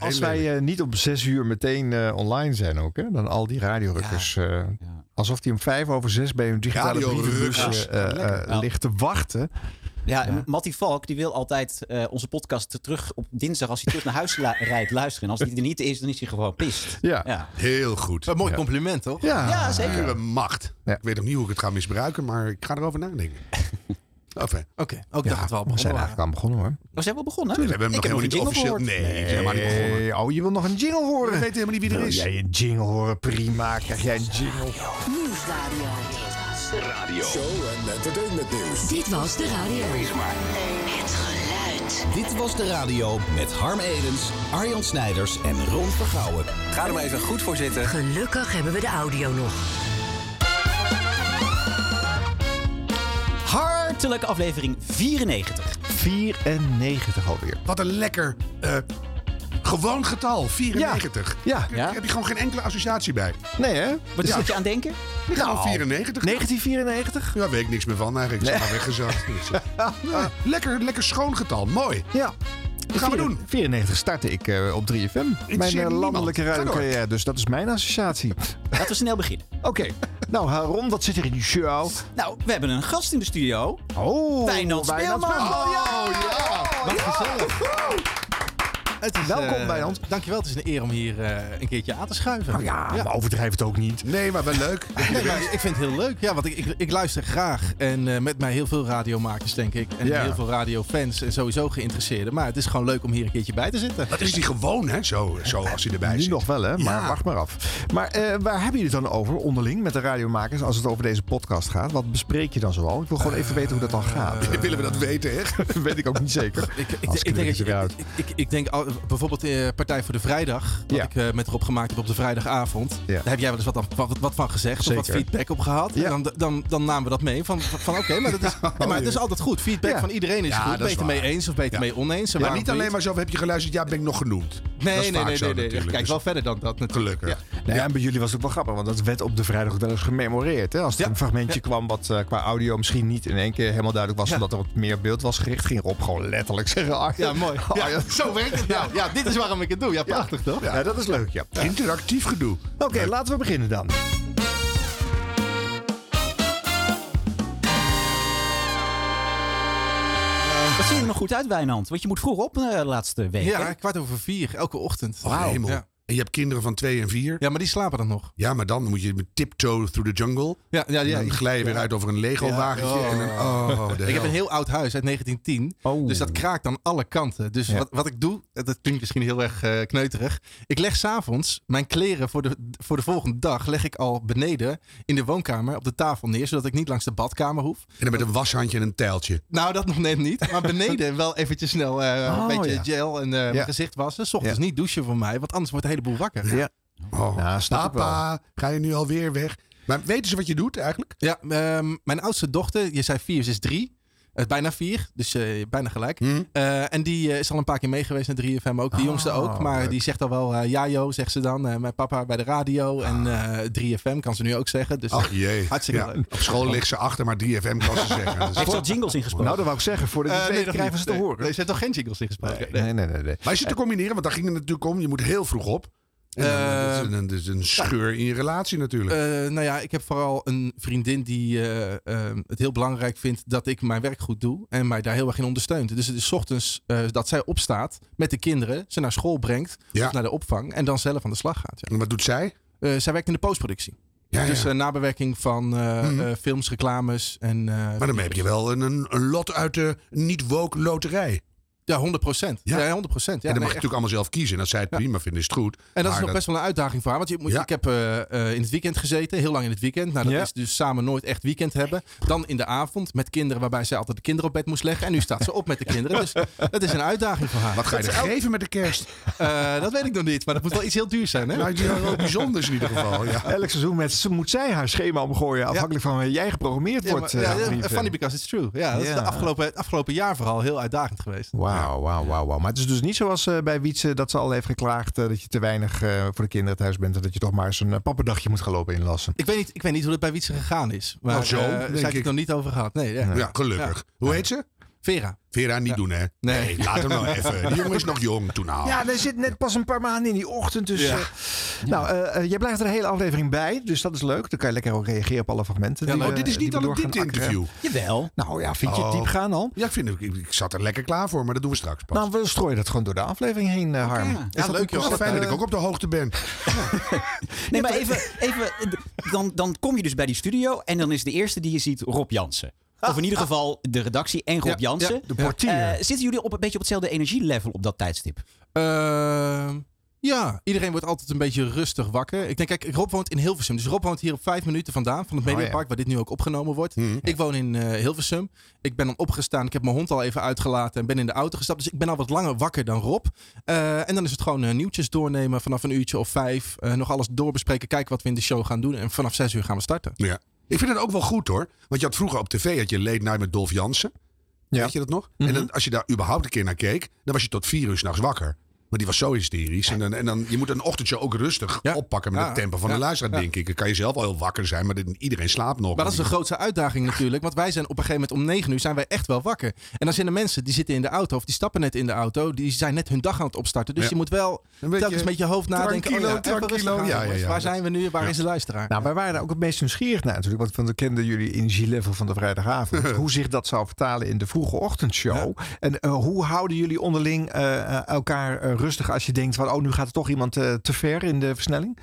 Als wij eh, niet om zes uur meteen eh, online zijn ook, hè, dan al die radiorukkers. eh, Ja. Alsof die om vijf over zes bij hun digitale brievenbus ligt te wachten. Ja, Ja. Mattie Valk die wil altijd eh, onze podcast terug op dinsdag als hij terug naar huis la- rijdt luisteren. En als hij er niet is, dan is hij gewoon pist. Ja. Ja. Heel goed. Een mooi Ja. compliment, toch? Ja, Ja, zeker. Macht. Ja. Ik weet nog niet hoe ik het ga misbruiken, maar ik ga erover nadenken. Enfin, Oké, ook Ja, dat het wel we zijn begonnen eigenlijk aan begonnen hoor. We zijn wel begonnen. we hebben nog helemaal niet een jingle officieel. gehoord. Nee, we zijn helemaal niet begonnen. Oh, je wil nog een jingle We horen? weten helemaal niet wie er Wil is. jij een jingle horen? Prima. Krijg jij een jingle? Nieuwsradio. Radio. Show en entertainment nieuws. Dit was de radio. Het geluid. Dit was de radio met Harm Edens, Arjan Snijders en Ron Vergouwen. Ga er maar even goed voor zitten. Gelukkig hebben we de audio nog. Hartelijke aflevering 94. 94 alweer. Wat een lekker eh, gewoon getal. 94. Ja. Ja? Daar heb je gewoon geen enkele associatie bij. Nee hè? Wat is je aan denken? Gewoon Nou, 94. 1994? Ja, weet ik niks meer van eigenlijk. Ik ben maar weggezakt. Eh, lekker, lekker schoon getal. Mooi. Ja. Wat gaan we doen? 94 startte ik eh, op 3FM. Mijn niemand. landelijke radiocarrière. Dus dat is mijn associatie. Laten we snel beginnen. Oké. Nou, Ron, wat zit er in die show? Nou, we hebben een gast in de studio. Oh, Wijnand Speelman. Oh, ja. Wat gezellig. Het is, Welkom, eh, Wijnand. Dankjewel, het is een eer om hier eh, een keertje aan te schuiven. Nou ja, maar overdrijf het ook niet. Nee, maar wel leuk. Nee, maar ik vind het heel leuk. Ja, want ik, ik, ik luister graag. En eh, met mij heel veel radiomakers, denk ik. En Ja. heel veel radiofans en sowieso geïnteresseerden. Maar het is gewoon leuk om hier een keertje bij te zitten. Dat is die gewoon, hè? Zo, zo als hij erbij Nu zit. nog wel, hè? Maar Ja. wacht maar af. Maar eh, waar hebben jullie het dan over onderling met de radiomakers als het over deze podcast gaat? Wat bespreek je dan zoal? Ik wil gewoon even weten hoe dat dan gaat. Willen we dat weten, hè? Dat weet ik ook niet zeker. Ik, ik, Als ik, denk ik ik, ik, ik denk al- bijvoorbeeld eh, Partij voor de Vrijdag, wat Ja. ik eh, met Rob gemaakt heb op de vrijdagavond. Ja. Daar heb jij wel eens wat, wat, wat van gezegd of wat feedback op gehad. Ja. En dan, dan, dan namen we dat mee van, van oké, maar, dat is, ja, maar het is altijd goed. Feedback Ja. van iedereen is Ja, goed. dat is Beter mee eens of beter Ja. mee oneens. En Maar niet alleen maar zo, heb je geluisterd, ja, ben ik nog genoemd. dat Nee, nee, nee, zo nee. Kijk Dus wel verder dan dat natuurlijk. Gelukkig. Ja. Nou ja, en bij jullie was het ook wel grappig, want dat werd op de vrijdag ook wel eens gememoreerd. Hè? Als er Ja. een fragmentje Ja. kwam wat eh, qua audio misschien niet in één keer helemaal duidelijk was, omdat er wat meer beeld was gericht, ging Rob gewoon letterlijk zeggen: ah, Ja, mooi. ah, zo werkt het. Ja, ja, dit is waarom ik het doe. Ja, prachtig toch? Ja, dat is leuk, ja. Interactief gedoe. Oké, laten we beginnen dan. Wat zie je er nog goed uit, Wijnand? Want je moet vroeg op eh, de laatste week. hè? Ja, kwart over vier, elke ochtend. Oh, hemel. Ja. En je hebt kinderen van twee en vier. ja, maar die slapen dan nog. Ja, maar dan moet je met tiptoe through the jungle. Ja, ja, ja. En dan glij je weer uit over een Lego-wagentje. Ja. En dan, oh, de Ik heb een heel oud huis uit 1910. Oh. Dus dat kraakt aan alle kanten. Dus Ja. wat, wat ik doe, dat klinkt misschien heel erg eh, kneuterig. Ik leg s'avonds mijn kleren voor de, voor de volgende dag leg ik al beneden in de woonkamer op de tafel neer. Zodat ik niet langs de badkamer hoef. En dan met een washandje en een tijltje. Nou, dat nog net niet. Maar beneden wel eventjes snel eh, Oh, een beetje ja. gel en eh, mijn gezicht wassen. S ochtends niet douchen voor mij, want anders wordt de hele boel wakker. Ja. Oh, Ja, snap ik papa, ga je nu alweer weg? Maar weten ze wat je doet eigenlijk? Ja, ehm, mijn oudste dochter, je zei vier, ze is drie. Het bijna vier, dus eh, bijna gelijk. Hm? Eh, en die eh, is al een paar keer meegeweest naar 3FM ook. De Oh, jongste ook. Maar leuk. die zegt al wel, eh, ja joh, zegt ze dan. Eh, mijn papa bij de radio. En eh 3FM kan ze nu ook zeggen. Dus Ach jee. hartstikke Ja, leuk. Op school ligt ze achter, maar 3FM kan ze zeggen. Heeft ze al jingles ingesproken? Nou, dat wou ik zeggen. Eh, het weet, nog krijgen niet. ze te Nee. horen. Nee, ze heeft toch geen jingles ingesproken? Nee, nee, nee. nee. Maar is het te combineren? Want daar ging het natuurlijk om. Je moet heel vroeg op. Dat is een, dat is een scheur in je relatie natuurlijk. Eh, nou ja, ik heb vooral een vriendin die eh, eh, het heel belangrijk vindt dat ik mijn werk goed doe. En mij daar heel erg in ondersteunt. Dus het is ochtends eh, dat zij opstaat met de kinderen. Ze naar school brengt. Ja. Of naar de opvang. En dan zelf aan de slag gaat. Ja. en wat doet zij? Zij werkt in de postproductie. Ja, Dus ja. nabewerking van Mhm. films, reclames en... maar dan heb je wel een, een, een lot uit de niet-woke loterij. Ja, 100 procent. Ja. Ja, 100 procent. Ja, en dan nee, mag je natuurlijk allemaal zelf kiezen. En als zij het Ja. prima vinden, is het goed. En dat is nog best wel een uitdaging voor haar. Want je moet, Ja. ik heb eh, eh, in het weekend gezeten, heel lang in het weekend. Nou, dat Ja. is dus samen nooit echt weekend hebben. Dan in de avond met kinderen, waarbij zij altijd de kinderen op bed moest leggen. En nu staat ze op met de kinderen. Dus dat is een uitdaging voor haar. Wat ga je er geven met de kerst? Eh, dat weet ik nog niet, maar dat moet wel iets heel duurs zijn. Hè? Nou, die wel bijzonders in ieder geval. Ja. Elk seizoen met, ze moet zij haar schema omgooien, afhankelijk van waar jij geprogrammeerd Ja, maar- wordt. ja, ja, lieve. funny because it's true. Ja, dat is Ja. de afgelopen, het afgelopen jaar vooral heel uitdagend geweest. Wauw, wauw, wauw, wauw. Maar het is dus niet zoals eh, bij Wietse dat ze al heeft geklaagd eh, dat je te weinig eh, voor de kinderen thuis bent en dat je toch maar eens een pappendagje moet gaan lopen inlassen. Ik weet niet, ik weet niet hoe dat bij Wietse gegaan is. Maar Nou, zo, daar heb ik ik. het nog niet over gehad. Nee, ja. Ja, gelukkig. Hoe heet ze? Vera. Vera, niet Ja. doen, hè? Nee. laat hem nou even. Die jongen is nog jong. Toen nou. Ja, er zit net pas een paar maanden in die ochtend. Dus, Ja. eh, Nou, eh, eh, jij blijft er de hele aflevering bij. Dus dat is leuk. Dan kan je lekker ook reageren op alle fragmenten. Ja, die Oh, we- dit is niet we al een door gaan diepte-interview. Jawel. Nou ja, vind je het Oh. diep gaan al? Ja, ik, vind, het- ik, ik zat er lekker klaar voor, maar dat doen we straks pas. Nou, we strooien dat gewoon door de aflevering heen, Harm. ja. Is Ja, dat leuk, een joh. Fijn dat ik ook op de hoogte ben. Nee, maar even, even dan, dan kom je dus bij die studio en dan is de eerste die je ziet Rob Jansen. Of in ieder geval de redactie en Rob Ja, Jansen. ja, De portier. Eh, zitten jullie op een beetje op hetzelfde energielevel op dat tijdstip? Ehm, ja, iedereen wordt altijd een beetje rustig wakker. Ik denk, kijk, Rob woont in Hilversum. Dus Rob woont hier op vijf minuten vandaan van het Oh, Mediapark, ja. waar dit nu ook opgenomen wordt. Mhm. Ik woon in eh, Hilversum. Ik ben dan opgestaan. Ik heb mijn hond al even uitgelaten en ben in de auto gestapt. Dus ik ben al wat langer wakker dan Rob. Eh, en dan is het gewoon nieuwtjes doornemen vanaf een uurtje of vijf. Nog alles doorbespreken, kijken wat we in de show gaan doen. En vanaf zes uur gaan we starten. Ja. Ik vind het ook wel goed hoor. Want je had vroeger op tv had je Late Night met Dolph Jansen. Ja. Weet je dat nog? Mhm. En dan, als je daar überhaupt een keer naar keek, dan was je tot vier uur s'nachts wakker. Maar die was zo hysterisch. En dan, en dan je moet een ochtendshow ook rustig Ja. oppakken met Ja. het tempo van Ja. de luisteraar, Ja. denk ik. Dan kan je zelf al heel wakker zijn, maar dit- iedereen slaapt nog. Maar dat is de grootste uitdaging natuurlijk. Want wij zijn op een gegeven moment om negen uur zijn wij echt wel wakker. En dan zijn er mensen die zitten in de auto of die stappen net in de auto. Die zijn net hun dag aan het opstarten. Dus Ja. je moet wel Een beetje telkens met je hoofd nadenken. tranquilo, oh ja, even tranquilo. rustig aan, Ja, ja, jongens. ja. Waar zijn we nu? Waar is de luisteraar? Nou, wij waren daar ook het meest nieuwsgierig naar natuurlijk. Want, we kenden jullie energielevel van de vrijdagavond. hoe zich dat zou vertalen in de vroege ochtendshow. En eh, hoe houden jullie onderling eh, eh, elkaar eh, rustig als je denkt van... oh, nu gaat er toch iemand eh, te ver in de versnelling?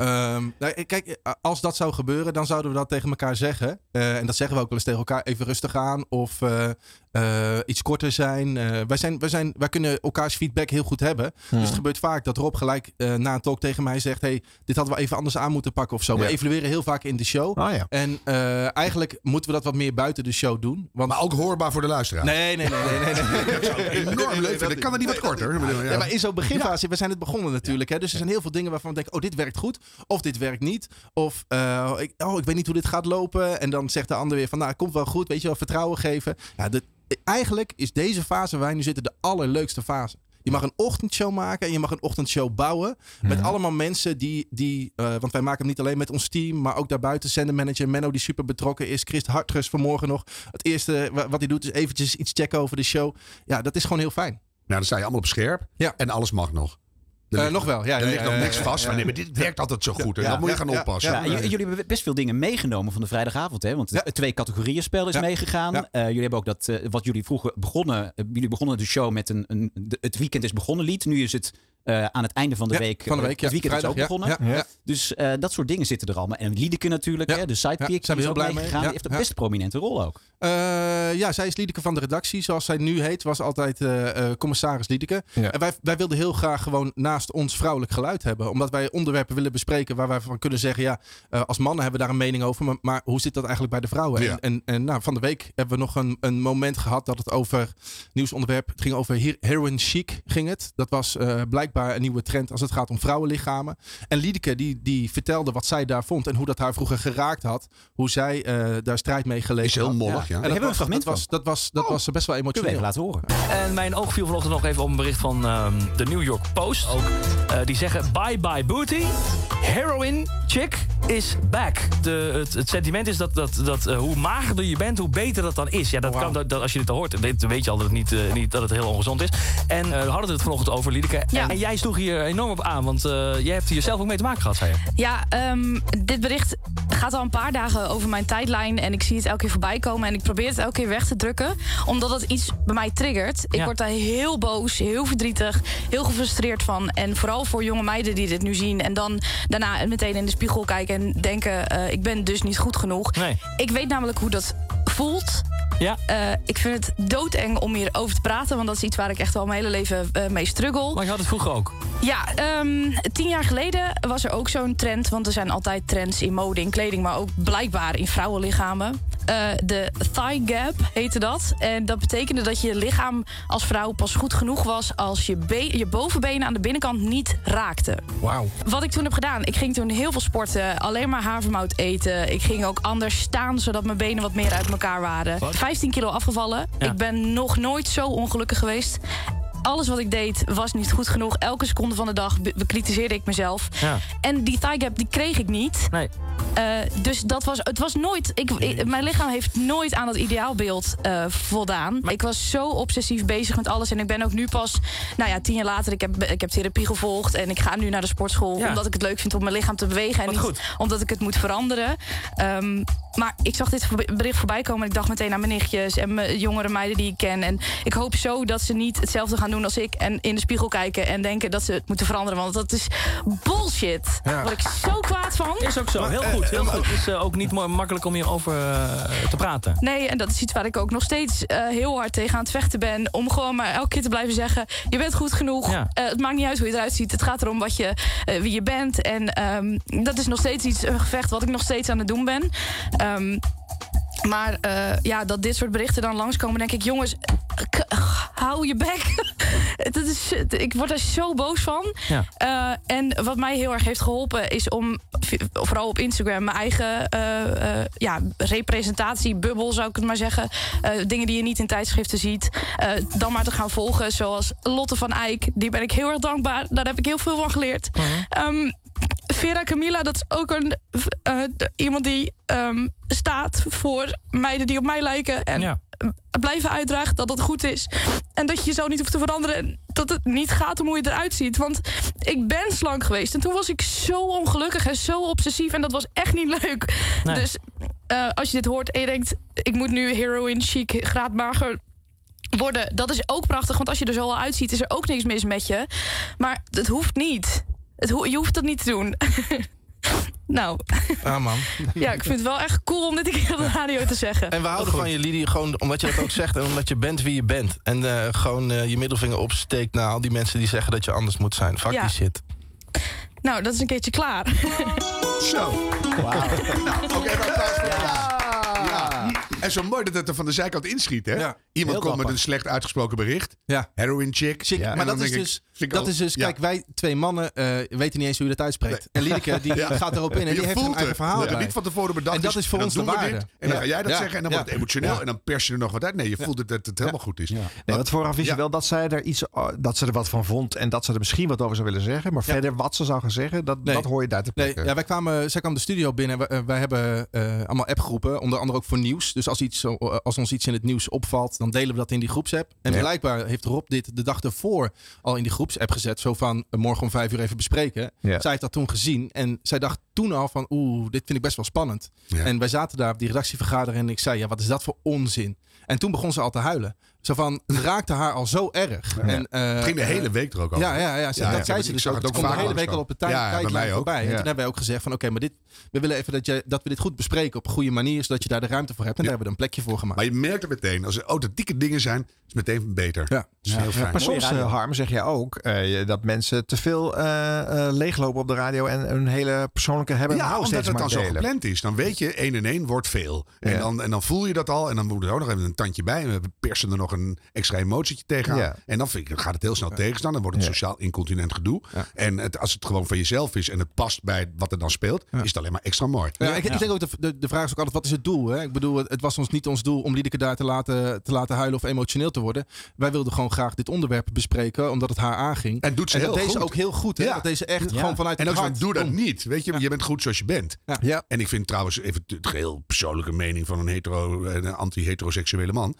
Ehm, nou, kijk, als dat zou gebeuren, dan zouden we dat tegen elkaar zeggen. Eh, en dat zeggen we ook wel eens tegen elkaar. Even rustig aan of eh, eh, iets korter zijn. Eh, wij, zijn, wij, zijn. wij kunnen elkaars feedback heel goed hebben. Dus het gebeurt vaak dat Rob gelijk eh, na een talk tegen mij zegt... hey, dit hadden we even anders aan moeten pakken of zo. We evalueren heel vaak in de show. Ah ja. En eigenlijk moeten we dat wat meer buiten de show doen. Want... Maar ook hoorbaar voor de luisteraar. Nee, nee, nee, nee, nee, nee. Enorm leuk vinden. Kan dat niet wat korter? Maar in zo'n beginfase, we zijn het begonnen natuurlijk. Hè, dus er zijn heel veel dingen waarvan we denken, oh, dit werkt goed. Of dit werkt niet. Of, ik, oh, ik weet niet hoe dit gaat lopen. En dan zegt de ander weer van, nou, het komt wel goed. Weet je wel, vertrouwen geven. Ja, de, eigenlijk is deze fase waar wij nu zitten de allerleukste fase. Je mag een ochtendshow maken en je mag een ochtendshow bouwen. Met allemaal mensen die, die eh, want wij maken hem niet alleen met ons team, maar ook daarbuiten. Zendermanager Menno die super betrokken is. Christ Hartges vanmorgen nog. Het eerste wa- wat hij doet is eventjes iets checken over de show. Ja, dat is gewoon heel fijn. Nou, dan sta je allemaal op scherp. Ja. En alles mag nog. Eh, nog wel, ja. Er ligt nog ja, niks vast. van, nee, maar dit werkt altijd zo goed. En Ja, dan moet je gaan ja, oppassen. Jullie hebben best veel dingen meegenomen van de vrijdagavond. Hè? Want twee categorieën spel is Ja. meegegaan. Ja. Eh, jullie hebben ook dat, eh, wat jullie vroeger begonnen. eh, jullie begonnen de show met een, een de- het weekend is begonnen lied. Nu is het eh, aan het einde van de Ja, week. van de eh, week, ja. het weekend Vrijdag, is ook ja, begonnen. ja, ja. Dus eh, dat soort dingen zitten er allemaal. En Liedeke natuurlijk, Ja. hè? de sidekick. Ja, zijn we heel blij mee. Die heeft een ja. best prominente rol ook. Eh, ja, zij is Liedeke van de redactie, zoals zij nu heet. Was altijd eh, eh, commissaris Liedeke. Ja. En wij, wij wilden heel graag gewoon naast ons vrouwelijk geluid hebben. Omdat wij onderwerpen willen bespreken waar wij van kunnen zeggen... ja, eh, als mannen hebben we daar een mening over. Maar, maar hoe zit dat eigenlijk bij de vrouwen? Ja. En, en, en nou, van de week hebben we nog een, een moment gehad dat het over... nieuwsonderwerp, het ging over her- heroin chic ging het. Dat was eh, blijkbaar een nieuwe trend als het gaat om vrouwenlichamen. En Liedeke die, die vertelde wat zij daar vond... en hoe dat haar vroeger geraakt had. Hoe zij eh, daar strijd mee geleverd Is heel mollig, ja. En hebben we een dat was, fragment dat was, dat was, dat was best wel Kunnen we even emotioneel. laten horen. En mijn oog viel vanochtend nog even op een bericht van ehm, de New York Post. Ook. Eh, die zeggen bye bye booty. Heroin chick is back. De, het, het sentiment is dat, dat, dat eh, hoe magerder je bent, hoe beter dat dan is. Ja, dat kan, dat, dat- als je dit al hoort, weet, weet je al dat het, niet, niet, dat het heel ongezond is. En eh, we hadden het vanochtend over, Liedeke. Ja. En jij sloeg hier enorm op aan, want eh, jij hebt hier zelf ook mee te maken gehad, zei je. Ja, ehm, dit bericht gaat al een paar dagen over mijn tijdlijn. En ik zie het elke keer voorbij komen. En ik probeer het elke keer weg te drukken. Omdat het iets bij mij triggert. Ik Ja. word daar heel boos, heel verdrietig, heel gefrustreerd van. En vooral voor jonge meiden die dit nu zien. En dan daarna meteen in de spiegel kijken en denken... eh, ik ben dus niet goed genoeg. Nee. Ik weet namelijk hoe dat voelt. Ja. Eh, ik vind het doodeng om hierover te praten. Want dat is iets waar ik echt al mijn hele leven mee struggle. Maar je had het vroeger ook. Ja, ehm, tien jaar geleden was er ook zo'n trend. Want er zijn altijd trends in mode, in kleding, maar ook blijkbaar in vrouwenlichamen. Eh, de thigh gap heette dat. En dat betekende dat je lichaam als vrouw pas goed genoeg was als je, je bovenbenen aan de binnenkant niet raakten. Wauw. Wat ik toen heb gedaan, ik ging toen heel veel sporten, alleen maar havermout eten. Ik ging ook anders staan, zodat mijn benen wat meer uit elkaar waren. 15 kilo afgevallen. Ja. Ik ben nog nooit zo ongelukkig geweest. Alles wat ik deed was niet goed genoeg. Elke seconde van de dag be- bekritiseerde ik mezelf. Ja. En die thigh gap die kreeg ik niet. Nee. Eh, dus dat was, het was nooit. Ik, ik- mijn lichaam heeft nooit aan dat ideaalbeeld eh, voldaan. Ik was zo obsessief bezig met alles. En ik ben ook nu pas, nou ja, tien jaar later, ik heb, ik heb therapie gevolgd. En ik ga nu naar de sportschool. Ja. Omdat ik het leuk vind om mijn lichaam te bewegen. En niet goed. omdat ik het moet veranderen. Ehm, maar ik zag dit bericht voorbij komen. En ik dacht meteen aan mijn nichtjes en mijn jongere meiden die ik ken. En ik hoop zo dat ze niet hetzelfde gaan doen als ik. En in de spiegel kijken en denken dat ze het moeten veranderen. Want dat is bullshit. Daar word ik zo kwaad van. Is ook zo. Heel goed. Heel goed. Het is eh, ook niet makkelijk om hierover eh, te praten. Nee, en dat is iets waar ik ook nog steeds eh, heel hard tegen aan het vechten ben. Om gewoon maar elke keer te blijven zeggen: Je bent goed genoeg. Ja. Eh, het maakt niet uit hoe je eruit ziet. Het gaat erom wat je, eh, wie je bent. En ehm, dat is nog steeds iets, een gevecht wat ik nog steeds aan het doen ben. Ehm, maar eh, ja, dat dit soort berichten dan langskomen, denk ik: Jongens, hou je bek. dat is, ik word er zo boos van. Ja. Eh, en wat mij heel erg heeft geholpen is om, vooral op Instagram, mijn eigen eh, ja, representatiebubbel, zou ik het maar zeggen. Dingen die je niet in tijdschriften ziet. dan maar te gaan volgen, zoals Lotte van Eyck. Die ben ik heel erg dankbaar. Daar heb ik heel veel van geleerd. Ehm, Vera Camilla, dat is ook een, eh, iemand die ehm, staat voor meiden die op mij lijken. En Ja. blijven uitdragen dat het goed is. En dat je jezelf niet hoeft te veranderen. En dat het niet gaat om hoe je eruit ziet. Want ik ben slank geweest. En toen was ik zo ongelukkig en zo obsessief. En dat was echt niet leuk. Nee. Dus eh, als je dit hoort en je denkt... ik moet nu heroin chic, graadmager worden. Dat is ook prachtig. Want als je er zo al uitziet, is er ook niks mis met je. Maar het hoeft niet. Het ho- je hoeft dat niet te doen. nou, Ah, man. ja, ik vind het wel echt cool om dit een keer op de radio te zeggen. En we houden van je, Lidie, gewoon omdat je dat ook zegt en omdat je bent wie je bent. En eh, gewoon eh, je middelvinger opsteekt naar al die mensen die zeggen dat je anders moet zijn. Fuck Ja. die shit. Nou, dat is een keertje klaar. Zo. Nou, oké, even applaus voor ja. En zo mooi dat het er van de zijkant inschiet, hè? Ja. Iemand Heel komt met een slecht uitgesproken bericht. Ja. Heroin chick. Maar dat is, dus, ik dat is dus, ja. kijk, wij twee mannen eh, weten niet eens hoe je dat uitspreekt. En Liedeke, die Ja. gaat erop in en je die heeft een eigen verhaal Ja, niet van tevoren bedacht. En dat is voor dan ons de waarde. dit, en dan Ja. ga jij dat Ja. zeggen en dan Ja. wordt het emotioneel. Ja. En dan pers je er nog wat uit. Nee, je voelt het, dat het helemaal goed is. Nee, want vooraf wist je wel dat zij er iets, oh, dat ze er wat van vond en dat ze er misschien wat over zou willen zeggen. Maar verder wat ze zou gaan zeggen, dat, dat hoor je daar te Nee, plekken. ja, wij kwamen, zij kwam de studio binnen. Wij, eh, wij hebben eh, allemaal appgroepen, onder andere ook voor nieuws. Dus als, iets, zo- als ons iets in het nieuws opvalt, dan delen we dat in die groepsapp. En Ja. blijkbaar heeft Rob dit de dag ervoor al in die groepsapp gezet. Zo van, eh, morgen om vijf uur even bespreken. Ja. Zij heeft dat toen gezien en zij dacht toen al van, oeh, dit vind ik best wel spannend. Ja. En wij zaten daar op die redactievergadering en ik zei, ja, wat is dat voor onzin? En toen begon ze al te huilen. Zo van, het raakte haar al zo erg. En, eh, Het ging de hele eh, week er ook over. ja, ja, ja, ze- Ja, dat ja, zei ze dus ook. kwam de hele week al op de tijd Ja, bij tijdlijn mij ook. voorbij. En toen hebben wij ook gezegd van oké, maar dit, we willen even dat, je, dat we dit goed bespreken op een goede manier, zodat je daar de ruimte voor hebt. En daar hebben we er een plekje voor gemaakt. Maar je merkt het meteen. Als er authentieke dingen zijn, is het meteen beter. Ja. Is heel fijn. Maar soms, eh, Harm, zeg jij ook eh, dat mensen te veel eh, eh, leeglopen op de radio en hun hele persoonlijke hebben en Ja, houden omdat het dan zo gepland is. Dan weet je, 1 en 1 wordt veel. En, Ja. dan, en dan voel je dat al. En dan moet er ook nog even een tandje bij. En we persen er nog een extra emotietje tegenaan. Ja. En dan, vind ik, dan gaat het heel snel tegenstaan. Dan wordt het Ja. sociaal incontinent gedoe. Ja. En het, als het gewoon van jezelf is en het past bij wat er dan speelt, is het alleen maar extra mooi. Ja, ik, ik denk ook, de, de, de vraag is ook altijd, wat is het doel? Hè? Ik bedoel, het, het was ons niet ons doel om Liedeke daar te laten, te laten huilen of emotioneel te worden. Wij wilden gewoon graag dit onderwerp bespreken, omdat het haar aanging. En doet ze en heel dat deze goed. ook heel goed. Hè? Ja. Dat deze echt Ja. gewoon vanuit En het ook doe dat niet. Weet je, je bent goed zoals je bent. Ja. En ik vind trouwens, even de heel persoonlijke mening van een hetero, een anti-heteroseksuele man.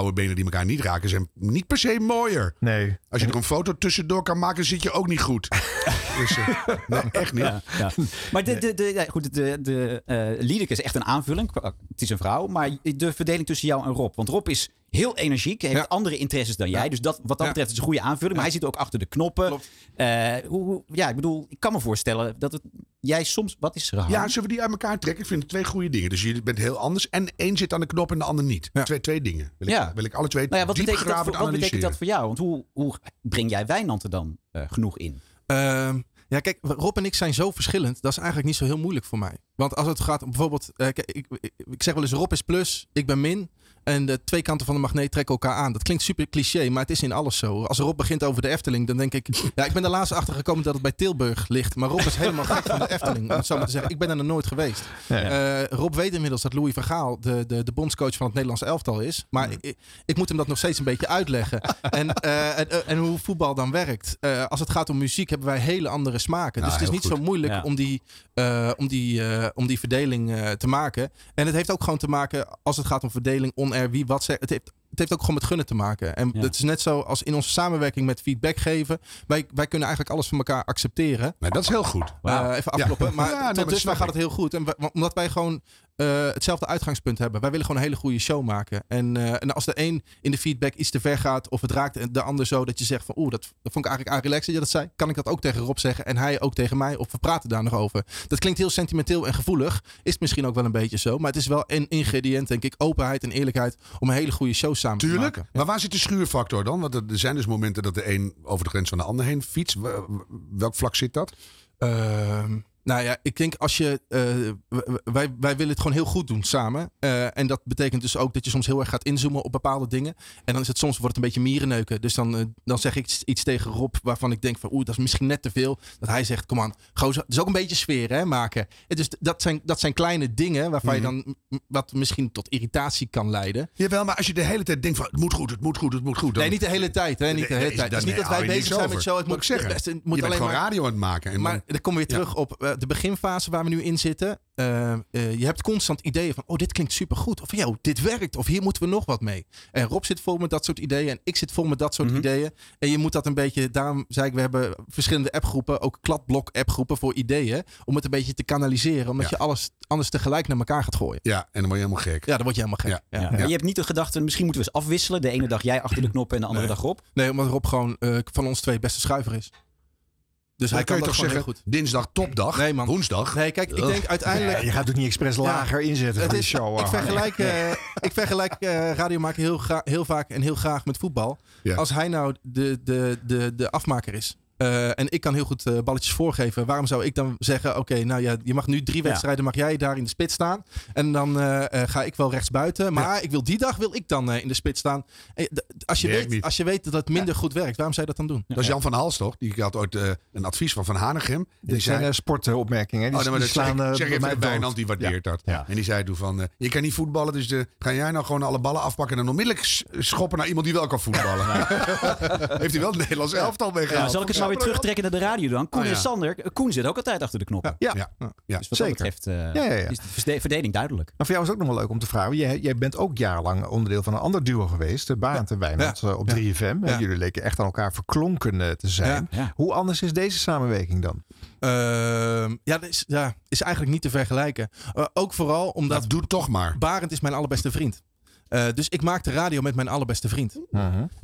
Vrouwenbenen die elkaar niet raken zijn niet per se mooier. Nee. Als je er een foto tussendoor kan maken, zit je ook niet goed. dus, eh, nee, echt niet. Ja, ja. Maar de, de, de, ja, goed, de, de eh Liedeke is echt een aanvulling. Het is een vrouw. Maar de verdeling tussen jou en Rob. Want Rob is heel energiek. Heeft Ja. andere interesses dan jij. Dus dat, wat dat Ja. betreft is het een goede aanvulling. Maar hij zit ook achter de knoppen. Eh, hoe, hoe- ja, ik bedoel, ik kan me voorstellen dat het, jij soms... Wat is er aan? Ja, zullen we die uit elkaar trekken? Ik vind het twee goede dingen. Dus je bent heel anders. En één zit aan de knop en de ander niet. Ja. Twee, twee dingen. Wil ik, Ja. wil ik alle twee Nou ja, wat, diep betekent dat, graven voor, wat betekent dat voor jou? Want hoe, hoe breng jij Wijnand er dan eh, genoeg in? Ehm, ja, kijk, Rob en ik zijn zo verschillend. Dat is eigenlijk niet zo heel moeilijk voor mij. Want als het gaat om bijvoorbeeld... eh, kijk, ik, ik zeg wel eens Rob is plus, ik ben min. En de twee kanten van de magneet trekken elkaar aan. Dat klinkt super cliché, maar het is in alles zo. Als Rob begint over de Efteling, dan denk ik... Ja, ik ben er laatst achter gekomen dat het bij Tilburg ligt. Maar Rob is helemaal gek van de Efteling. Om het zo maar te zeggen. Ik ben er nog nooit geweest. Eh, Rob weet inmiddels dat Louis van Gaal de, de, de bondscoach van het Nederlands elftal is. Maar ik, ik moet hem dat nog steeds een beetje uitleggen. en, eh, en, en hoe voetbal dan werkt. Eh, als het gaat om muziek hebben wij hele andere smaken. Nou, dus het is niet goed. zo moeilijk Ja. om, die, eh, om, die, eh, om die verdeling eh, te maken. En het heeft ook gewoon te maken, als het gaat om verdeling, wie wat zegt. Het heeft, het heeft ook gewoon met gunnen te maken. En Ja. het is net zo als in onze samenwerking met feedback geven. Wij, wij kunnen eigenlijk alles van elkaar accepteren. Nee, dat is heel goed. Eh, even afkloppen. Ja. Maar Ja, nee, maar tot dat dusver snap gaat het heel goed. En wij- omdat wij gewoon eh, hetzelfde uitgangspunt hebben. Wij willen gewoon een hele goede show maken. En, eh, en als de een in de feedback iets te ver gaat. Of het raakt de ander zo dat je zegt van oeh, dat, dat vond ik eigenlijk aan relaxed dat je dat zei. Kan ik dat ook tegen Rob zeggen. En hij ook tegen mij. Of we praten daar nog over. Dat klinkt heel sentimenteel en gevoelig. Is het misschien ook wel een beetje zo. Maar het is wel een ingrediënt denk ik. Openheid en eerlijkheid. Om een hele goede show samen te Tuurlijk. maken. Maar waar zit de schuurfactor dan? Want er zijn dus momenten dat de een over de grens van de ander heen fietst. Welk vlak zit dat? Ehm, nou ja, ik denk als je. eh, wij, wij willen het gewoon heel goed doen samen. Eh, en dat betekent dus ook dat je soms heel erg gaat inzoomen op bepaalde dingen. En dan is het soms wordt het een beetje mierenneuken. Dus dan, eh, dan zeg ik iets, iets tegen Rob waarvan ik denk van oeh, dat is misschien net te veel. Dat hij zegt, kom aan, gozer, het is ook een beetje sfeer hè, maken. Het is, dat, zijn, dat zijn kleine dingen waarvan je dan m- wat misschien tot irritatie kan leiden. Jawel, maar als je de hele tijd denkt van het moet goed, het moet goed, het moet goed. Dan, Nee, niet de hele tijd. Hè, niet de hele nee, tijd. Het is dan niet dat wij je bezig zijn met show. Het Moet zeggen. het je moet bent alleen gewoon maar radio aan het maken. En maar dan- dan kom je weer terug op de beginfase waar we nu in zitten. Eh, eh, je hebt constant ideeën van, oh, dit klinkt supergoed. Of, ja, dit werkt. Of hier moeten we nog wat mee. En Rob zit vol met dat soort ideeën. En ik zit vol met dat soort Mhm. ideeën. En je moet dat een beetje, daarom zei ik, we hebben verschillende appgroepen. Ook kladblok appgroepen voor ideeën. Om het een beetje te kanaliseren. Omdat Ja. je alles anders tegelijk naar elkaar gaat gooien. ja, en dan word je helemaal gek. Ja, dan word je helemaal gek. Ja. Ja. Ja. Maar Je hebt niet de gedachte, misschien moeten we eens afwisselen. De ene dag jij achter de knoppen en de andere Nee. dag Rob. Nee, omdat Rob gewoon eh, van ons twee beste schuiver is. Dus hij kan je toch zeggen, goed. dinsdag topdag, Nee, man. woensdag. Nee, kijk, ik denk uiteindelijk... Ja, je gaat ook niet expres lager inzetten Het voor is, die show. ik vergelijk, eh, ik vergelijk eh, radio maken heel, heel vaak en heel graag met voetbal. Ja. Als hij nou de, de, de, de afmaker is. Eh, en ik kan heel goed eh, balletjes voorgeven. Waarom zou ik dan zeggen: Oké, nou ja, je mag nu drie wedstrijden, mag jij daar in de spits staan. En dan eh, eh, ga ik wel rechts buiten. Maar ik wil die dag wil ik dan eh, in de spits staan. Als, je weet, niet. als je weet dat het minder goed werkt, waarom zou je dat dan doen? Dat is Jan van Hals toch? Die had ooit een advies van Van Hanegem. Die Dit zijn eh, sportopmerkingen. Die, Oh, nee, maar die dat zeg, slaan ik- zeg bij even Wijnand, die waardeert dat. Ja. En die zei toen van, je kan niet voetballen, dus ga jij nou gewoon alle ballen afpakken en dan onmiddellijk schoppen naar iemand die wel kan voetballen. Heeft hij wel het Nederlands elftal meegehaald. Ja, zal ik het maar weer terugtrekken naar de radio dan? Koen Oh, ja. en Sander. eh, Koen zit ook altijd achter de knoppen. Ja. Ja, ja. Dus wat zeker. dat betreft eh, Ja, ja, ja. is de verde- verdeling duidelijk. Maar voor jou is het ook nog wel leuk om te vragen. Jij, jij bent ook jarenlang onderdeel van een ander duo geweest. De Barend en Wijnand eh, op Ja. 3FM. Ja. Jullie leken echt aan elkaar verklonken te zijn. Ja. Ja. Hoe anders is deze samenwerking dan? Ehm, ja, dat is, ja, is eigenlijk niet te vergelijken. Ook vooral omdat Dat doe toch maar. Barend is mijn allerbeste vriend. Eh, dus ik maak de radio met mijn allerbeste vriend.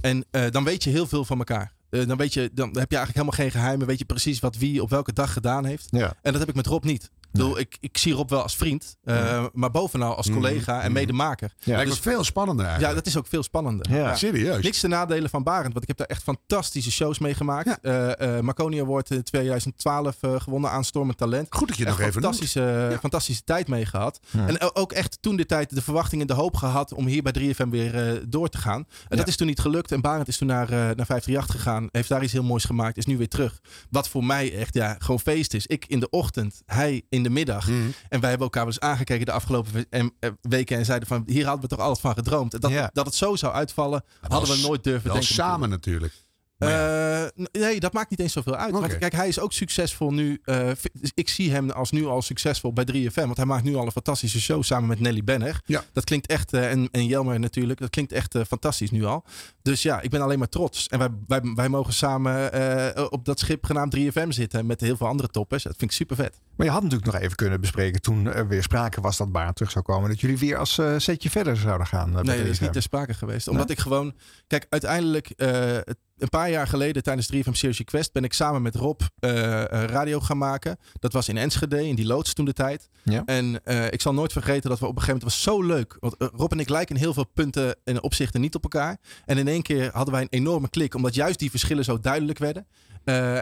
En eh, dan weet je heel veel van elkaar. Eh, dan, weet je, dan heb je eigenlijk helemaal geen geheimen. Weet je precies wat wie op welke dag gedaan heeft. Ja. En dat heb ik met Rob niet. Ik, bedoel, ik, ik zie Rob wel als vriend. eh, Maar bovenal als collega en medemaker. Ja. Lijkt me veel spannender Ja, eigenlijk. dat is ook veel spannender. Ja. Serieus. Niks te nadelen van Barend, want ik heb daar echt fantastische shows mee gemaakt. Eh eh Marconi Award in 2012 eh, gewonnen aan Stormend Talent. Goed dat je nog even fantastische, fantastische tijd mee gehad. En ook echt toen de tijd de verwachting en de hoop gehad om hier bij 3FM weer door te gaan. En dat is toen niet gelukt. En Barend is toen naar, naar 538 gegaan. Heeft daar iets heel moois gemaakt. Is nu weer terug. Wat voor mij echt ja, gewoon feest is. Ik in de ochtend, hij in de middag. Mhm. En wij hebben elkaar eens aangekeken de afgelopen eh, weken. En zeiden van hier hadden we toch alles van gedroomd. En Dat, Ja. dat het zo zou uitvallen hadden we nooit durven denken. samen natuurlijk. Ja. Eh, nee, dat maakt niet eens zoveel uit. Kijk, hij is ook succesvol nu. eh, dus ik zie hem als nu al succesvol bij 3FM. Want hij maakt nu al een fantastische show samen met Nelly Benner. Ja. Dat klinkt echt, eh, en, en Jelmer natuurlijk. Dat klinkt echt fantastisch nu al. Dus ja, ik ben alleen maar trots. En wij, wij, wij mogen samen op dat schip genaamd 3FM zitten. Met heel veel andere toppers. Dat vind ik super vet. Maar je had natuurlijk nog even kunnen bespreken toen er weer sprake was dat Barend terug zou komen. Dat jullie weer als setje verder zouden gaan. Nee, dat is 3FM. niet ter sprake geweest. Omdat ik gewoon... Kijk, uiteindelijk... een paar jaar geleden tijdens 3FM Series Quest ben ik samen met Rob eh, eh, radio gaan maken. Dat was in Enschede, in die loods toen de tijd. Ja. En eh, ik zal nooit vergeten dat we op een gegeven moment... Was zo leuk. Want Rob en ik lijken in heel veel punten en opzichten niet op elkaar. En in één keer hadden wij een enorme klik. Omdat juist die verschillen zo duidelijk werden.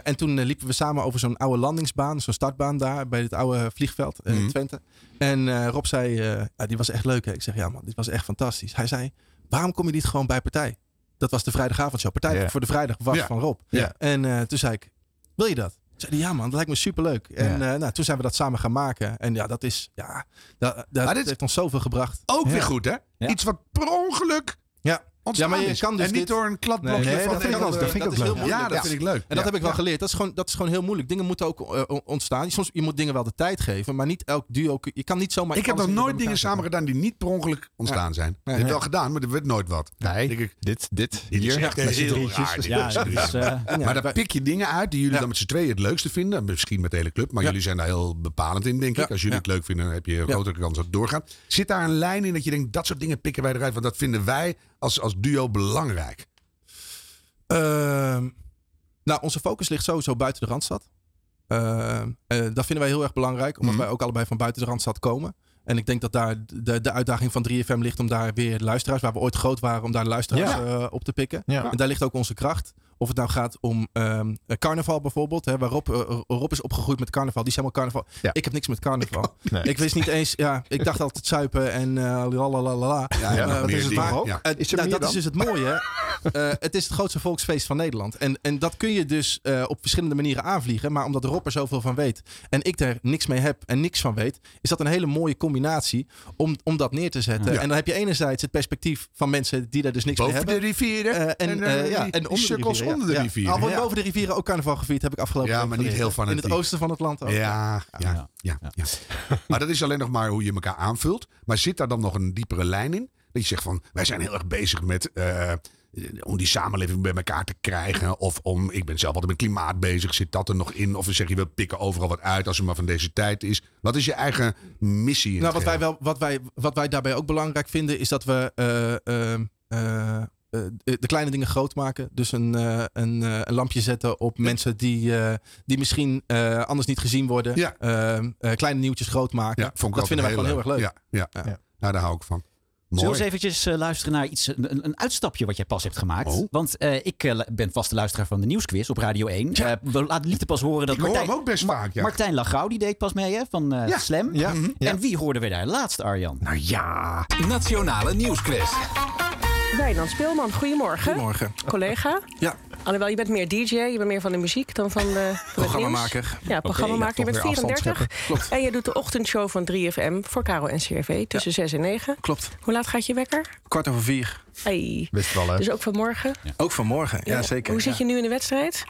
En toen liepen we samen over zo'n oude landingsbaan, zo'n startbaan daar bij het oude vliegveld in Mhm. Twente. En Rob zei, ja, die was echt leuk. Hè? Ik zeg, ja man, dit was echt fantastisch. Hij zei, waarom kom je niet gewoon bij Partij? Dat was de vrijdagavondshow. Partij voor de vrijdag was van Rob. En eh, toen zei ik, wil je dat? Zei ja man, dat lijkt me superleuk. En eh, nou, toen zijn we dat samen gaan maken. En ja, dat is, ja, dat, dat dit- heeft ons zoveel gebracht. Ook Ja. weer goed, hè? Ja. Iets wat per ongeluk Ja. Ontstaan Ja, maar je is. kan dus en niet dit- door een kladblokje Nee, nee, van dat vind ik dat vind ik ook leuk. Ja, dat vind ik leuk. En dat heb ik wel geleerd. Dat is, gewoon, dat is gewoon heel moeilijk. Dingen moeten ook eh, ontstaan. Soms je moet dingen wel de tijd geven, maar niet elk duo. Je kan niet zomaar. Ik heb nog nooit dingen samen gedaan die niet per ongeluk ontstaan zijn. Ik heb wel gedaan, maar er werd nooit wat. Nee, Denk ik, dit, dit, dit is hier. eh, maar daar wij- pik je dingen uit die jullie dan met z'n tweeën het leukste vinden. Misschien met de hele club, maar jullie zijn daar heel bepalend in, denk ik. Als jullie het leuk vinden, dan heb je een grotere kans dat het doorgaat. Zit daar een lijn in dat je denkt, dat soort dingen pikken wij eruit? Want dat vinden wij als, als duo belangrijk. Ehm, nou, onze focus ligt sowieso buiten de Randstad. Eh, dat vinden wij heel erg belangrijk, omdat Mhm. wij ook allebei van buiten de Randstad komen. En ik denk dat daar de, de uitdaging van 3FM ligt om daar weer luisteraars, waar we ooit groot waren, om daar luisteraars Ja. eh, op te pikken. Ja. En daar ligt ook onze kracht. Of het nou gaat om ehm, eh, carnaval bijvoorbeeld, hè, waar Rob, eh, Rob is opgegroeid met carnaval. Die is helemaal carnaval. Ja. Ik heb niks met carnaval. Nee. Ik wist niet eens, ja, ik dacht altijd zuipen en eh lalalala. Ja, Ja, nog dat is het ook? Ja. Eh, Is nou, dat dan? is dus het mooie. Eh, het is het grootste volksfeest van Nederland. En, en dat kun je dus eh, op verschillende manieren aanvliegen. Maar omdat Rob er zoveel van weet en ik er niks mee heb en niks van weet, is dat een hele mooie combinatie om, om dat neer te zetten. Ja. En dan heb je enerzijds het perspectief van mensen die daar dus niks mee Boven hebben. de rivieren Eh, en, en, eh, eh, ja, en onder de rivieren, onder de ja. rivieren. Al wordt Ja. boven de rivieren ook carnaval gevierd, heb ik afgelopen Ja, week maar niet heel fanatiek. In het oosten van het land ook. Ja, ja, ja, Ja. ja, Maar dat is alleen nog maar hoe je elkaar aanvult. Maar zit daar dan nog een diepere lijn in? Dat je zegt van, wij zijn heel erg bezig met... eh, om die samenleving bij elkaar te krijgen. Of om, ik ben zelf altijd met klimaat bezig. Zit dat er nog in? Of zeg je, we pikken overal wat uit als het maar van deze tijd is. Wat is je eigen missie Nou, wat wij, wel, wat, wij, wat wij daarbij ook belangrijk vinden, is dat we eh, eh, de de kleine dingen groot maken. Dus een, eh, een, eh, een lampje zetten op mensen die, eh, die misschien eh, anders niet gezien worden. Ja. Eh, eh, kleine nieuwtjes groot maken. Ja, vond ik dat vinden wij gewoon heel erg leuk. Ja, ja. Ja. Nou, daar hou ik van. Zullen we eens eventjes eh, luisteren naar iets, een, een- uitstapje wat jij pas hebt gemaakt? Oh. Want eh, ik eh, ben vaste luisteraar van de Nieuwsquiz op Radio 1. Eh, we laten lieten pas horen dat Ik hoor Martijn, hem ook best vaak, ja. Martijn Lagau, die deed pas mee hè, van eh, Ja. Slam. Ja, ja. En wie hoorden we daar laatst, Arjan? Nou ja. Nationale Nieuwsquiz. Wijnand Speelman, goedemorgen. Goedemorgen. Collega. Ja, Alhoewel, je bent meer DJ, je bent meer van de muziek dan van de programmamaker. Ja, programmamaker. ja, je bent toch weer afstand 34. Klopt. En je doet de ochtendshow van 3FM voor Caro en CRV tussen 6 en 9. Klopt. Hoe laat gaat je wekker? Kwart over vier. Hey. Wist wel, hè? Dus ook vanmorgen. Ook vanmorgen. Ja, zeker. Hoe zit ja. je nu in de wedstrijd?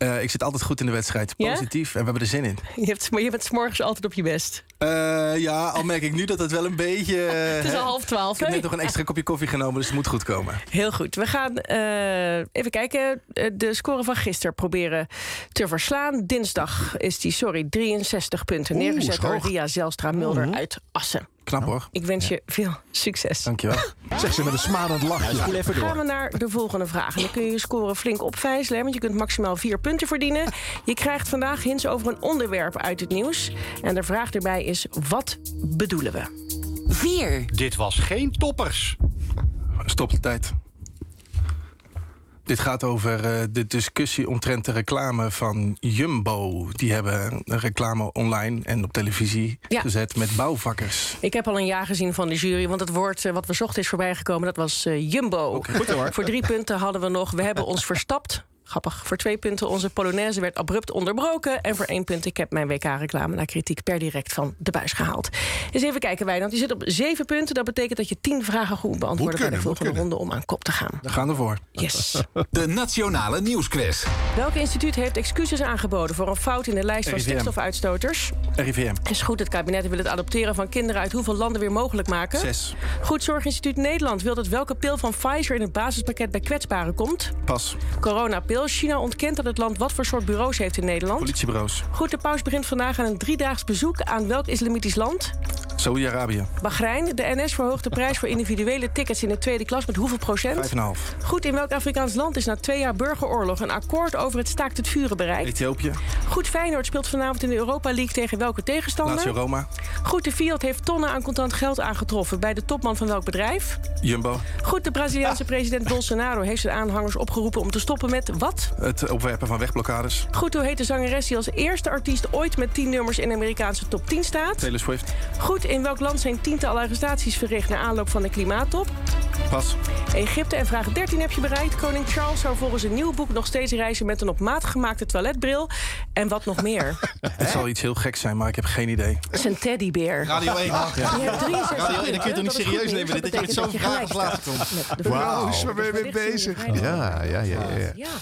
Eh, ik zit altijd goed in de wedstrijd. Ja? Positief. En we hebben er zin in. Je, hebt, maar je bent 's morgens altijd op je best. Eh, ja, al merk ik nu dat het wel een beetje... eh, Het is al half twaalf, Ik heb net nog een extra kopje koffie genomen, dus het moet goed komen. Heel goed. We gaan eh, even kijken. Eh, De score van gisteren proberen te verslaan. Dinsdag is die, sorry, 63 punten Oeh, neergezet door. Ria Zelstra Mulder uit Assen. Knap hoor. Ik wens je veel succes. Dankjewel. Zeg ze met een smalend lachje. Even Gaan we naar de volgende vraag. En dan kun je je score flink opvijzelen. Want je kunt maximaal vier punten verdienen. Je krijgt vandaag hints over een onderwerp uit het nieuws. En de vraag erbij is: wat bedoelen we? 4, Dit was geen toppers. Stop de tijd. Dit gaat over eh, de discussie omtrent de reclame van Jumbo. Die hebben een reclame online en op televisie Ja. gezet met bouwvakkers. Ik heb al een ja gezien van de jury, want het woord eh, wat we zochten is voorbijgekomen. Dat was eh, Jumbo. Voor drie punten hadden we nog, we hebben ons verstapt. Grappig. Voor twee punten, onze Polonaise werd abrupt onderbroken. En voor één punt, ik heb mijn WK-reclame naar kritiek per direct van de buis gehaald. Eens even kijken, Wijnand. Je zit op zeven punten. Dat betekent dat je tien vragen goed beantwoorden bij de volgende ronde om aan kop te gaan. Daar gaan we voor. Yes. De Nationale Nieuwsquiz. Welk instituut heeft excuses aangeboden voor een fout in de lijst van RIVM. stikstofuitstoters? RIVM. Is goed, het kabinet wil het adopteren van kinderen uit hoeveel landen weer mogelijk maken? Zes. Goed Zorginstituut Nederland wil dat welke pil van Pfizer in het basispakket bij kwetsbaren komt. Pas. Coronapil. China ontkent dat het land wat voor soort bureaus heeft in Nederland. Politiebureaus. Goed, de paus begint vandaag aan een driedaags bezoek aan welk islamitisch land? Saudi-Arabië. Bahrein. De NS verhoogt de prijs voor individuele tickets in de tweede klas met hoeveel procent? 5,5. Goed, in welk Afrikaans land is na twee jaar burgeroorlog een akkoord over het staakt het vuren bereikt? Ethiopië. Goed, Feyenoord speelt vanavond in de Europa League tegen welke tegenstander? Lazio Roma. Goed, de Fiat heeft tonnen aan contant geld aangetroffen bij de topman van welk bedrijf? Jumbo. Goed, de Braziliaanse president Bolsonaro heeft zijn aanhangers opgeroepen om te stoppen met wat? Het opwerpen van wegblokkades. Goed, hoe heet de zangeres die als eerste artiest ooit met 10 nummers in de Amerikaanse top 10 staat? Taylor Swift. Goed, in welk land zijn tientallen arrestaties verricht na aanloop van de klimaattop? Pas. Egypte en vraag 13 heb je bereikt. Koning Charles zou volgens een nieuw boek nog steeds reizen met een op maat gemaakte toiletbril. En wat nog meer? Het zal iets heel geks zijn, maar ik heb geen idee. Zijn teddybeer. Radio 1. Je hebt 63 Radio 1, dan kun je het toch niet is serieus nemen. Dit je met zo'n vraag dat op je laatst gelijk komt. Wauw, vrouw. waar ben je mee bezig? Ja, ja, ja.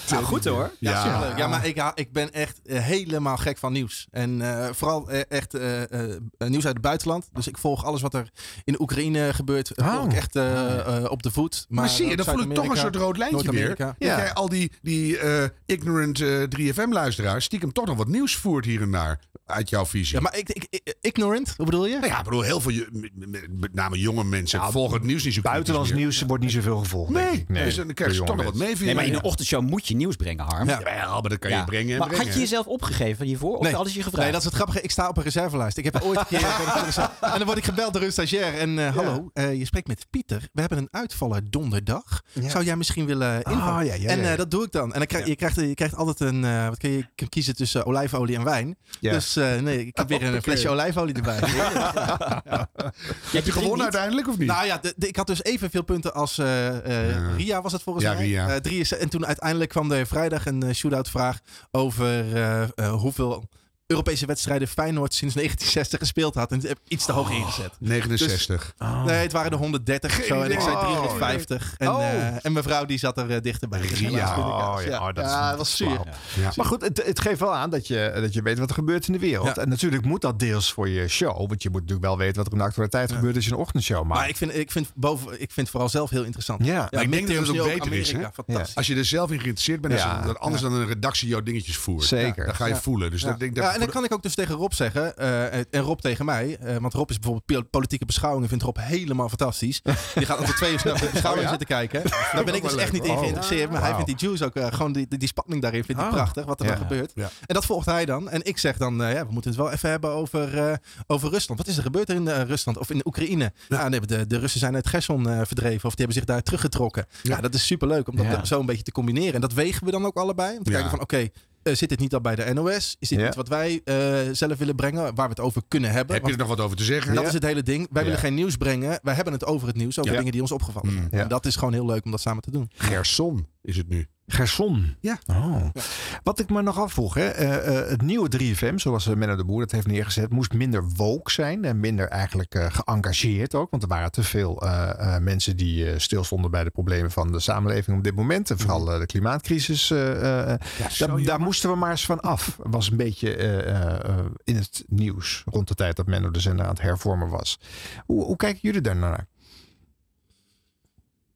ja. Ja. Nou, goed hoor. Ja, Ja. maar ik, ik ben echt eh, helemaal gek van nieuws. En eh, vooral eh, echt eh, eh, nieuws uit het buitenland. Dus ik volg alles wat er in de Oekraïne gebeurt. Oh. volg ik echt eh, eh, op de voet. Maar, Maar zie je, dan voel ik toch een soort rood lijntje weer. Ja. jij al die, die eh, ignorant eh, 3FM-luisteraars stiekem toch nog wat nieuws voert hier en daar. Uit jouw visie. Ja, maar ik, ik, ignorant, hoe bedoel je? Nou ja, ik bedoel, heel veel, je- met- name jonge mensen volgen het nieuws niet zo Buitenlands nieuws wordt niet zoveel gevolgd. Nee, ik. nee dus dan krijg je toch nog wat mee via Nee, maar in een ochtendshow moet je nieuws brengen, Harm. Ja. Maar dat kan je Ja. brengen en Maar brengen. had je jezelf opgegeven hiervoor? Of Nee. hadden ze je gevraagd? Nee, dat is het grappige. Ik sta op een reservelijst. Ik heb ooit een keer. en dan word ik gebeld door een stagiair. En eh, hallo, eh, je spreekt met Pieter. We hebben een uitvaller donderdag. Zou jij misschien willen invallen? Ah, ja, ja, en ja. eh, dat doe ik dan. En dan krijg, je, krijgt, je krijgt altijd een. eh, wat kun je, je kan kiezen tussen olijfolie en wijn. Ja. Dus eh, nee, ik heb weer een flesje olijfolie erbij. Heb je gewonnen uiteindelijk of niet? Nou ja, de- de- ik had dus evenveel punten als Ria was het volgens Ja, mij. Ria. Eh, drie is, en toen uiteindelijk kwam er vrijdag een eh, shootout vraag over eh, eh, hoeveel Europese wedstrijden Feyenoord sinds 1960 gespeeld had. En ik heb iets te hoog ingezet. 69. Nee, het waren er 130 of zo. En ik zei idee. 350. En, Oh. eh, en mevrouw die zat er eh, dichterbij. Dus vind ik- Oh, ja, ja, oh, dat is- ja, dat was zuur. Ja. Maar goed, het, het geeft wel aan dat je, dat je weet wat er gebeurt in de wereld. Ja. En natuurlijk moet dat deels voor je show. Want je moet natuurlijk wel weten wat er in de actualiteit gebeurt als je een ochtendshow maakt. Maar ik vind, ik, vind boven, ik vind het vooral zelf heel interessant. Ja. Maar ik denk dat het ook beter is, hè? Als je er zelf in geïnteresseerd bent, is Ja. dat anders dan een redactie jouw dingetjes voert. Zeker. Ja, dat ga je Ja. voelen. Dus Ja. dat denk ik dat ja, en dan kan ik ook dus tegen Rob zeggen, eh, en Rob tegen mij, eh, want Rob is bijvoorbeeld pol- politieke beschouwingen, vindt Rob helemaal fantastisch. Die gaat altijd twee uur snel de beschouwingen zitten kijken. Daar ben ik dus echt niet in Oh. geïnteresseerd, maar hij vindt die juice ook, eh, gewoon die, die, die spanning daarin, vindt hij Oh. prachtig, wat er dan gebeurt. En dat volgt hij dan. En ik zeg dan, ja, we moeten het wel even hebben over, over Rusland. Wat is er gebeurd in Rusland of in de Oekraïne? Nee, de, de Russen zijn uit Gerson verdreven of die hebben zich daar teruggetrokken. Ja, dat is superleuk om dat zo een beetje te combineren. En dat wegen we dan ook allebei. Om te kijken van, oké, zit dit niet al bij de NOS? Is dit Ja. niet wat wij eh, zelf willen brengen, waar we het over kunnen hebben? Heb je er nog wat over te zeggen? dat is het hele ding. Wij Ja. willen geen nieuws brengen. Wij hebben het over het nieuws, over Ja. dingen die ons opgevallen zijn. Ja. En dat is gewoon heel leuk om dat samen te doen. Gerson is het nu. Gerson. Ja. Oh. Wat ik me nog afvroeg, hè, eh, eh, het nieuwe 3FM, zoals eh, Menno de Boer het heeft neergezet, moest minder woke zijn en minder eigenlijk eh, geëngageerd ook. Want er waren te veel mensen die stilstonden bij de problemen van de samenleving op dit moment. En vooral eh, de klimaatcrisis. daar, daar moesten we maar eens van af. Was een beetje in het nieuws rond de tijd dat Menno de zender aan het hervormen was. Hoe, hoe kijken jullie daar naar?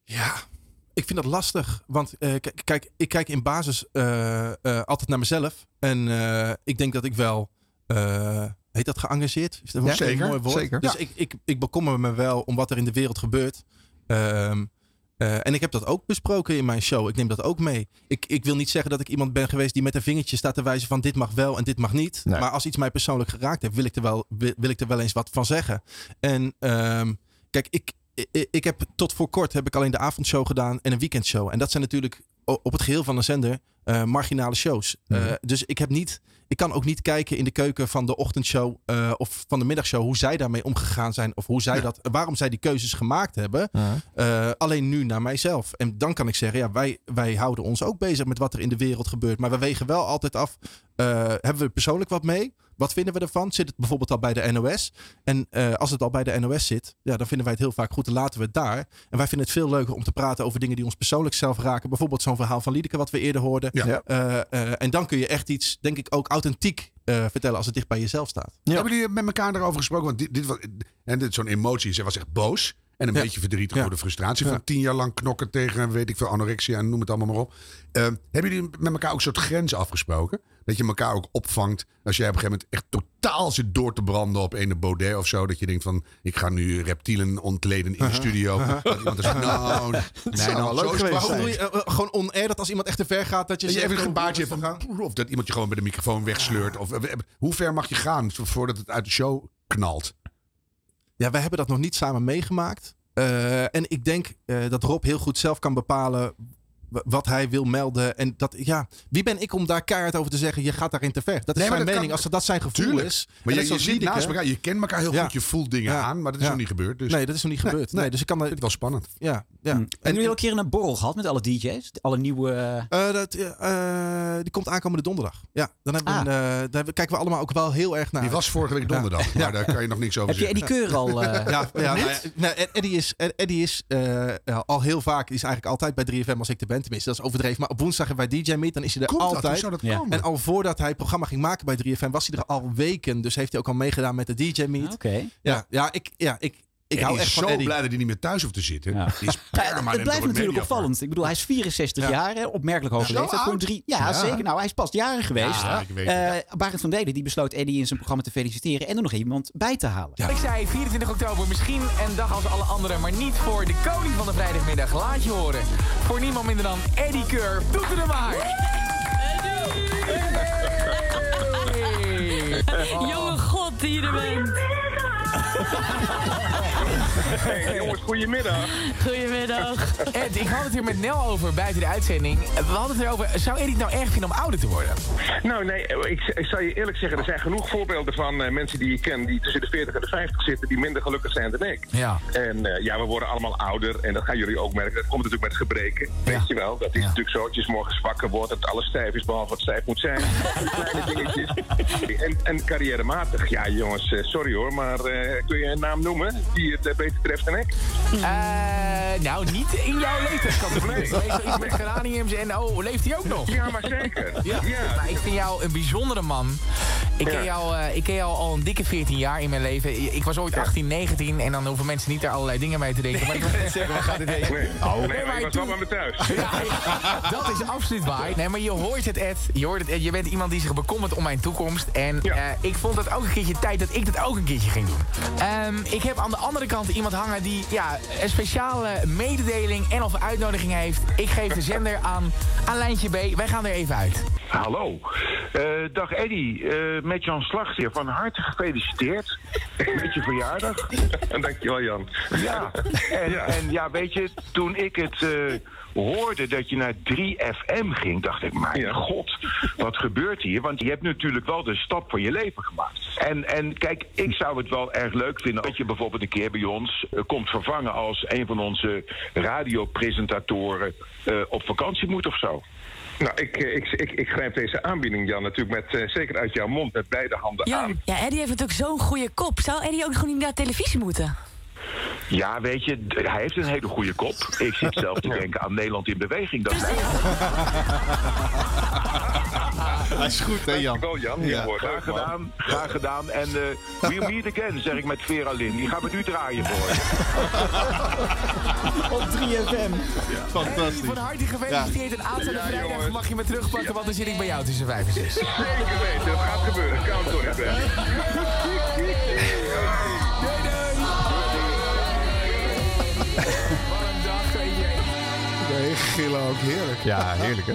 Ja, ik vind dat lastig. Want eh, kijk, ik kijk in basis eh, eh, altijd naar mezelf. En ik denk dat ik wel. heet dat geëngageerd? Is dat Ja, een zeker, mooi woord? zeker. Dus Ja. ik, ik, ik bekommer me wel om wat er in de wereld gebeurt. Ehm, eh, en ik heb dat ook besproken in mijn show. Ik neem dat ook mee. Ik, ik wil niet zeggen dat ik iemand ben geweest die met een vingertje staat te wijzen van dit mag wel en dit mag niet. Nee. Maar als iets mij persoonlijk geraakt heeft, wil ik er wel, wil, wil ik er wel eens wat van zeggen. En ehm, kijk, ik, ik, ik heb tot voor kort heb ik alleen de avondshow gedaan en een weekendshow. En dat zijn natuurlijk op het geheel van een zender eh, marginale shows. Eh, dus ik heb niet, ik kan ook niet kijken in de keuken van de ochtendshow eh, of van de middagshow hoe zij daarmee omgegaan zijn of hoe zij dat, waarom zij die keuzes gemaakt hebben. Alleen nu naar mijzelf. En dan kan ik zeggen, ja, wij, wij houden ons ook bezig met wat er in de wereld gebeurt. Maar we wegen wel altijd af, hebben we persoonlijk wat mee? Wat vinden we ervan? Zit het bijvoorbeeld al bij de NOS? En eh, als het al bij de NOS zit, ja, dan vinden wij het heel vaak goed. Dan laten we het daar. En wij vinden het veel leuker om te praten over dingen die ons persoonlijk zelf raken. Bijvoorbeeld zo'n verhaal van Liedeke wat we eerder hoorden. Ja. Eh, eh, en dan kun je echt iets, denk ik, ook authentiek eh, vertellen als het dicht bij jezelf staat. Hebben jullie met elkaar daarover gesproken? Want dit, dit was, en dit zo'n emotie, zij was echt boos. En een Ja. beetje verdrietig Ja. door de frustratie van tien jaar lang knokken tegen, weet ik veel, anorexia en noem het allemaal maar op. Eh, hebben jullie met elkaar ook een soort grens afgesproken? Dat je elkaar ook opvangt als jij op een gegeven moment echt totaal zit door te branden op een Baudet of zo. Dat je denkt van, ik ga nu reptielen ontleden in de studio. Dat iemand zegt, nou, nee, nou, zo. Doe je, eh, eh, gewoon on-air dat als iemand echt te ver gaat, dat je Dat je even een hoe hebt van, of dat iemand je gewoon bij de microfoon wegsleurt. Of, eh, hoe ver mag je gaan voordat het uit de show knalt? Ja, wij hebben dat nog niet samen meegemaakt. Eh, en ik denk eh, dat Rob heel goed zelf kan bepalen wat hij wil melden. En dat, ja, wie ben ik om daar keihard over te zeggen, je gaat daarin te ver. Dat is Nee, dat mening. kan- Als dat zijn gevoel Tuurlijk. is. Maar je, Liedeke- naast elkaar, je kent elkaar heel Ja. goed, je voelt dingen Ja. aan, maar dat is Ja. nog niet gebeurd. Dus Nee, dat is nog niet Nee, gebeurd. Nee, nee. dus ik kan ik vind het wel spannend. Ja, ja. En hebben jullie al een keer een borrel gehad met alle DJ's? Alle nieuwe... Eh, dat, eh, die komt aankomende donderdag. Ja, dan hebben we Ah. een, eh, daar kijken we allemaal ook wel heel erg naar. Die was vorige week donderdag, maar daar kan je nog niks over Heb je zeggen. Eddie Keur al... eh, ja, nou Eddie is, Ed- Eddie is eh, eh, al heel vaak, die is eigenlijk altijd bij 3FM als ik er ben. Tenminste, dat is overdreven. Maar op woensdag hebben wij DJ Meet, dan is hij er Komt dat? Hoe altijd. zou dat Ja. komen? En al voordat hij het programma ging maken bij 3FM, was hij er al weken. Dus heeft hij ook al meegedaan met de DJ Meet. Oké. Ja, ja, ik, ja, ik, ik hou is echt zo van Eddie. blij dat hij niet meer thuis hoeft te zitten. Ja. Is het blijft natuurlijk opvallend. Ik bedoel, hij is 64 Ja. jaar, hè, opmerkelijk hoge Zo leeftijd. Gewoon drie, ja, Ja. zeker. Nou, hij is pas jaren geweest. Ja, Eh, het. Barend van Delen die besloot Eddie in zijn programma te feliciteren en er nog iemand bij te halen. Ja. Ik zei 24 oktober, misschien een dag als alle anderen, maar niet voor de koning van de vrijdagmiddag. Laat je horen. Voor niemand minder dan Eddie Keur. Doet er maar! Jonge god die je er bent. Hey, jongens, goedemiddag. Goedemiddag. Ed, ik had het hier met Nel over buiten de uitzending. We hadden het erover, zou het nou erg vinden om ouder te worden? Nou, nee, ik, ik zal je eerlijk zeggen, er zijn genoeg voorbeelden van eh, mensen die ik ken die tussen de 40 en de 50 zitten, die minder gelukkig zijn dan ik. Ja. En eh, ja, we worden allemaal ouder en dat gaan jullie ook merken. Dat komt natuurlijk met gebreken, weet je wel. Dat is natuurlijk zo, dat je 's morgens wakker wordt, dat alles stijf is, behalve wat stijf moet zijn. Die kleine dingetjes. En, en carrièrematig, ja jongens, eh, sorry hoor, maar eh, kun je een naam noemen die het beter treft dan ik? Eh, nou, niet in jouw leeftijdscategorie. Nee. Iets met geraniums en oh, leeft hij ook nog? Ja, maar zeker. Ja. Ja. Maar ik vind jou een bijzondere man. Ik ken, jou, eh, ik ken jou al een dikke 14 jaar in mijn leven. Ik was ooit 18, 19 en dan hoeven mensen niet daar allerlei dingen mee te denken. Maar ik wil net zeggen, waar gaat dit heen? Nee, nee, Nee, maar maar ik was toen- wel bij me thuis. Ja, dat is absoluut waar. Nee, maar je hoort het, Ed. Je hoort het, Ed. Je bent iemand die zich bekommert om mijn toekomst. En eh, ik vond het ook een keertje tijd dat ik dat ook een keertje ging doen. Ehm, ik heb aan de andere kant iemand hangen die ja, een speciale mededeling en of uitnodiging heeft. Ik geef de zender aan, aan Lijntje B. Wij gaan er even uit. Hallo. Eh, dag Eddy, eh, met Jan Slacht hier. Van harte gefeliciteerd met je verjaardag. En dankjewel Jan. Ja, en Ja. ja. en ja, weet je, toen ik het eh, hoorde dat je naar 3FM ging, dacht ik, mijn Ja. god, wat gebeurt hier? Want je hebt natuurlijk wel de stap van je leven gemaakt. En, en kijk, ik zou het wel erg leuk vinden dat je bijvoorbeeld een keer bij ons eh, komt vervangen als een van onze radiopresentatoren eh, op vakantie moet of zo. Nou, ik, eh, ik, ik, ik grijp deze aanbieding, Jan, natuurlijk met, eh, zeker uit jouw mond, met beide handen Ja, aan. ja, Eddie heeft natuurlijk zo'n goede kop. Zou Eddie ook gewoon niet naar televisie moeten? Ja, weet je, hij heeft een hele goede kop. Ik zit zelf te denken aan Nederland in beweging. Dat Hij is goed, hè Jan? Dankjewel Jan. Ja. Je wordt Graag leuk, gedaan, graag gedaan. En eh we'll meet again, zeg ik met Vera Lynn. Die gaat met u draaien voor je. Op 3FM. Fantastisch. Van harte gefeliciteerd. En aanstaande Ja, vrijdag jongens. mag je me terugpakken, want dan zit ik bij jou tussen 5 en 6. Zeker weten, dat gaat gebeuren. Count on it, Ben. Nee, gillen ook heerlijk. Ja, heerlijk hè?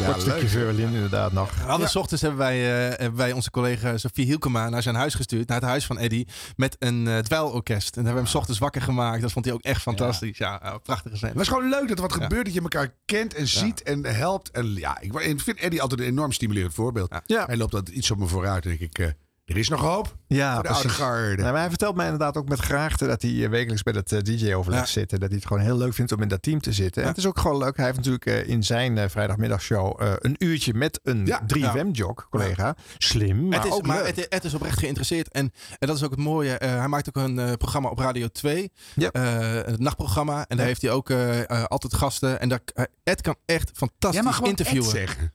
Ja, Kort stukje leuk. Verlin inderdaad nog. We hadden 's ochtends hebben wij, eh, hebben wij onze collega Sofie Hielkema naar zijn huis gestuurd. Naar het huis van Eddie. Met een eh dweilorkest. En daar hebben we hem 's ochtends wakker gemaakt. Dat vond hij ook echt fantastisch. Ja, ja prachtige scène. Het is gewoon leuk dat er wat gebeurt, dat je elkaar kent en ziet en helpt. En ja, ik, vind Eddie altijd een enorm stimulerend voorbeeld. Ja. Hij loopt altijd iets op me vooruit. En denk ik, eh, er is nog hoop Ja, voor de oude precies. garde. Nou, maar hij vertelt mij inderdaad ook met graagte dat hij eh, wekelijks bij dat eh, DJ-overleg Ja. zit. En dat hij het gewoon heel leuk vindt om in dat team te zitten. En het is ook gewoon leuk. Hij heeft natuurlijk eh, in zijn vrijdagmiddagshow eh, een uurtje met een Ja. 3FM-jog, collega. Slim, maar het is, ook maar leuk. het, het is oprecht geïnteresseerd. En, en dat is ook het mooie. eh, hij maakt ook een programma op Radio 2. Ja. eh, het nachtprogramma. En daar heeft hij ook altijd gasten. En daar, Ed kan echt fantastisch gewoon interviewen. Ed zeggen.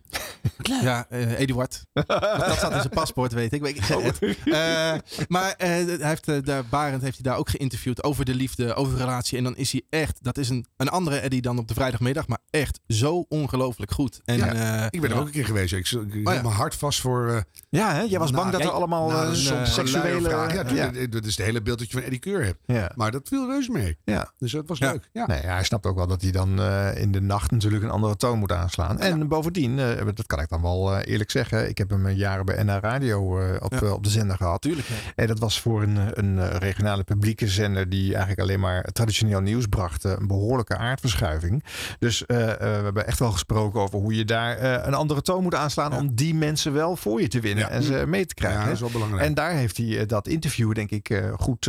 Ja, Eduard. dat staat in zijn paspoort, weet ik. Ik, ik, Ed. Eh, maar eh, hij heeft, eh, daar, Barend heeft hij daar ook geïnterviewd over de liefde, over de relatie. En dan is hij echt, dat is een, een andere Eddie dan op de vrijdagmiddag, maar echt zo ongelooflijk goed. En, Ja, eh, ik ben er ja. ook een keer geweest. Ik, ik Oh, mijn hart vast voor... eh, Ja, hè? Jij was bang dat er allemaal nou, eh, een, soort eh, seksuele... Ja, ja. dat- is het hele beeld dat je van Eddie Keur hebt. Ja. Maar dat viel reuze mee. Ja. Dus dat was leuk. Ja. Nee, ja, hij snapt ook wel dat hij dan eh, in de nacht natuurlijk een andere toon moet aanslaan. En bovendien, eh, dat kan ik dan wel eh, eerlijk zeggen. Ik heb hem eh, jaren bij NH Radio eh, op, eh, op de zender gehad. Tuurlijk. ja. En dat was voor een, een eh, regionale publieke zender die eigenlijk alleen maar traditioneel nieuws bracht. eh, een behoorlijke aardverschuiving. Dus eh, eh, we hebben echt wel gesproken over hoe je daar eh, een andere toon moet aanslaan. Om die mensen wel voor je te winnen Ja. en ze mee te krijgen. Ja, dat is wel belangrijk. En daar heeft hij dat interview denk ik eh, goed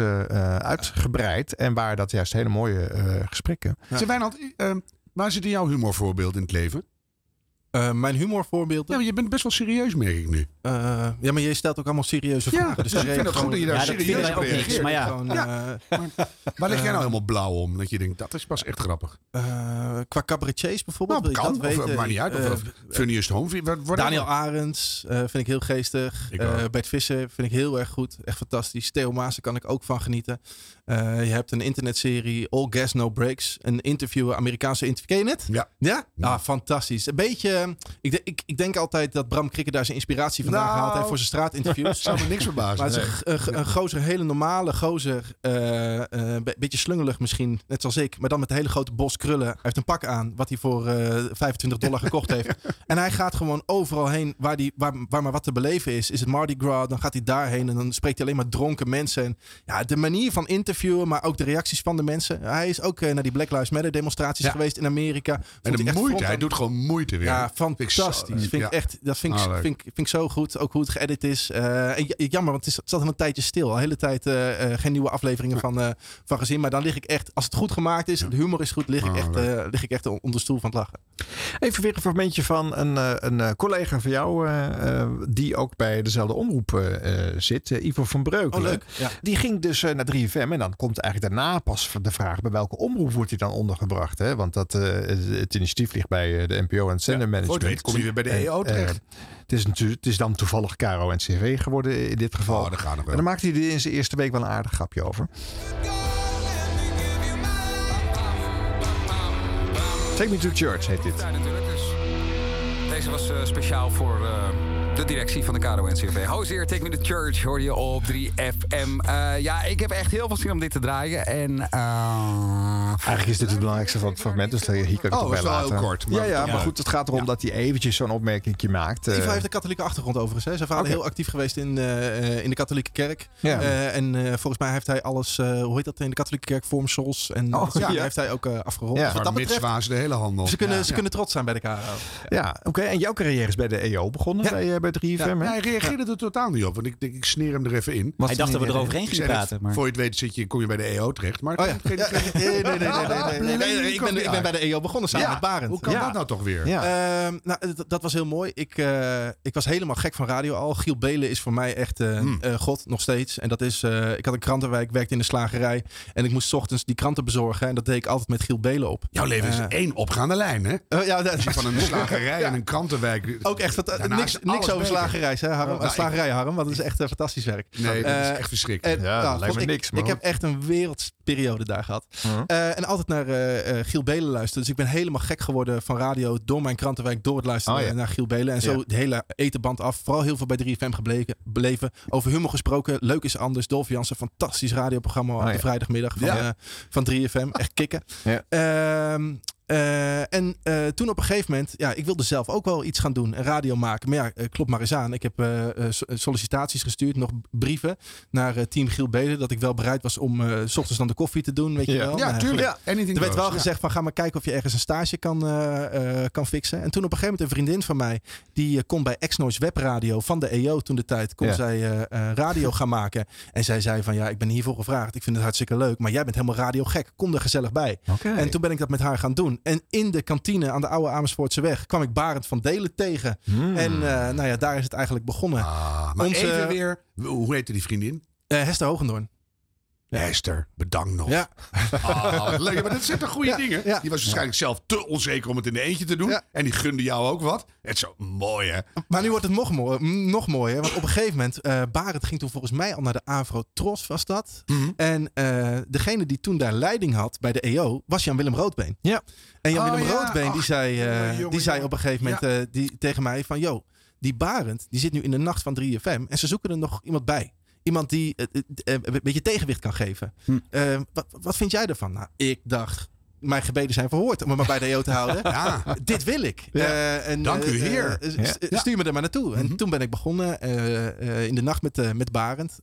uitgebreid. En waar dat juist hele mooie eh, gesprekken. Zeg, Wijnand, eh, waar zit jouw humorvoorbeeld in het leven? Eh, mijn humorvoorbeelden. Ja, je bent best wel serieus, merk ik nu. Eh, ja, maar je stelt ook allemaal serieuze Ja, vragen. dus ik vind het goed dat je daar Ja, serieus op reageert. maar ja. Gewoon, Ja. eh, Waar lig jij nou Eh, helemaal blauw om? Dat je denkt, dat is pas echt grappig. eh, qua cabaretiers bijvoorbeeld. Nou, wil je kan, dat of, eh, maakt niet uit. Of, Eh, Funniest Home. Wat-. Daniel Arends eh, vind ik heel geestig. Ik Eh. Bert Visser vind ik heel erg goed. Echt fantastisch. Theo Maassen kan ik ook van genieten. Eh, je hebt een internetserie All Gas No Breaks. Een interview, Amerikaanse interview. Ken je het? Ja. Ja? Ah, fantastisch. Een beetje... Ik, ik, ik denk altijd dat Bram Krikke daar zijn inspiratie vandaan Nou, gehaald heeft voor zijn straatinterviews. Zou me niks verbazen. Maar het is een, Nee. een, een gozer, een hele normale gozer. eh, eh, beetje slungelig misschien, net zoals ik. Maar dan met een hele grote bos krullen. Hij heeft een pak aan, wat hij voor eh 25 dollar gekocht heeft. En hij gaat gewoon overal heen waar, die, waar, waar maar wat te beleven is. Is het Mardi Gras, dan gaat hij daarheen. En dan spreekt hij alleen maar dronken mensen. En ja, de manier van interviewen, maar ook de reacties van de mensen. Hij is ook eh, naar die Black Lives Matter demonstraties Ja. geweest in Amerika. En de hij moeite, hij doet gewoon moeite weer. ja, Vind ik zo- fantastisch. Vind ik echt, dat vind ik, leuk. vind, vind ik zo goed. Ook hoe het geëdit is. Eh, jammer, want het, is, het zat al een tijdje stil. Al een hele tijd eh, eh, geen nieuwe afleveringen van, van gezien. Maar dan lig ik echt, als het goed gemaakt is, de humor is goed, lig ik Ah, echt, lig ik echt onder de stoel van het lachen. Even weer een fragmentje van een, een collega van jou, die ook bij dezelfde omroep zit, Ivo van Breukelen. Oh, leuk. Ja. Die ging dus naar 3FM en dan komt eigenlijk daarna pas de vraag bij welke omroep wordt hij dan ondergebracht. Hè? Want dat, het, initiatief ligt bij de NPO en het zendermanagement. weet kom je weer bij de EO terecht. Het, is natuurlijk, het is dan toevallig Caro en CV geworden in dit geval. Oh, dat gaat nog wel. En dan maakt hij er in zijn eerste week wel een aardig grapje over. Take Me to Church heet dit. Deze was eh, speciaal voor eh, de directie van de KRO-NCRV. Hozeer, Take Me to Church hoor je op 3FM. Eh, ja, ik heb echt heel veel zin om dit te draaien. En, eh, Eigenlijk is dit het belangrijkste van het fragment, dus hier kan ik Oh, het toch was bij wel heel laten. kort, maar- ja, ja, Ja. maar goed, het gaat erom dat hij eventjes zo'n opmerking maakt. Ivo heeft een katholieke achtergrond overigens. Hè. Zijn vader heel actief geweest in, in de katholieke kerk. Ja. Eh, en eh, volgens mij heeft hij alles, eh, hoe heet dat in de katholieke kerk, vormsels. En Oh, ja. heeft hij ook eh, afgerond. Ja. Dus wat dat Maar betreft, mitswaas de hele handel. ze, kunnen, Ja. ze kunnen trots zijn bij de KRO. ja, oké. En jouw carrière is bij de EO begonnen, Ja. bij, ja, hij reageerde er totaal niet op. Want ik denk, ik sneer hem er even in. hij dacht dat we eroverheen gingen praten. Maar... Voor je het weet zit je, kom je bij de EO terecht. Maar Ik, ben, bij de EO begonnen samen met Barend. Hoe kan dat nou toch weer? Ehm, nou, dat was heel mooi. Ik, eh, ik was helemaal gek van radio al. Giel Belen is voor mij echt eh, hmm. eh, god nog steeds. En dat is, ik had een krantenwijk, werkte in de slagerij. En ik moest ochtends die kranten bezorgen. En dat deed ik altijd met Giel Belen op. Jouw leven is één opgaande lijn, hè? ja, dat is van een slagerij en een krantenwijk. Ook echt, niks, niks over hè, Harm? Nou, ik- slagerij, Harm, want dat is echt eh, fantastisch werk. Nee, dat is Eh, echt verschrikkelijk. Ja, nou, lijkt me ik, niks, man. ik heb echt een wereldperiode daar gehad. Mhm. Eh, en altijd naar Giel Belen luisteren. Dus ik ben helemaal gek geworden van radio door mijn krantenwijk door het luisteren Oh, naar Giel Belen. En zo de hele etenband af. Vooral heel veel bij 3FM gebleken, beleven. Over humor gesproken. Leuk is anders. Dolf Jansen, fantastisch radioprogramma op Oh, de vrijdagmiddag van, van 3FM. Echt kicken. Ja. Eh, en eh, toen op een gegeven moment, ja, ik wilde zelf ook wel iets gaan doen, een radio maken. Maar ja, eh, klopt maar eens aan. Ik heb so- sollicitaties gestuurd, nog brieven naar team Giel Belen. Dat ik wel bereid was om s ochtends dan de koffie te doen, weet je Ja. wel. Ja, Nou, tuurlijk. Anything Er werd goes, wel ja. gezegd van ga maar kijken of je ergens een stage kan, kan fixen. En toen op een gegeven moment een vriendin van mij, die kon bij Exnoise Webradio van de EO toen de tijd, kon Ja. zij radio gaan maken. En zij zei van ja, ik ben hiervoor gevraagd. Ik vind het hartstikke leuk, maar jij bent helemaal radio gek. Kom er gezellig bij. En toen ben ik dat met haar gaan doen. En in de kantine aan de oude Amersfoortse weg kwam ik Barend van Delen tegen. Hmm. En eh, nou ja, daar is het eigenlijk begonnen. Ah, maar Onze- even weer... Hoe heette die vriendin? Eh, Hester Hogendoorn. Esther, bedankt nog. Ja. Wat leuk. Maar dat zijn toch goede Ja, dingen? ja. Die was waarschijnlijk zelf te onzeker om het in de eentje te doen. En die gunde jou ook wat. Het is zo mooi, hè? Maar nu wordt het nog, mooi, nog mooier. Want op een gegeven moment, eh Barend ging toen volgens mij al naar de Avro Tros, was dat. Mhm. En eh, degene die toen daar leiding had bij de EO, was Jan-Willem Roodbeen. Ja. En Jan-Willem Oh, ja. Roodbeen, die zei, eh, jongen, jongen, die zei op een gegeven moment Ja. eh, die, tegen mij van... Yo, die Barend, die zit nu in de nacht van 3FM en ze zoeken er nog iemand bij. Iemand die eh, eh, eh, een beetje tegenwicht kan geven. Hm. Wat, wat vind jij ervan? Nou, ik dacht, mijn gebeden zijn verhoord om me maar bij de EO te houden. Ja. Dit wil ik. Ja. En, Dank u, Heer. Ja. Stuur me er maar naartoe. En toen ben ik begonnen in de nacht met, met Barend.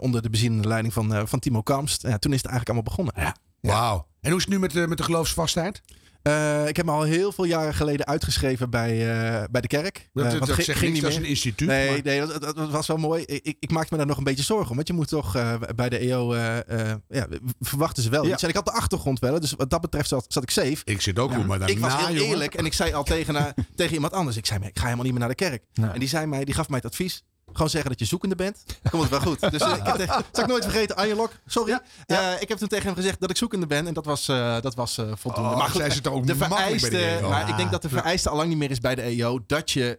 onder de bezienende leiding van, van Timo Kamst. Ja, toen is het eigenlijk allemaal begonnen. Wauw. En hoe is het nu met, de- met de geloofsvastheid? Eh, ik heb me al heel veel jaren geleden uitgeschreven bij, eh, bij de kerk. Dat- Eh, dat ging- niet meer. een instituut, Nee, maar- nee dat, dat- was wel mooi. Ik, ik maakte me daar nog een beetje zorgen om. Want je moet toch bij de EO... ja, verwachten ze wel Ja. iets. En ik had de achtergrond wel. Dus wat dat betreft zat, zat ik safe. Ik zit ook goed, maar daarna, ik was heel jongen. eerlijk en ik zei al tegen, tegen iemand anders. Ik zei, ik ga helemaal niet meer naar de kerk. En die, zei mij, die gaf mij het advies. Gewoon zeggen dat je zoekende bent. Dan komt het wel goed. Dus eh, ik heb tegen, zal ik nooit vergeten, Arjen Lok, sorry. Eh, ik heb toen tegen hem gezegd dat ik zoekende ben. En dat was, eh, dat was voldoende. Oh, maar goed, zij zit er ook de makkelijk bij de vereiste, EO. maar ik denk dat de Ja. vereiste al lang niet meer is bij de EO. Dat je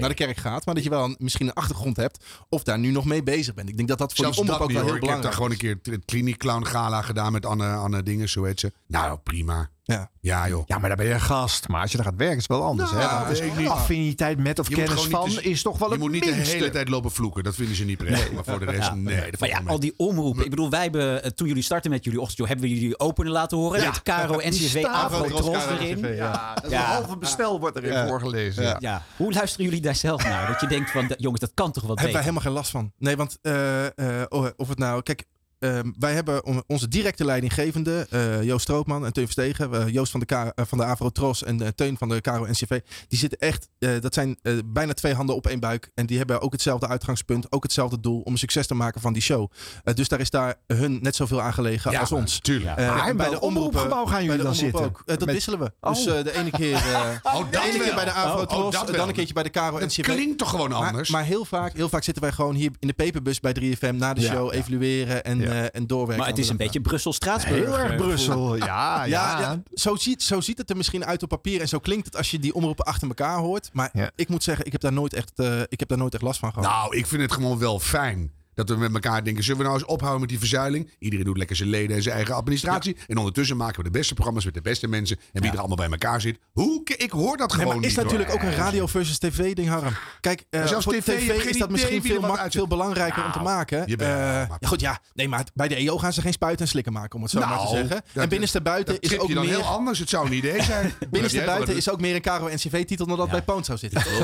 naar de kerk gaat. Maar dat je wel een- misschien een achtergrond hebt. Of daar nu nog mee bezig bent. Ik denk dat dat voor Zelfs omroep ook wel hoor. heel Ik heb daar belangrijk gewoon een keer het Kliniek Clown Gala gedaan met Anne, Anne Dingen, zo heet ze. Nou, prima. Ja. Ja, joh. Ja, maar daar ben je gast. Maar als je daar gaat werken is het wel anders. Nou, hè? ik niet. Affiniteit met of Je kennis van is toch wel Je het moet niet de minste. hele tijd lopen vloeken. Dat vinden ze niet prettig. Maar voor de rest, Ja. nee. dat Maar ja, wel al die omroepen. Ik bedoel, wij hebben, eh, toen jullie starten met jullie ochtendshow, hebben we jullie openen laten horen. Ja. Met Caro, NCV, Caro, erin. Ja. Dat is een halve bestel wordt erin voorgelezen, ja. Ja. Hoe luisteren jullie daar zelf naar? Dat je denkt van, jongens, dat kan toch wat hebben wij beter? helemaal geen last van. Nee, want eh, eh, oh, of het nou... Kijk, eh, wij hebben on- onze directe leidinggevende, eh, Joost Stroopman en Teun Verstegen. eh, Joost van de, K, eh, van de Avro Tros en Teun van de Caro NCV. Die zitten echt, eh, dat zijn bijna twee handen op één buik. En die hebben ook hetzelfde uitgangspunt, ook hetzelfde doel om een succes te maken van die show. Dus daar is daar hun net zoveel aan gelegen Ja, als ons. tuurlijk. Eh, Maar en bij de omroepgebouw gaan bij jullie dan zitten? Ook. Dat Met- wisselen we. Oh. Dus de ene keer, eh, Oh, de ene keer bij de Avro Oh, Tros, oh, dan een keertje bij de Caro Dat NCV. klinkt toch gewoon anders? Maar, heel, vaak, heel vaak zitten wij gewoon hier in de peperbus bij 3FM na de Ja, show ja. evalueren en, eh, en doorwerken. Maar het is een beetje Brussel-Straatsburg. Heel erg Brussel, ja, ja. Ja, ja, zo, ziet, zo ziet het er misschien uit op papier en zo klinkt het als je die omroepen achter elkaar hoort. Maar Ja. ik moet zeggen, ik heb daar nooit echt, eh, ik heb daar nooit echt last van gehad. Nou, ik vind het gewoon wel fijn. Dat we met elkaar denken, zullen we nou eens ophouden met die verzuiling? Iedereen doet lekker zijn leden en zijn eigen administratie. En ondertussen maken we de beste programma's met de beste mensen. En wie er allemaal bij elkaar zit. Hoe? Ik hoor dat Nee, gewoon maar niet. is natuurlijk ook een radio versus tv ding, Harm. Kijk, eh, Maar zelfs voor TV, is dat misschien veel, veel belangrijker om te maken. Eh, maar- ja, goed, ja. Nee, maar bij de EO gaan ze geen spuiten en slikken maken, om het zo maar te Nou, zeggen. dat- en binnenste buiten is ook dan meer... heel anders. Het zou een idee zijn. Binnenste buiten is ook meer een Caro NCV-titel dan dat bij Poont zou zitten.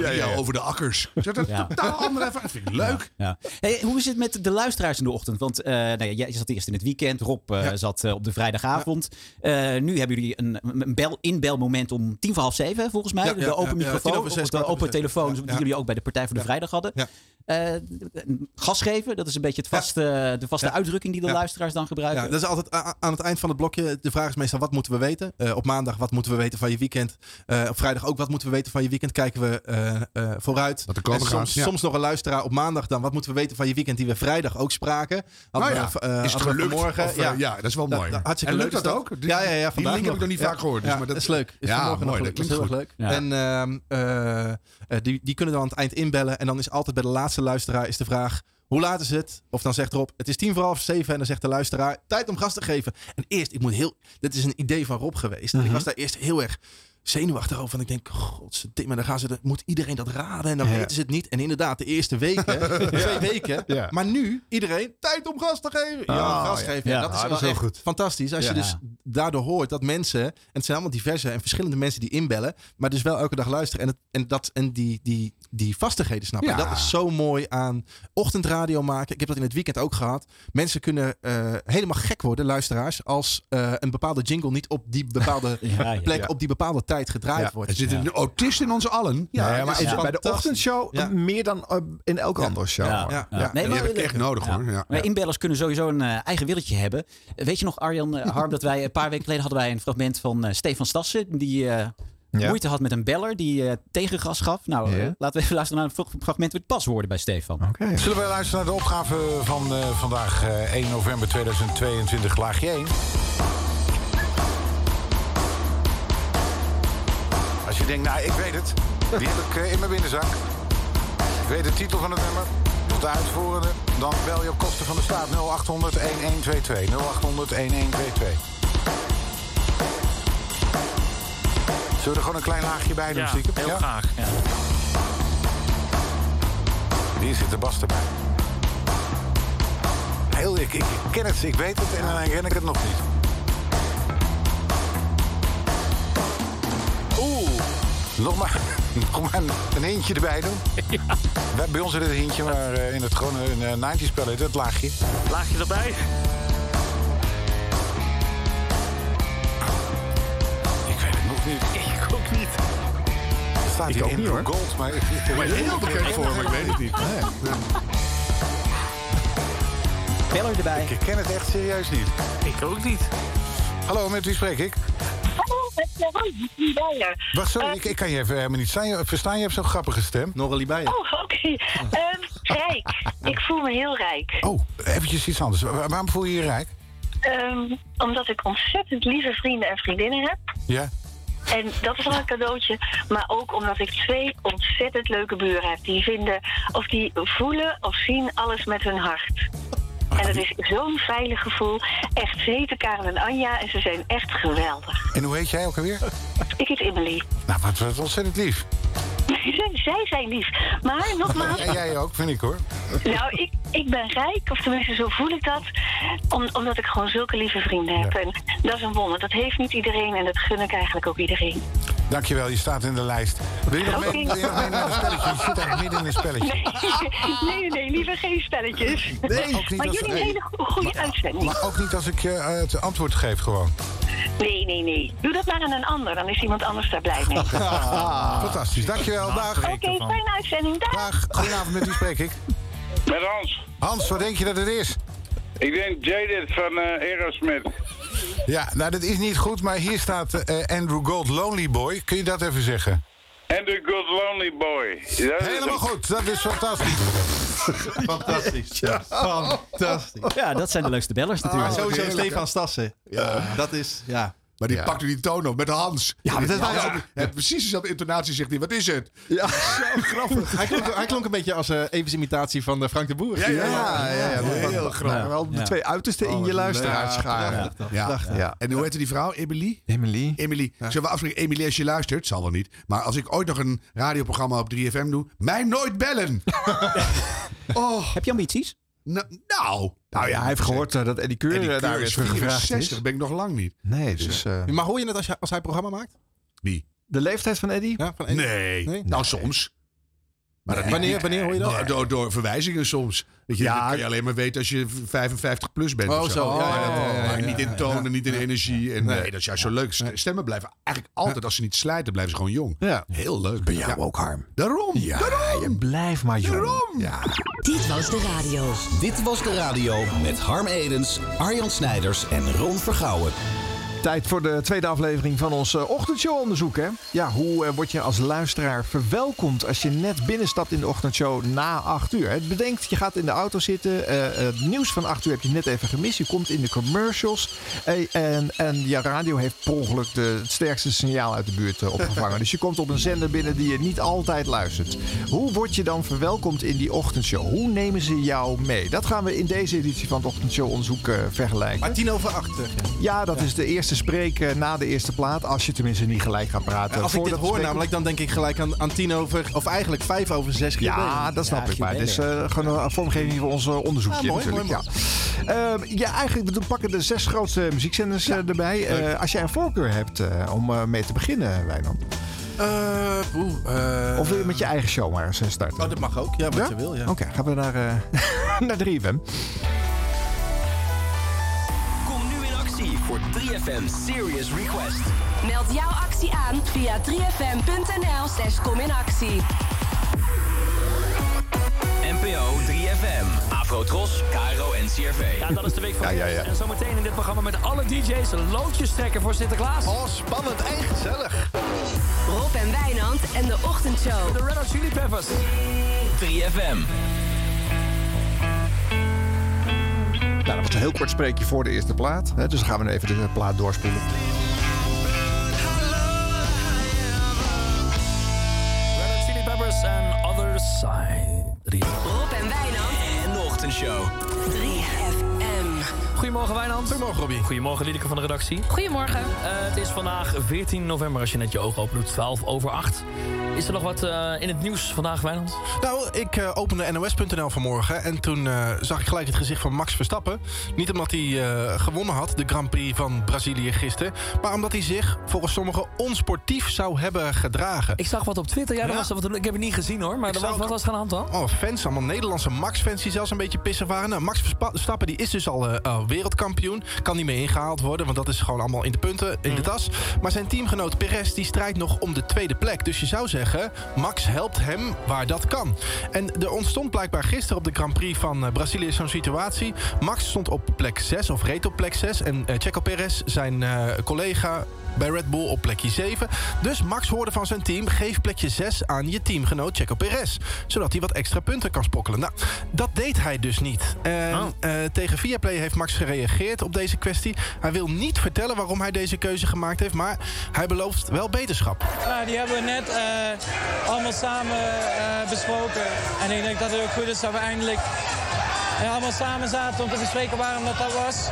Over de akkers. Zet dat Ja. totaal andere ervaring. Dat vind ik leuk. Ja. Hey, hoe is het met de luisteraars in de ochtend? Want eh, nou ja, jij zat eerst in het weekend. Rob eh, Ja. zat eh, op de vrijdagavond. Eh, nu hebben jullie een, een bel, inbelmoment om tien voor half zeven, volgens mij. Ja, de ja, open microfoon, of de open zes. telefoon, Ja, die ja. jullie ook bij de Partij voor de Ja. Vrijdag hadden. Ja. Eh, gas geven, dat is een beetje het vaste, de vaste Ja. uitdrukking die de Ja. luisteraars dan gebruiken. Ja, dat is altijd aan het eind van het blokje. De vraag is meestal wat moeten we weten? Eh, op maandag wat moeten we weten van je weekend? Eh, op vrijdag ook wat moeten we weten van je weekend? Kijken we eh, eh, vooruit. Wat er komen En gaat, soms, ja. soms nog een luisteraar op maandag dan. Wat moeten we weten van je weekend die we vrijdag ook spraken? Nou ja, we, eh, is het gelukt? vanmorgen. Of, eh, ja, dat is wel mooi. hartstikke En leuk lukt dat ook? Ja, ja, ja. die link heb ik nog niet vaak gehoord, dus maar dat is leuk. Is Ja, mooi, nog dat is heel erg klinkt leuk. En ehm, eh, die, die kunnen dan aan het eind inbellen. En dan is altijd bij de laatste luisteraar is de vraag... Hoe laat is het? Of dan zegt Rob, het is tien voor half zeven. En dan zegt de luisteraar, tijd om gas te geven. En eerst, ik moet heel... Dit is een idee van Rob geweest. En ik was daar eerst heel erg zenuwachtig over. En ik denk, godverdomme, dan gaan ze... De, moet iedereen dat raden? En dan Ja. weten ze het niet. En inderdaad, de eerste weken, twee weken. Ja. Maar nu, iedereen, tijd om gas te geven. Ja, Ah, gas geven. Ja. Dat is Ah, wel dat is heel echt goed. fantastisch. Als je dus daardoor hoort dat mensen... En het zijn allemaal diverse en verschillende mensen die inbellen. Maar dus wel elke dag luisteren. En, het, en, dat, en die, die, die vastigheden snappen. En dat is zo mooi aan ochtendradio maken. Ik heb dat in het weekend ook gehad. Mensen kunnen eh, helemaal gek worden, luisteraars... als eh, een bepaalde jingle niet op die bepaalde plek... Op die bepaalde tijd gedraaid Ja. wordt. Er zit een autist in ons allen. Ja, dat maar bij de ochtendshow Ja. meer dan eh, in elke andere show. Ja. hoor. Ja. Ja. Ja. Nee, die maar- heb ik echt nodig Ja. hoor. Ja. Maar inbellers kunnen sowieso een eh, eigen willetje hebben. Weet je nog, Arjan eh, Harm, dat wij een paar weken geleden hadden wij een fragment van eh, Stefan Stassen. Die eh, Ja. moeite had met een beller die eh, tegengas gaf. Nou, eh, laten we even luisteren naar een fragment met paswoorden bij Stefan. Zullen we luisteren naar de opgave van eh, vandaag, eh, 1 november 2022, laagje 1? Je denkt, nou, ik weet het. Die heb ik eh, in mijn binnenzak. Ik weet de titel van het nummer. Of de uitvoerende. Dan bel je op kosten van de staat 0800 1122. 0800 1122. Zullen we er gewoon een klein laagje bij doen, Ja, stiekem? heel graag. Ja. Hier zit de Bas erbij. Heel, ik, ik ken het, ik weet het en dan ken ik het nog niet. Nog maar, nog maar een, een hintje erbij doen. Bij, bij ons is het een hintje, maar eh, in het gewone een, 90 spel heet het laagje. Laagje erbij. Ik weet het nog niet. Ik ook niet. Er staat Ik hier Andrew hoor. Gold, maar ik, ik, Maar heel bekend voor me, ik weet het niet. Beller erbij. Ik ken het echt serieus niet. Ik ook niet. Hallo, met wie spreek ik? Wacht, sorry, ik, ik kan je even helemaal niet. Je- verstaan. Je hebt zo'n grappige stem. Noralie Bijer. Oh, oké. Ehm, rijk. Ik voel me heel rijk. Oh, eventjes iets anders. Waar- waarom voel je je rijk? Ehm, omdat ik ontzettend lieve vrienden en vriendinnen heb. Ja? En dat is al een cadeautje. Maar ook omdat ik twee ontzettend leuke buren heb. Die vinden, of die voelen of zien alles met hun hart. En dat is zo'n veilig gevoel. Echt, ze heten Karen en Anja en ze zijn echt geweldig. En hoe heet jij ook alweer? Ik heet Emily. Nou, wat, wat ontzettend lief. Zij, zij zijn lief. Maar nogmaals, En jij ook, vind ik hoor. Nou, ik, ik ben rijk, of tenminste zo voel ik dat. Om, omdat ik gewoon zulke lieve vrienden heb. En dat is een wonder. Dat heeft niet iedereen en dat gun ik eigenlijk ook iedereen. Dankjewel, je staat in de lijst. Wil je nog, mee, Oké. wil je nog mee naar een spelletje? Je zit eigenlijk midden in een spelletje. Nee, nee, nee, liever geen spelletjes. Nee, ook niet maar als- jullie een hele go- goede uitzending. Maar ook niet als ik je eh, het antwoord geef gewoon. Nee, nee, nee. Doe dat maar aan een ander, dan is iemand anders daar blij mee. Fantastisch, dankjewel. Dag. Oké, fijne uitzending. Dag. Dag. Goedenavond, met wie spreek ik? Met Hans. Hans, wat denk je dat het is? Ik denk Jaded van eh Aerosmith. Ja, nou dat is niet goed, maar hier staat eh, Andrew Gold Lonely Boy. Kun je dat even zeggen? And the Good Lonely Boy. Dat Helemaal goed, dat is fantastisch. Fantastisch. Ja, fantastisch. Ja, dat zijn de leukste bellers natuurlijk. Ah, sowieso heerlijk, Stefan? Stassen. Ja. Dat is, ja. Maar die Ja. pakt u die toon op met Hans. Ja, maar dat Ja, was- ja, ja, precies dezelfde intonatie zegt hij. Wat is het? Ja, zo grappig. Hij klonk, hij klonk een beetje als een Evers imitatie van eh, Frank de Boer. Ja, ja, Ja, ja, ja. Heel grappig. Wel de twee uitersten in je prachtig toch? Ja. Prachtig. Ja. En hoe heette die vrouw? Emily? Emily. Emily. Zullen we afspreken? Emily, als je luistert, zal wel niet. Maar als ik ooit nog een radioprogramma op 3FM doe, mij nooit bellen. oh, Heb je ambities? Nou, nou. Nou ja, hij heeft gehoord eh, dat Eddie Keur eh, daar is gevraagd 64, is. ben ik nog lang niet. Nee, dus... eh, Maar hoor je het als, hij- als hij programma maakt? Wie? de leeftijd van Eddie? Ja, van Eddie? Nee. Nee? Nou, soms. Maar dat Wanneer, wanneer hoor je dat? Door, door, door verwijzingen soms. Dat, je, Ja. dat kan je alleen maar weten als je 55 plus bent. Oh, of zo. Ja, ja, Maar niet in ja. toon en niet in energie. En, nee. dat is juist zo leuk. Stemmen blijven eigenlijk altijd, als ze niet slijten, blijven ze gewoon jong. Ja. Heel leuk. Bij jou Ja. ook, Harm. Daarom. Ja, Daarom. je blijft maar jong. Daarom. Ja. Dit was de radio. Dit was de radio met Harm Edens, Arjan Snijders en Ron Vergouwen. Tijd voor de tweede aflevering van ons eh, ochtendshow-onderzoek. Hè? Ja, hoe eh, word je als luisteraar verwelkomd als je net binnenstapt in de ochtendshow na 8 uur? Het bedenkt, je gaat in de auto zitten. eh, het nieuws van 8 uur heb je net even gemist. Je komt in de commercials. eh, en, en je radio heeft per ongeluk de, het sterkste signaal uit de buurt opgevangen. dus je komt op een zender binnen die je niet altijd luistert. Hoe word je dan verwelkomd in die ochtendshow? Hoe nemen ze jou mee? Dat gaan we in deze editie van het ochtendshow-onderzoek vergelijken. Maar tien over acht. Ja, dat is de eerste spreek eh, na de eerste plaat. Als je tenminste niet gelijk gaat praten. Als ik dit hoor namelijk, dan denk ik gelijk aan, aan tien over... Of eigenlijk vijf over zes keer. Ja, dat snap ik. Maar het is eh, gewoon een vormgeving van ons eh, onderzoekje Ah, mooi, natuurlijk. mooi, ja. Ehm, ja, eigenlijk we pakken de zes grootste muziekzenders erbij. Eh, als jij een voorkeur hebt eh, om mee te beginnen, Wijnand. Eh, oeh, eh, Of wil je met je eigen show maar eens starten? Oh, dat mag ook. Ja, wat je wil. Ja. Oké, gaan we naar, eh naar 3FM. Voor 3FM Serious Request. Meld jouw actie aan via 3fm.nl slash kom in actie. NPO 3FM, Afrotros, Caro en NCRV. Ja, dat is de week van Ja, ja, ja. En zometeen in dit programma met alle DJ's loodjes trekken voor Sinterklaas. Oh, spannend en gezellig. Rob en Wijnand en de ochtendshow. De Red Hot Chili Peppers. 3FM. Nou, dat was een heel kort spreekje voor de eerste plaat. Hè, dus dan gaan we nu even de plaat doorspoelen. Red Hot Chili Peppers en Other Side. Rob en Wijnand En de ochtendshow. 3FM. Goedemorgen Wijnand. Goedemorgen, Robbie. Goedemorgen Liedeke van de redactie. Goedemorgen. Eh, het is vandaag 14 november als je net je ogen open doet. 12 over 8. Is er nog wat eh, in het nieuws vandaag Wijnand? Nou, ik eh, opende nos.nl vanmorgen en toen eh, zag ik gelijk het gezicht van Max Verstappen. Niet omdat hij eh, gewonnen had, de Grand Prix van Brazilië gisteren, maar omdat hij zich volgens sommigen onsportief zou hebben gedragen. Ik zag wat op Twitter. Ja, dat Ja. Was, er wat, ik heb het niet gezien hoor. Maar er was, wat was er aan de hand dan? Oh, fans, allemaal Nederlandse Max-fans die zelfs een beetje pissig waren. Nou, Max Verstappen die is dus al wereldkampioen. Kan niet meer ingehaald worden, want dat is gewoon allemaal in de punten, in de tas. Maar zijn teamgenoot Perez die strijdt nog om de tweede plek. Dus je zou zeggen, Max helpt hem waar dat kan. En er ontstond blijkbaar gisteren op de Grand Prix van eh, Brazilië zo'n situatie. Max stond op plek 6 of reed op plek 6. En eh, Checo Perez, zijn eh, collega bij Red Bull op plekje 7. Dus Max hoorde van zijn team: geef plekje 6 aan je teamgenoot Checo Perez. Zodat hij wat extra punten kan sprokkelen. Nou, dat deed hij dus niet. En, eh, tegen Viaplay heeft Max gereageerd op deze kwestie. Hij wil niet vertellen waarom hij deze keuze gemaakt heeft, maar hij belooft wel beterschap. Nou, die hebben we net eh, allemaal samen eh, besproken. En ik denk dat het ook goed is dat we eindelijk eh, allemaal samen zaten om te bespreken waarom dat, dat was.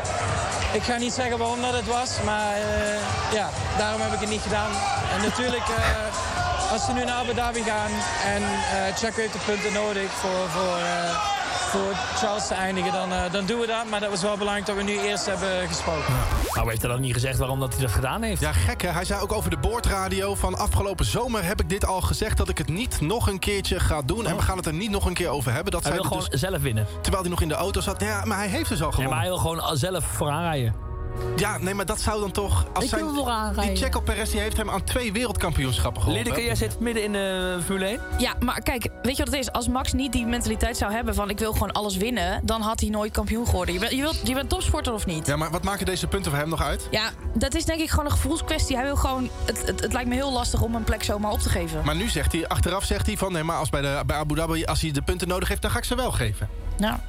Ik ga niet zeggen waarom dat het was, maar eh, ja, daarom heb ik het niet gedaan. En natuurlijk, eh, als we nu naar Abu Dhabi gaan en eh Checo heeft de punten nodig voor, voor, eh, voor Charles te eindigen, dan, eh, dan doen we dat. Maar dat was wel belangrijk dat we nu eerst hebben gesproken. Nou, heeft hij dan niet gezegd waarom dat hij dat gedaan heeft? Ja, gek hè. Hij zei ook over de boordradio van afgelopen zomer heb ik dit al gezegd dat ik het niet nog een keertje ga doen. En we gaan het er niet nog een keer over hebben. Dat Hij wil gewoon dus, zelf winnen. terwijl hij nog in de auto zat. Ja, maar hij heeft dus al Ja, gewonnen. maar hij wil gewoon zelf vooraan rijden. Ja, nee, maar dat zou dan toch... Als Ik zijn, wil vooraan rijden. Die Checo Perez die heeft hem aan twee wereldkampioenschappen geholpen. Liedeke, jij zit midden in de Formule 1. Ja, maar kijk, weet je wat het is? Als Max niet die mentaliteit zou hebben van ik wil gewoon alles winnen, dan had hij nooit kampioen geworden. Je bent, je wilt, je bent topsporter of niet? Ja, maar wat maken deze punten voor hem nog uit? Ja, dat is denk ik gewoon een gevoelskwestie. Hij wil gewoon. Het, het, het lijkt me heel lastig om een plek zomaar op te geven. Maar nu zegt hij, achteraf zegt hij van... nee, maar als bij, de, bij Abu Dhabi, als hij de punten nodig heeft... dan ga ik ze wel geven. Ja.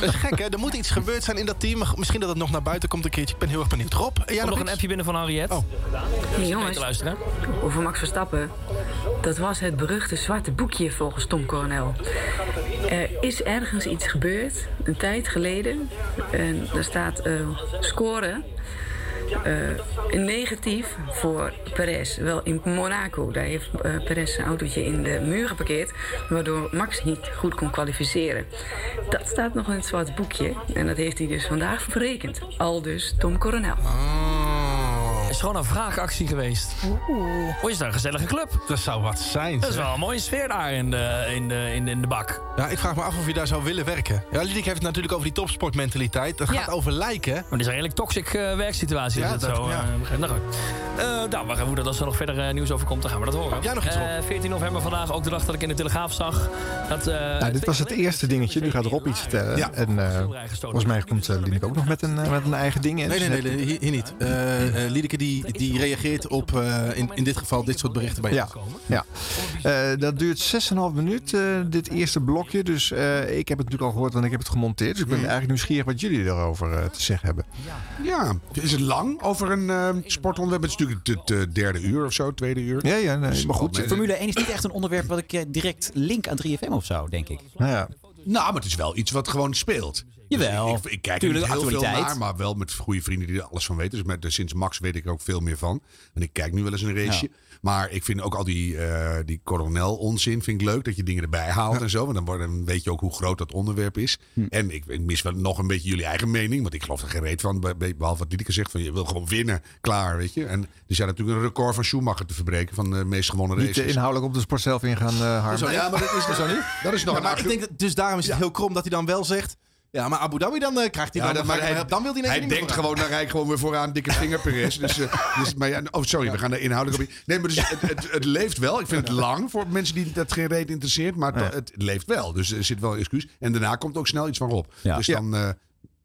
Dat is gek, hè? Er moet iets gebeurd zijn in dat team. Misschien dat het nog naar buiten komt een keertje. Ik ben heel erg benieuwd. Rob, jij nog nog een appje binnen van Henriette. Oh. Hey, jongens, luisteren. over Max Verstappen. Dat was het beruchte zwarte boekje volgens Tom Coronel. Er is ergens iets gebeurd, een tijd geleden. En daar staat eh, scoren. Eh, negatief voor Perez. Wel in Monaco. Daar heeft eh, Perez zijn autootje in de muur geparkeerd. Waardoor Max niet goed kon kwalificeren. Dat staat nog in het zwarte boekje. En dat heeft hij dus vandaag verrekend. Al dus Tom Coronel. Het is gewoon een vraagactie geweest. Oeh. is daar een gezellige club? Dat zou wat zijn. Dat is zeg. wel een mooie sfeer daar in de, in de, in de, in de bak. Ja, ik vraag me af of je daar zou willen werken. Ja, Lidik heeft het natuurlijk over die topsportmentaliteit. Dat Ja. gaat over lijken. Maar dit is een redelijk toxic eh, werksituatie. Ja, dat- zo, ja. begrijp. nou, goed. Eh, nou, we gaan hoe dat als er nog verder nieuws over komt, dan gaan we dat horen. Jij nog iets, Rob? Eh, 14 november vandaag, ook de dag dat ik in de Telegraaf zag. Dat, eh, Nou, dit was het eerste dingetje. Nu gaat Rob iets vertellen. Ja. En eh, volgens mij komt uh, ook nog met een, met een eigen ding in. Dus Nee, nee, nee, hier, hier niet. Liedeke die, die reageert op, eh, in, in dit geval, dit soort berichten bij Ja, ja. Eh, dat duurt 6,5 minuut, eh, dit eerste blokje. Dus eh, ik heb het natuurlijk al gehoord, want ik heb het gemonteerd. Dus ik ben eigenlijk nieuwsgierig wat jullie erover te zeggen hebben. Ja, is het lang over een sportonderwerp? Het is natuurlijk het, derde uur of zo, tweede uur. Ja, ja, nee, maar goed. Formule 1 is niet echt een onderwerp wat ik direct link aan 3FM of zo, denk ik. Nou ja. Nou, maar het is wel iets wat gewoon speelt. Jawel. Dus ik, ik kijk er Tuurlijk, niet heel veel naar, maar wel met goede vrienden die er alles van weten. Dus met, dus sinds Max weet ik er ook veel meer van. En ik kijk nu wel eens een raceje. Maar ik vind ook al die, eh die coronel onzin vind ik leuk. Dat je dingen erbij haalt en zo. Want dan, wordt- dan weet je ook hoe groot dat onderwerp is. Hm. En ik, ik mis wel nog een beetje jullie eigen mening. Want ik geloof er geen reet van. be- be- Behalve wat Liedeke zegt. Van, je wil gewoon winnen. Klaar, weet je. En er zijn natuurlijk een record van Schumacher te verbreken. Van de meest gewonnen Niet races. eh, inhoudelijk op de sport zelf ingaan, eh Harm. Ja, maar dat is, Zo niet? dat is nog Ja, een maar ik denk dat, dus daarom is het heel krom dat hij dan wel zegt... Ja, maar Abu Dhabi dan eh, krijgt hij dan, maar hij, dan wil hij hij denkt vooraan. gewoon, dan rijd ik gewoon weer vooraan, dikke vinger Perez. Dus, eh, dus, maar ja, oh, sorry, we gaan er inhoudelijk op in. Nee, maar dus, het, het, het leeft wel. Ik vind het lang voor mensen die dat geen reet interesseert. Maar het, het leeft wel. Dus er zit wel een excuus. En daarna komt ook snel iets van Rob. Ja. Dus dan, eh,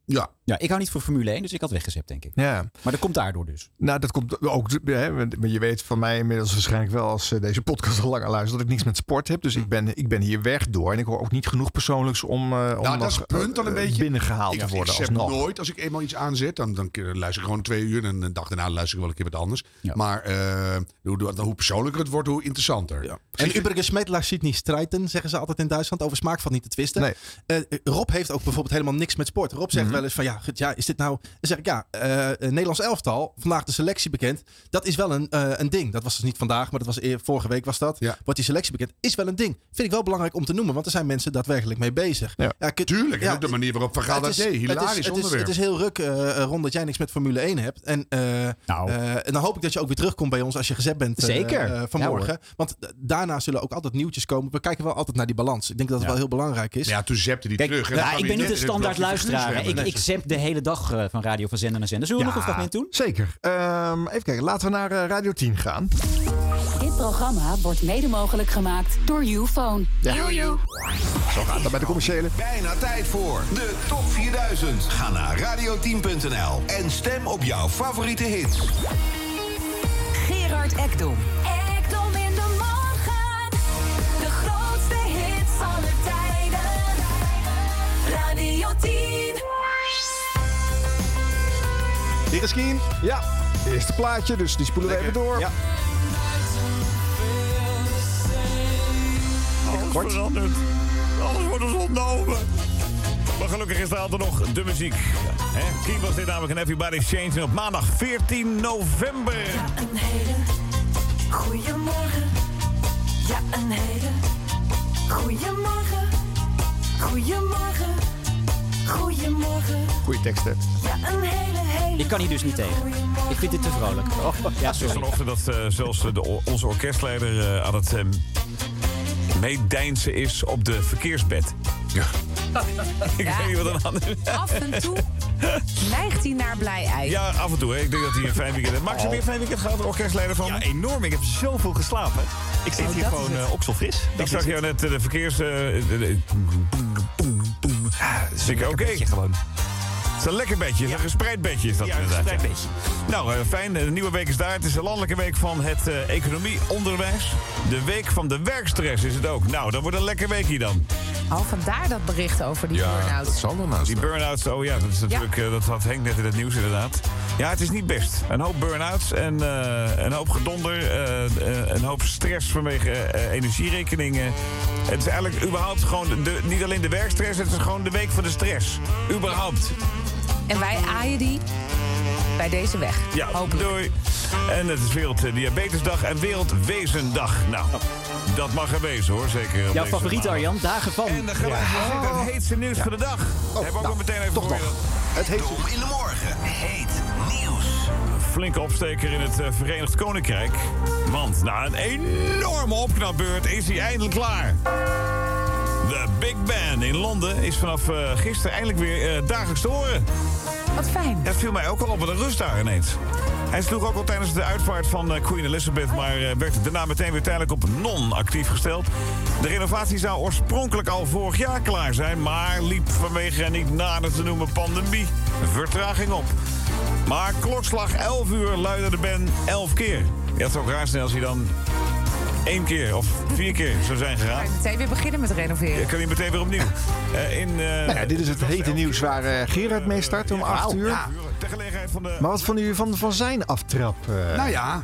ja. Ja, ik hou niet voor Formule 1, dus ik had weggezet, denk ik. Ja. Maar dat komt daardoor dus. Nou, dat komt ook. Hè, maar je weet van mij inmiddels waarschijnlijk wel als eh, deze podcast al langer luistert dat ik niks met sport heb. Dus ik ben, ik ben hier weg door. En ik hoor ook niet genoeg persoonlijks om, eh om Nou, dat nog, is punt dan een eh, beetje. binnengehaald ik, te worden. Ik alsnog. nooit, als ik eenmaal iets aanzet, dan, dan luister ik gewoon twee uur. En een dag daarna luister ik wel een keer wat anders. Maar eh, hoe, hoe, hoe persoonlijker het wordt, hoe interessanter. En übrigens, Smetelaar ziet niet strijden, zeggen ze altijd in Duitsland. Over smaak valt niet te twisten. Eh, Rob heeft ook bijvoorbeeld helemaal niks met sport. Rob zegt Mhm. wel eens van, ja, goed, ja, is dit nou... Dan zeg ik, ja, eh, een Nederlands elftal, vandaag de selectie bekend. Dat is wel een, eh, een ding. Dat was dus niet vandaag, maar dat was eer- vorige week was dat. Wordt die selectie bekend, is wel een ding. Vind ik wel belangrijk om te noemen, want er zijn mensen daadwerkelijk mee bezig. Ja, ik- Tuurlijk, ja, en ook de manier waarop Van Gaal het dat is- deed. het is- Hilarisch het is, onderwerp. Het is heel ruk, eh, Ron, dat jij niks met Formule 1 hebt. En, eh, eh, en dan hoop ik dat je ook weer terugkomt bij ons als je gezet bent eh, Zeker. eh, Ja, vanmorgen. Want eh, daarna zullen ook altijd nieuwtjes komen. We kijken wel altijd naar die balans. Ik denk dat het Ja. wel heel belangrijk is. Ja, toen zepte die Kijk, terug. ja, ik ben niet de standaard luisteraar. Ik, ik de hele dag eh, van radio van zender naar zender. Zullen we nog een fragment doen? Zeker. Ehm, even kijken, laten we naar eh, Radio 10 gaan. Dit programma wordt mede mogelijk gemaakt door Ufone. Ja. Zo gaat dat bij de commerciële. Bijna tijd voor de top 4000. Ga naar radio10.nl en stem op jouw favoriete hits. Gerard Ekdom. Ekdom in de morgen. De grootste hits aller tijden. Radio 10. Hier is Kien. Ja, eerste plaatje, dus die spoelen we even door. Ja. Alles verandert. Alles wordt ons ontnomen. Maar gelukkig is er altijd nog de muziek. Hè? Kien was dit namelijk een Everybody's Changing op maandag 14 november. Een hele goeiemorgen. Ja, een hele goeiemorgen. Goeiemorgen. Goeiemorgen. Goeie teksten. Ja, een hele, hele Ik kan hier dus niet tegen. Ik vind dit te vrolijk. Oh, ja, Het is sorry. vanochtend dat eh, zelfs de, onze orkestleider eh, aan het eh, meedijnsen is op de verkeersbed. Ja. ik Ja. weet niet wat er aan is. Af en toe neigt hij naar blij ei. Ja, af en toe. Hè. Ik denk dat hij een fijn weekend heeft. Max, heb je een fijn weekend gehad, orkestleider van? Ja, enorm. Ik heb zoveel geslapen. Ik zit Oh, hier gewoon het. eh, okselfris. Ik zag jou net de verkeers... Dus ik, oké. gewoon. Het is een lekker bedje, een gespreid bedje is dat Ja, een inderdaad. gespreid bedje. Nou, eh, fijn. De nieuwe week is daar. Het is de landelijke week van het eh, economieonderwijs. De week van de werkstress is het ook. Nou, dat wordt een lekker weekje dan. Oh, vandaar dat bericht over die burn-out. zal er nou Die burn-outs, oh ja, dat is natuurlijk, eh, dat had Henk net in het nieuws inderdaad. Ja, het is niet best. Een hoop burn-outs en eh, een hoop gedonder, eh, een hoop stress vanwege eh, energierekeningen. Het is eigenlijk überhaupt gewoon, de, niet alleen de werkstress, het is gewoon de week van de stress. Überhaupt. En wij aaien die bij deze weg. Ja, doei. En het is Werelddiabetesdag en Wereldwezendag. Nou, dat mag er wezen hoor, zeker. op Jouw maandag. Arjan, dagen van. En dan gaan we het heetste nieuws van de dag. Hebben we ook al meteen even toch nog. Het heet Dom in de morgen. Heet nieuws. Flinke opsteker in het eh, Verenigd Koninkrijk. Want na een enorme opknapbeurt is hij eindelijk klaar. De Big Ben in Londen is vanaf eh, gisteren eindelijk weer eh, dagelijks te horen. Wat fijn. Dat viel mij ook al op, wat een rust daar ineens. Hij sloeg ook al tijdens de uitvaart van eh, Queen Elizabeth... maar eh, werd daarna meteen weer tijdelijk op non-actief gesteld. De renovatie zou oorspronkelijk al vorig jaar klaar zijn... maar liep vanwege een niet nader te noemen pandemie vertraging op. Maar klokslag 11 uur luidde de Ben 11 keer. Ja, het is ook raar snel als hij dan één keer of vier keer zou zijn gegaan. Ga je meteen weer beginnen met renoveren. Je kan hij meteen weer opnieuw. Eh, in, eh, Nou ja, dit is het hete nieuws waar eh, Gerard mee start om 8 uur. Ja. ter gelegenheid van de... Maar wat vonden jullie van, van zijn aftrap? eh? Nou ja.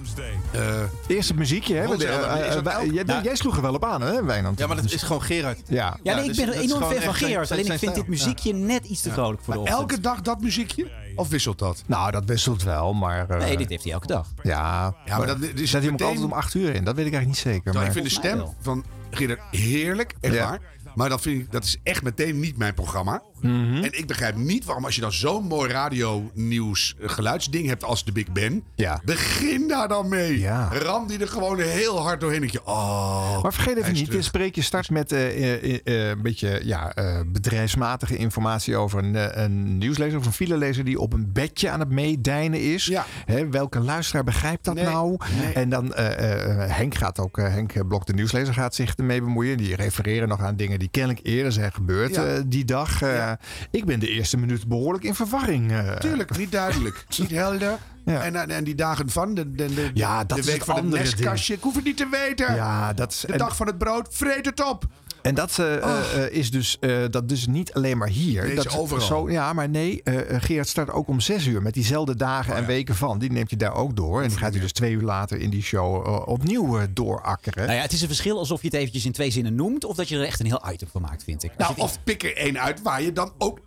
eh, Eerst het muziekje, hè? Eh, jij, sloeg er wel op aan, hè, Wijnand? Ja, maar dat is gewoon Gerard. Ja. Ja, nee, ik ben enorm fan van Gerard. Alleen ik vind dit muziekje net iets te vrolijk voor de maar ochtend. elke dag dat muziekje? Of wisselt dat? Nou, dat wisselt wel, maar... eh, Nee, dit heeft hij elke dag. Ja, Ja, maar dat is zet hij hem ook meteen- altijd om 8 uur in? Dat weet ik eigenlijk niet zeker. Nou, Maar... ik vind de stem van Gerard heerlijk, echt Ja. waar. Maar dat, vind ik, dat is echt meteen niet mijn programma. En ik begrijp niet waarom als je dan zo'n mooi radio-nieuws eh, geluidsding hebt als de Big Ben. Begin daar dan mee. Ram die er gewoon heel hard doorheen. Je, oh. Maar vergeet even niet, dit spreekje start met eh, eh, een beetje ja, bedrijfsmatige informatie over een, een nieuwslezer of een filelezer die op een bedje aan het meedijnen is. Hè, welke luisteraar begrijpt dat nou? En dan Henk gaat ook, Henk Blok, de nieuwslezer, gaat zich ermee bemoeien. Die refereren nog aan dingen die kennelijk eerder zijn gebeurd Ja. die dag. Eh, Ik ben de eerste minuut behoorlijk in verwarring. eh. Tuurlijk, niet duidelijk. niet helder. En, en, en die dagen van, de, de, de, Ja, dat de is het van het nestkastje. Ik hoef het niet te weten. Ja, dat is, de dag van het brood, vreet het op. En dat eh, eh, is dus, eh, dat dus niet alleen maar hier. Dat is overal. Zo, ja, maar nee, eh, eh, Gerard start ook om zes uur met diezelfde dagen en weken van. Die neemt je daar ook door. En die gaat u dus twee uur later in die show eh, opnieuw eh, doorakkeren. Nou ja, het is een verschil alsof je het eventjes in twee zinnen noemt... of dat je er echt een heel item van maakt, vind ik. Als Nou, of pik er één uit waar je dan ook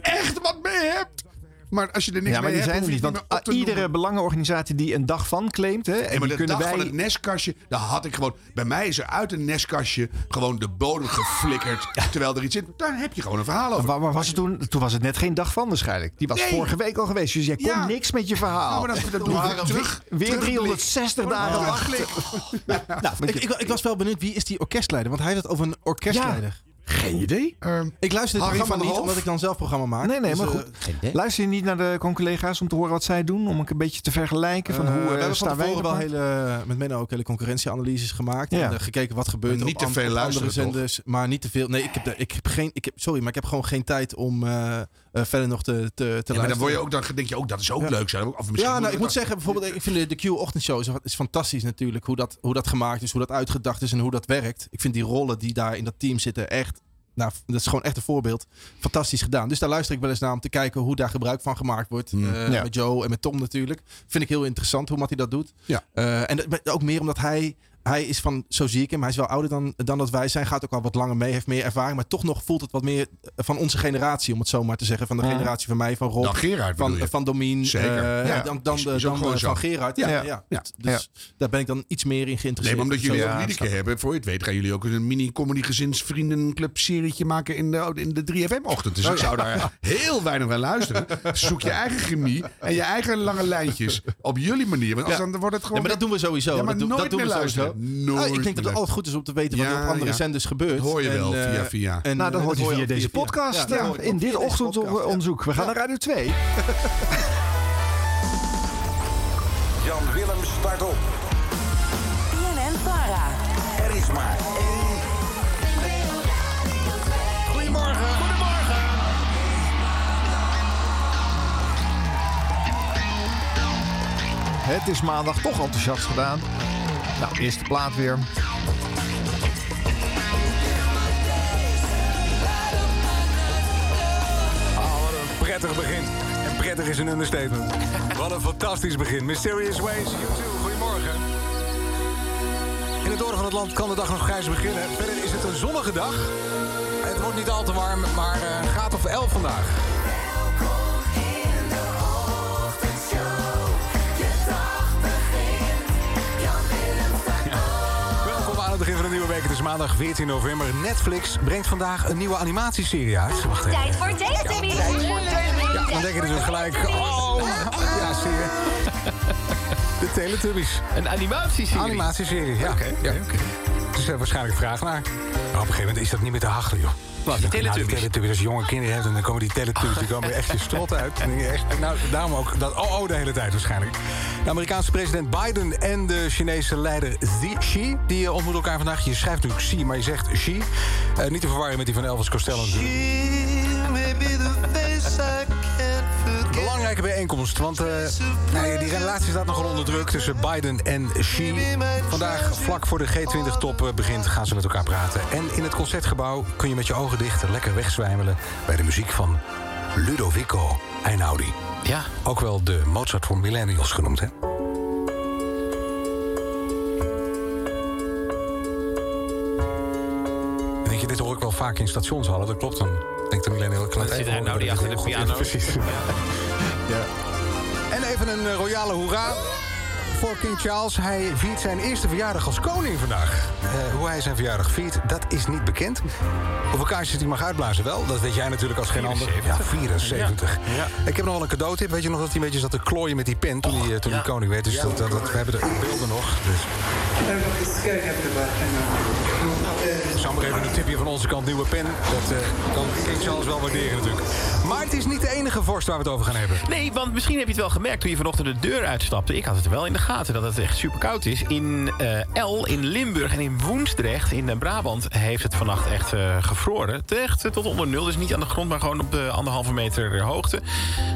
echt wat mee hebt. Maar als je er niks ja, maar mee die hebt, zijn er niet. Want iedere noemen. belangenorganisatie die een dag van claimt... Hè, en Nee, maar die de kunnen dag wij... van het nestkastje, daar had ik gewoon... Bij mij is er uit een nestkastje gewoon de bodem geflikkerd. Terwijl er iets zit. Daar heb je gewoon een verhaal over. Waar was het toen? Toen was het net geen dag van waarschijnlijk. Die was Nee. vorige week al geweest. Dus jij kon Ja. niks met je verhaal. Nou, maar dat- dat doen we Maar terug- Weer terugblik. 360 dagen wachten. Nou, ik, ik, ik was wel benieuwd, wie is die orkestleider? Want hij heeft het over een orkestleider. Geen idee. ik luister het Harm programma van niet, omdat ik dan zelf programma maak. Nee, nee, Dus, maar eh, goed. Luister je niet naar de collega's om te horen wat zij doen? Om een beetje te vergelijken van Eh, hoe we eh, hebben van staan wij tevoren wel hele, met Menno ook hele concurrentieanalyses gemaakt. Ja. En gekeken wat gebeurt er niet op, te veel andere zenders. Maar niet te veel. Nee, ik heb, ik heb geen... Ik heb, sorry, maar ik heb gewoon geen tijd om verder nog te, te, te Ja, maar dan, word je ook, dan denk je ook, dat is ook leuk. Zijn. Of misschien Ja, nou, ik moet zeggen, bijvoorbeeld, ik vind de, de Q-ochtendshow is, is fantastisch natuurlijk. Hoe dat, hoe dat gemaakt is, hoe dat uitgedacht is en hoe dat werkt. Ik vind die rollen die daar in dat team zitten echt... Nou, dat is gewoon echt een voorbeeld. Fantastisch gedaan. Dus daar luister ik wel eens naar om te kijken hoe daar gebruik van gemaakt wordt. Hmm. Eh, Ja. Met Joe en met Tom natuurlijk. Vind ik heel interessant hoe Mattie dat doet. Ja. Eh, en ook meer omdat hij... Hij is van, zo zie ik hem, hij is wel ouder dan, dan dat wij zijn. Gaat ook al wat langer mee, heeft meer ervaring. Maar toch nog voelt het wat meer van onze generatie, om het zo maar te zeggen. Van de Ja. generatie van mij, van Rob. Dan Gerard van, je? van Domien. Zeker. eh, Ja. Dan, dan, eh, dan eh, zo. van Gerard. Ja, Ja. Ja. Dus daar ben ik dan iets meer in Nee, geïnteresseerd. maar omdat jullie ook Liedeke hebben, voor je het weet, gaan jullie ook een mini-comedy gezinsvriendenclub serietje maken in de, in de 3FM-ochtend. Dus ik zou daar heel weinig aan luisteren. Zoek je eigen chemie en je eigen lange lijntjes op jullie manier. Want Ja. dan wordt het gewoon... Ja, maar dat doen we sowieso. Ja, maar dat, doen- we sowieso. Nooit Ah, ik denk dat het altijd goed is om te weten wat er op andere ja. zenders gebeurt. Dat hoor je wel, En, via, eh, via. en, Nou, dat eh, hoort je via deze via- podcast. Ja, eh, je in dit podcast, ochtendonderzoek. We gaan naar Radio 2. Jan Willem start op. BNN Vara. Er is maar één. Goedemorgen. Goedemorgen. Het is maandag toch enthousiast gedaan. Nou, eerste plaat weer. Oh, wat een prettig begin. En prettig is een understatement. Wat een fantastisch begin. Mysterious Ways, YouTube, goedemorgen. In het noorden van het land kan de dag nog grijs beginnen. Verder is het een zonnige dag. Het wordt niet al te warm, maar een graad of 11 vandaag. Van een nieuwe week. Het is maandag 14 november. Netflix brengt vandaag een nieuwe animatieserie uit. Wacht even. Tijd voor Teletubbies. Ja, dan denk je dus gelijk... Oh, ja, zie je. De Teletubbies. Een animatieserie? Animatieserie, ja. ja. Dus er waarschijnlijk vraag naar. Maar op een gegeven moment is dat niet meer te hachten, joh. Teletubbies? Nou, Teletubbies, als je jonge kinderen hebt en dan komen die Teletubbies, die komen er echt je strot uit. Echt, nou, daarom ook dat oh, oh de hele tijd waarschijnlijk. De Amerikaanse president Biden en de Chinese leider Xi, die eh, ontmoeten elkaar vandaag. Je schrijft natuurlijk Xi, maar je zegt Xi. Eh, niet te verwarren met die van Elvis Costello natuurlijk. Bijeenkomst, want eh, nee, die relatie staat nogal onder druk tussen Biden en Xi. Vandaag, vlak voor de G20-top begint, gaan ze met elkaar praten. En in het concertgebouw kun je met je ogen dicht lekker wegzwijmelen bij de muziek van Ludovico Einaudi. Ja. Ook wel de Mozart voor millennials genoemd, hè? En Weet je, dit hoor ik wel vaak in stationshallen, dat klopt dan. Denkt de millennial, Dan zit nou dat achter de piano. Precies. Ja. En even een eh, royale hoera voor King Charles. Hij viert zijn eerste verjaardag als koning vandaag. Eh, hoe hij zijn verjaardag viert, dat is niet bekend. Hoeveel kaarsjes hij mag uitblazen wel, dat weet jij natuurlijk als geen ander. Ja, 74. Ik heb nog wel een cadeautip. Weet je nog dat hij een beetje zat te klooien met die pen toen, hij, eh, toen hij koning werd? Dus dat, dat, dat- we hebben de beelden nog. Dus. Maar even een tipje van onze kant, nieuwe pen. Dat eh, kan King Charles wel waarderen natuurlijk. Maar het is niet de enige vorst waar we het over gaan hebben. Nee, want misschien heb je het wel gemerkt toen je vanochtend de deur uitstapte. Ik had het wel in de gaten dat het echt super koud is. In eh El, in Limburg en in Woensdrecht in Brabant heeft het vannacht echt eh, gevroren. Echt eh, tot onder nul. Dus niet aan de grond, maar gewoon op de anderhalve meter hoogte.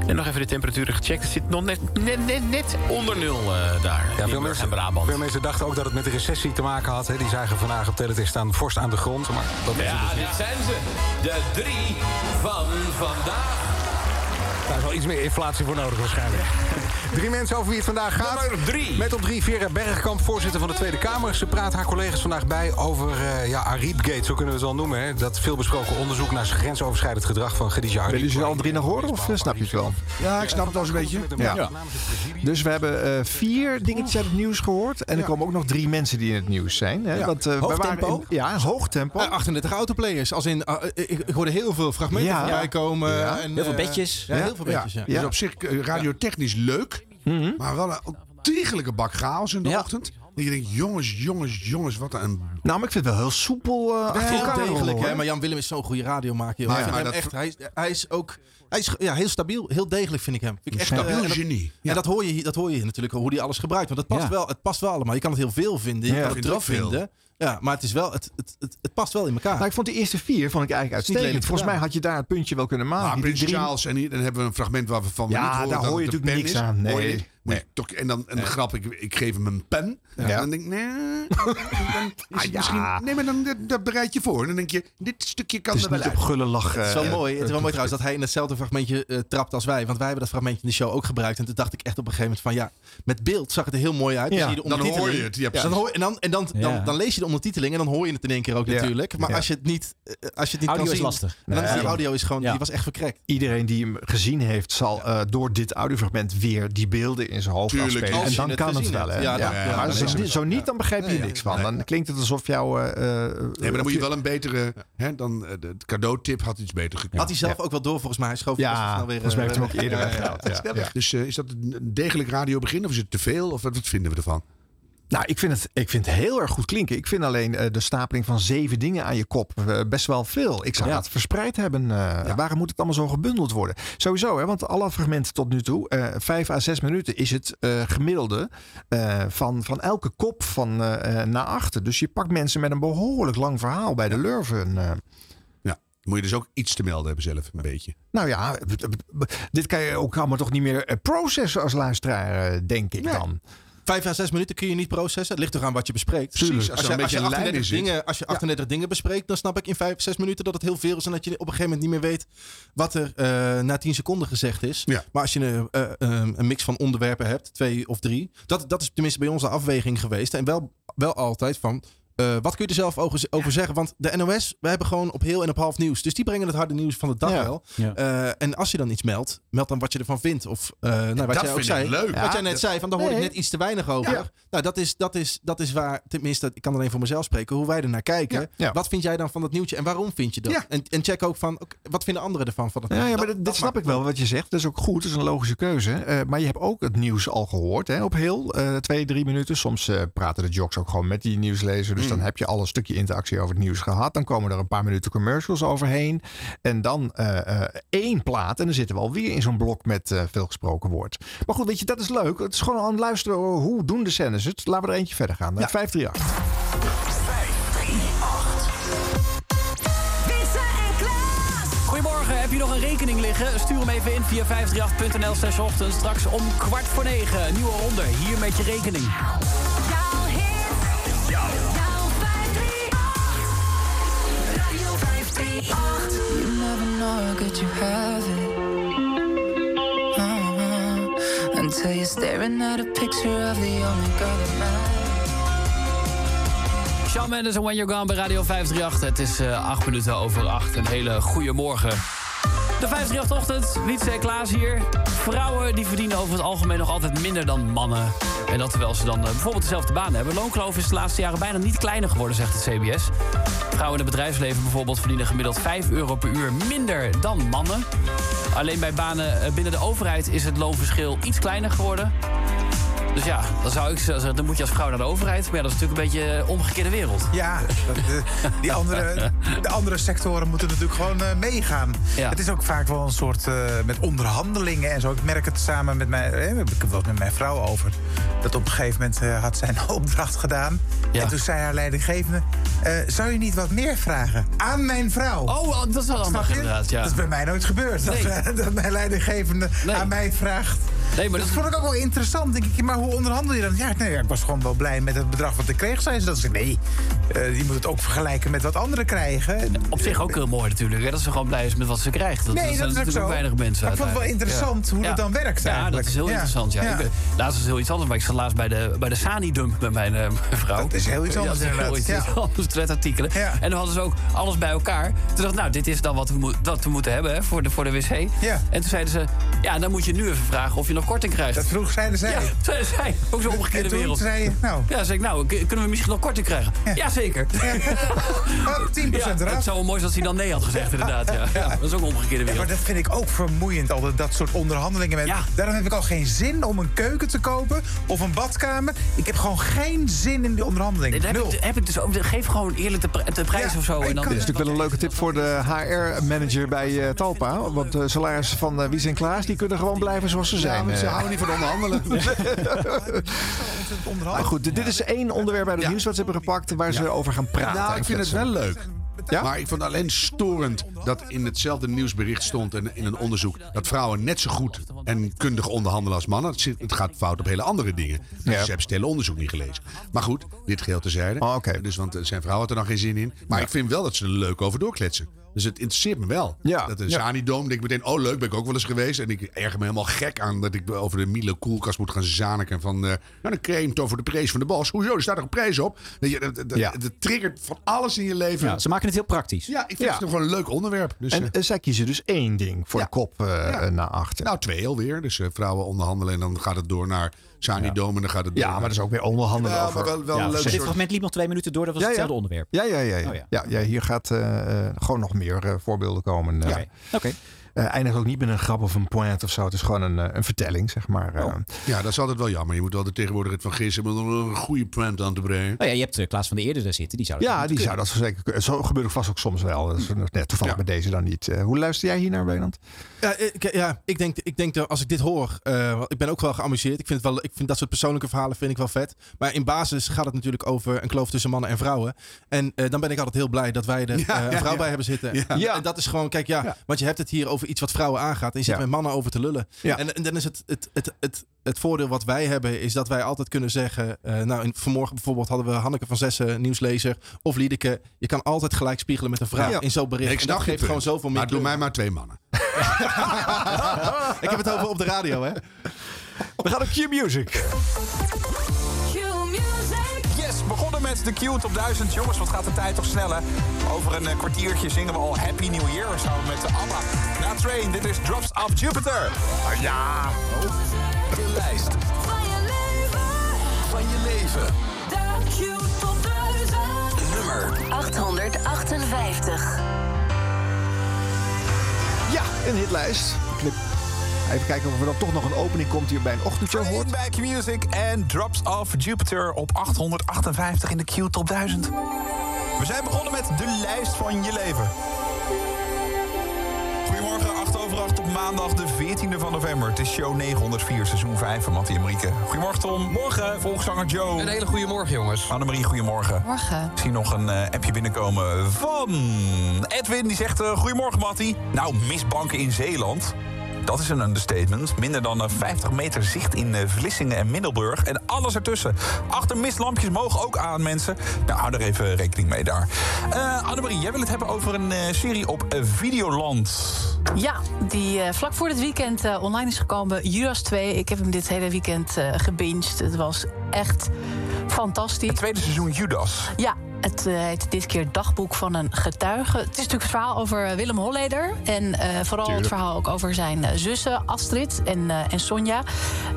En nog even de temperaturen gecheckt. Het zit nog net, net, net, net onder nul daar. Ja, veel mensen, en Brabant. veel mensen dachten ook dat het met de recessie te maken had. Hè. Die zagen vandaag op teletext staan vorst aan de grond. Maar dat Ja, dus dit zijn ze. De drie van vandaag. Daar is wel iets meer inflatie voor nodig waarschijnlijk. Drie mensen over wie het vandaag gaat. Met op drie Vera Bergkamp, voorzitter van de Tweede Kamer. Ze praat haar collega's vandaag bij over uh, ja, Ariepgate, zo kunnen we het wel noemen. Hè. Dat veelbesproken onderzoek naar grensoverschrijdend gedrag van Khadija Ariep. Willen jullie alle drie nog horen of eh, snap je het wel? Ja, ik snap het wel eens een beetje. Ja. Dus we hebben eh, vier dingetjes uit het nieuws gehoord. En er komen ook nog drie mensen die in het nieuws zijn. Hè? Ja. Want, Hoog waren tempo? in- ja, hoog tempo. Eh, 38 autoplayers. Als in, eh, ik, ik hoorde heel veel fragmenten Ja. voorbij komen. Ja. En, Heel veel bedjes. Ja, heel veel bedjes. Ja. Dus op zich radiotechnisch leuk. Maar wel een ontiegelijke bak chaos in de ochtend. Dat je denkt, jongens, jongens, jongens, wat een... Nou, maar ik vind het wel heel soepel uh, achter heel elkaar degelijk, hè? Maar Jan Willem is zo'n goede radiomaker. maar hem dat- echt, hij, is, hij is ook hij is ja, heel stabiel, heel degelijk vind ik hem. Vind ik echt, Stabiel eh, en dat- genie. En dat hoor, je, hier- dat hoor je natuurlijk, hoe hij alles gebruikt. Want het past, Ja. wel, het past wel allemaal. Je kan het heel veel vinden, je Ja, kan het vind Ja, maar het, is wel, het, het, het, het past wel in elkaar. Nou, ik vond die eerste vier vond ik eigenlijk uitstekend. Volgens mij had je daar het puntje wel kunnen maken. Maar Die Prins drie- Charles, en hier, dan hebben we een fragment waar we Ja, niet horen daar hoor je natuurlijk niks is. aan. Hoor je Nee. Moet toch, en dan een grap, ik, ik geef hem een pen. Ja. En dan denk ik, nee, dan is het misschien, nee, maar dan dat, dat bereid je voor. En dan denk je, dit stukje kan Het is er wel niet op uit. gullen lachen. Het is wel eh, mooi. Het is wel eh, mooi trouwens dat hij in hetzelfde fragmentje eh, trapt als wij. Want wij hebben dat fragmentje in de show ook gebruikt. En toen dacht ik echt op een gegeven moment van ja, met beeld zag het er heel mooi uit. Ja, dan hoor je het, ja, dan hoor en dan, en dan, dan, Ja. dan lees je de ondertiteling en dan hoor je het in één keer ook Ja. natuurlijk. Maar Ja. als je het niet, eh, als je het niet Audio kan is zien, lastig. Dan is die audio is gewoon, Ja. die was echt verkrekt. Iedereen die hem gezien heeft, zal eh, door dit audiofragment weer die beelden in zijn hoofd Tuurlijk, afspelen. En dan het kan het wel. Hè? Ja, Ja, dan- ja, maar dan zo, niet, dan begrijp je er niks van. Dan klinkt het alsof jou... eh, eh, Nee, maar dan moet je wel een betere... Hè, dan, eh, de, het cadeautip had iets beter gekund. Had hij zelf ook wel door volgens mij. Hij schoof Ja, snel weer. volgens mij heeft hij hem ook weg. eerder Ja, ja, weggehaald. ja. Ja. Dus eh, is dat een degelijk radiobegin of is het te veel? Of wat vinden we ervan? Nou, ik vind, het, ik vind het heel erg goed klinken. Ik vind alleen eh, de stapeling van zeven dingen aan je kop eh, best wel veel. Ik zou Ja. dat verspreid hebben. eh, Waarom moet het allemaal zo gebundeld worden? Sowieso, hè, want alle fragmenten tot nu toe, vijf à zes minuten, is het gemiddelde van, van elke kop van naar achter. Dus je pakt mensen met een behoorlijk lang verhaal bij de lurven. Ja, moet je dus ook iets te melden hebben zelf, een beetje. Nou ja, dit kan je ook allemaal toch niet meer processen als luisteraar, denk ik dan. Vijf à zes minuten kun je niet processen. Het ligt toch aan wat je bespreekt. Precies, als een je, als beetje je een lijn 38, in zit. dingen, als je 38 dingen bespreekt, dan snap ik in vijf, zes minuten dat het heel veel is. En dat je op een gegeven moment niet meer weet wat er eh, na 10 seconden gezegd is. Ja. Maar als je een, eh, eh, een mix van onderwerpen hebt, twee of drie. Dat, dat is tenminste bij ons de afweging geweest. En wel, wel altijd van. Eh, wat kun je er zelf over, over zeggen? Want de NOS, we hebben gewoon op heel en op half nieuws. Dus die brengen het harde nieuws van de dag Ja. wel. Ja. Eh, en als je dan iets meldt, meld dan wat je ervan vindt. Of eh, nou, wat dat jij ook vind zei. ik leuk. Wat Ja, jij net dat- zei, van daar hoorde ik Nee. net iets te weinig over. Ja. Nou, dat is, dat, is, dat is waar, tenminste, ik kan alleen voor mezelf spreken, hoe wij er naar kijken. Ja. Ja. Wat vind jij dan van dat nieuwtje en waarom vind je dat? Ja. En, en check ook van, wat vinden anderen ervan? Van dat Ja, maar Dat- dit, dat dit snap ik wel wat je zegt. Dat is ook goed. Dat is een logische keuze. Eh, maar je hebt ook het nieuws al gehoord. Hè, op heel eh, twee, drie minuten. Soms eh, praten de jocks ook gewoon met die nieuwslezer. Dus dan heb je al een stukje interactie over het nieuws gehad. Dan komen er een paar minuten commercials overheen. En dan eh, eh, één plaat. En dan zitten we alweer in zo'n blok met eh, veel gesproken woord. Maar goed, weet je, dat is leuk. Het is gewoon aan het luisteren. oh, Hoe doen de zenders het? Laten we er eentje verder gaan. Ja. 538. Wietse en Klaas. Goedemorgen, heb je nog een rekening liggen? Stuur hem even in via 538.nl slash ochtend. Straks om kwart voor negen. Nieuwe ronde, hier met je rekening. Shawn Mendes en When You're Gone bij Radio 538. Het is eh, acht minuten over acht. Een hele goede morgen. De 538-ochtend, Wietse en Klaas hier. Vrouwen die verdienen over het algemeen nog altijd minder dan mannen. En dat terwijl ze dan eh, bijvoorbeeld dezelfde baan hebben. Loonkloof is de laatste jaren bijna niet kleiner geworden, zegt het CBS. Vrouwen in het bedrijfsleven bijvoorbeeld verdienen gemiddeld 5 euro per uur minder dan mannen. Alleen bij banen eh, binnen de overheid is het loonverschil iets kleiner geworden. Dus ja, dan zou ik zeggen, dan moet je als vrouw naar de overheid. Maar ja, dat is natuurlijk een beetje een omgekeerde wereld. Ja, dat, eh, die andere, de andere sectoren moeten natuurlijk gewoon eh, meegaan. Ja. Het is ook vaak wel een soort eh, met onderhandelingen en zo. Ik merk het samen met mijn, eh, heb ik het wel met mijn vrouw over. Dat op een gegeven moment eh, had zij een opdracht gedaan. En toen zei haar leidinggevende: eh, Zou je niet wat meer vragen aan mijn vrouw? Oh, dat is wel je? inderdaad, ja. Dat is bij mij nooit gebeurd. Nee. Dat, eh, dat mijn leidinggevende aan mij vraagt. Nee, maar dat vond ik ook wel interessant. Denk ik, maar hoe onderhandel je dan? Ja, nee, ik was gewoon wel blij met het bedrag wat ik kreeg. Zei ze dat ze nee, eh, je moet het ook vergelijken met wat anderen krijgen. Op zich ook heel mooi natuurlijk. Hè? Dat ze gewoon blij is met wat ze krijgt. Dat, Nee, zijn dat is natuurlijk zo. ook weinig mensen. Maar ik vond het wel interessant hoe dat dan werkt Ja, dat eigenlijk. is heel interessant. Ja. Ik ben- laatst is heel iets anders, maar ik zat laatst bij de, bij de Sani-dump met mijn, eh, mijn vrouw. Dat is heel iets anders Ja, dat is heel iets anders. Toiletartikelen. En dan hadden ze ook alles bij elkaar. Toen dacht ik, nou, dit is dan wat we, dat we moeten hebben hè, voor, de, voor de wc. Ja. En toen zeiden ze, ja, dan moet je nu even vragen of je nog korting krijgt. Dat vroeg zeiden zij. Ja, zeiden zij. Ook zo'n omgekeerde En toen wereld. zei je, nou. Ja, zei ik, nou, kunnen we misschien nog korting krijgen? Jazeker. Oh, 10% Ja, eraf. het zou wel mooi zijn als hij dan nee had gezegd, inderdaad. Ja. Ja, dat is ook een omgekeerde Ja, wereld. maar dat vind ik ook vermoeiend, altijd dat soort onderhandelingen. Met, Daarom heb ik al geen zin om een keuken te kopen of een badkamer. Ik heb gewoon geen zin in die onderhandelingen. Nee, heb, ik, heb ik dus ook. Geef gewoon eerlijk de, pr- de prijs of zo. En dan, Dit is natuurlijk wel een leuke tip voor de HR-manager bij eh, Talpa. Want de salarissen van eh Wies en Klaas die kunnen gewoon blijven zoals ze zijn. Maar ze eh. houden niet van onderhandelen. Maar goed, dit is één onderwerp bij het nieuws wat ze hebben gepakt waar ze over gaan praten. Nou, ik vind het wel leuk. Maar ik vond alleen storend dat in hetzelfde nieuwsbericht stond en in een onderzoek dat vrouwen net zo goed en kundig onderhandelen als mannen. Het, gaat fout op hele andere dingen. Dus ze hebben het hele onderzoek niet gelezen. Maar goed, dit geheel terzijde. Oh, Dus want eh, zijn vrouw had er dan geen zin in. Maar ik vind wel dat ze er leuk over doorkletsen. Dus het interesseert me wel. Ja. Dat de. Zani-doom, denk ik meteen, oh leuk, ben ik ook wel eens geweest. En ik erger me helemaal gek aan dat ik over de Miele koelkast moet gaan zaniken. Van, eh nou, een cream over de prijs van de bos. Hoezo, er staat er een prijs op. Dat, je, dat, dat, Ja. dat triggert van alles in je leven. Ja, ze maken het heel praktisch. Ja, ik vind het nog wel een leuk onderwerp. Dus, En eh, zij kiezen dus één ding voor de kop naar achter. nou, twee alweer. Dus vrouwen onderhandelen en dan gaat het door naar Sani-doom en dan gaat het door ja, maar dat is ook weer onderhandelen Ja, over... wel, wel Ja, een leuk dit soort... fragment liep nog twee minuten door. Dat was Ja, ja. hetzelfde onderwerp. Ja, ja, ja. ja. Oh, ja. ja. ja, hier gaat eh, eh, gewoon nog meer eh, voorbeelden komen. eh. Oké. Oké. Eh, eindigt ook niet met een grap of een point of zo. Het is gewoon een, eh, een vertelling, zeg maar. eh. Ja, dat is altijd wel jammer. Je moet wel de tegenwoordigheid van gisteren met een goede punt aan te brengen. Nou ja, je hebt Klaas van de Eerde daar zitten. Die zou dat ja, die zou dat zeker kunnen. Zo gebeurt ook vast ook soms wel. Dat is net toevallig met deze dan niet. Hoe luister jij hier naar, Wijnand? Ja, ik, ja, ik denk, ik denk dat als ik dit hoor, eh, ik ben ook wel geamuseerd. Ik vind, het wel, ik vind dat soort persoonlijke verhalen vind ik wel vet. Maar in basis gaat het natuurlijk over een kloof tussen mannen en vrouwen. En eh, dan ben ik altijd heel blij dat wij er Ja, eh, een ja, vrouw ja. bij hebben zitten. Ja. En, Ja. en dat is gewoon, kijk, ja, want je hebt het hier over iets wat vrouwen aangaat. En je zit Ja. met mannen over te lullen. Ja. En, en dan is het, het, het, het, het voordeel wat wij hebben, is dat wij altijd kunnen zeggen. eh, nou, in, vanmorgen bijvoorbeeld hadden we Hanneke van Zessen, nieuwslezer, of Liedeke. Je kan altijd gelijk spiegelen met een vrouw Ja. in zo'n bericht. Ik En dat geeft gewoon zoveel meer. Maar doe mij maar twee mannen. Ik heb het over op de radio, hè? We gaan op Q-Music. Yes, begonnen met de Q top 1000. Jongens, wat gaat de tijd toch sneller? Over een eh, kwartiertje zingen we al Happy New Year samen met de ABBA. Train, dit is Drops of Jupiter. Ah, ja. De lijst van je leven. Nummer 858. Ja, een hitlijst. Knip. Even kijken of er dan toch nog een opening komt hier bij een ochtendshow hoort. Bij Q-Music en Drops of Jupiter op 858 in de Q top 1000. We zijn begonnen met de lijst van je leven. Goedemorgen, 8 over 8 op maandag de 14e van november. Het is show 904, seizoen 5 van Mattie en Marieke. Goedemorgen Tom. Morgen, volkszanger Joe. Een hele goede morgen, jongens. Annemarie, goedemorgen. Morgen. Ik zie nog een eh, appje binnenkomen van Edwin. Die zegt, eh, goedemorgen Mattie. Nou, misbanken in Zeeland. Dat is een understatement. Minder dan eh, 50 meter zicht in eh, Vlissingen en Middelburg. En alles ertussen. Achter mistlampjes mogen ook aan, mensen. Nou, hou er even rekening mee daar. Eh Annemarie, jij wil het hebben over een eh, serie op eh, Videoland. Ja, die eh, vlak voor dit weekend eh, online is gekomen. Judas 2. Ik heb hem dit hele weekend eh gebinged. Het was echt fantastisch. Het tweede seizoen Judas. Ja, Het eh, heet dit keer Dagboek van een getuige. Het is natuurlijk het verhaal over Willem Holleder. En eh, vooral Tuurlijk. het verhaal ook over zijn eh, zussen Astrid en, eh, en Sonja.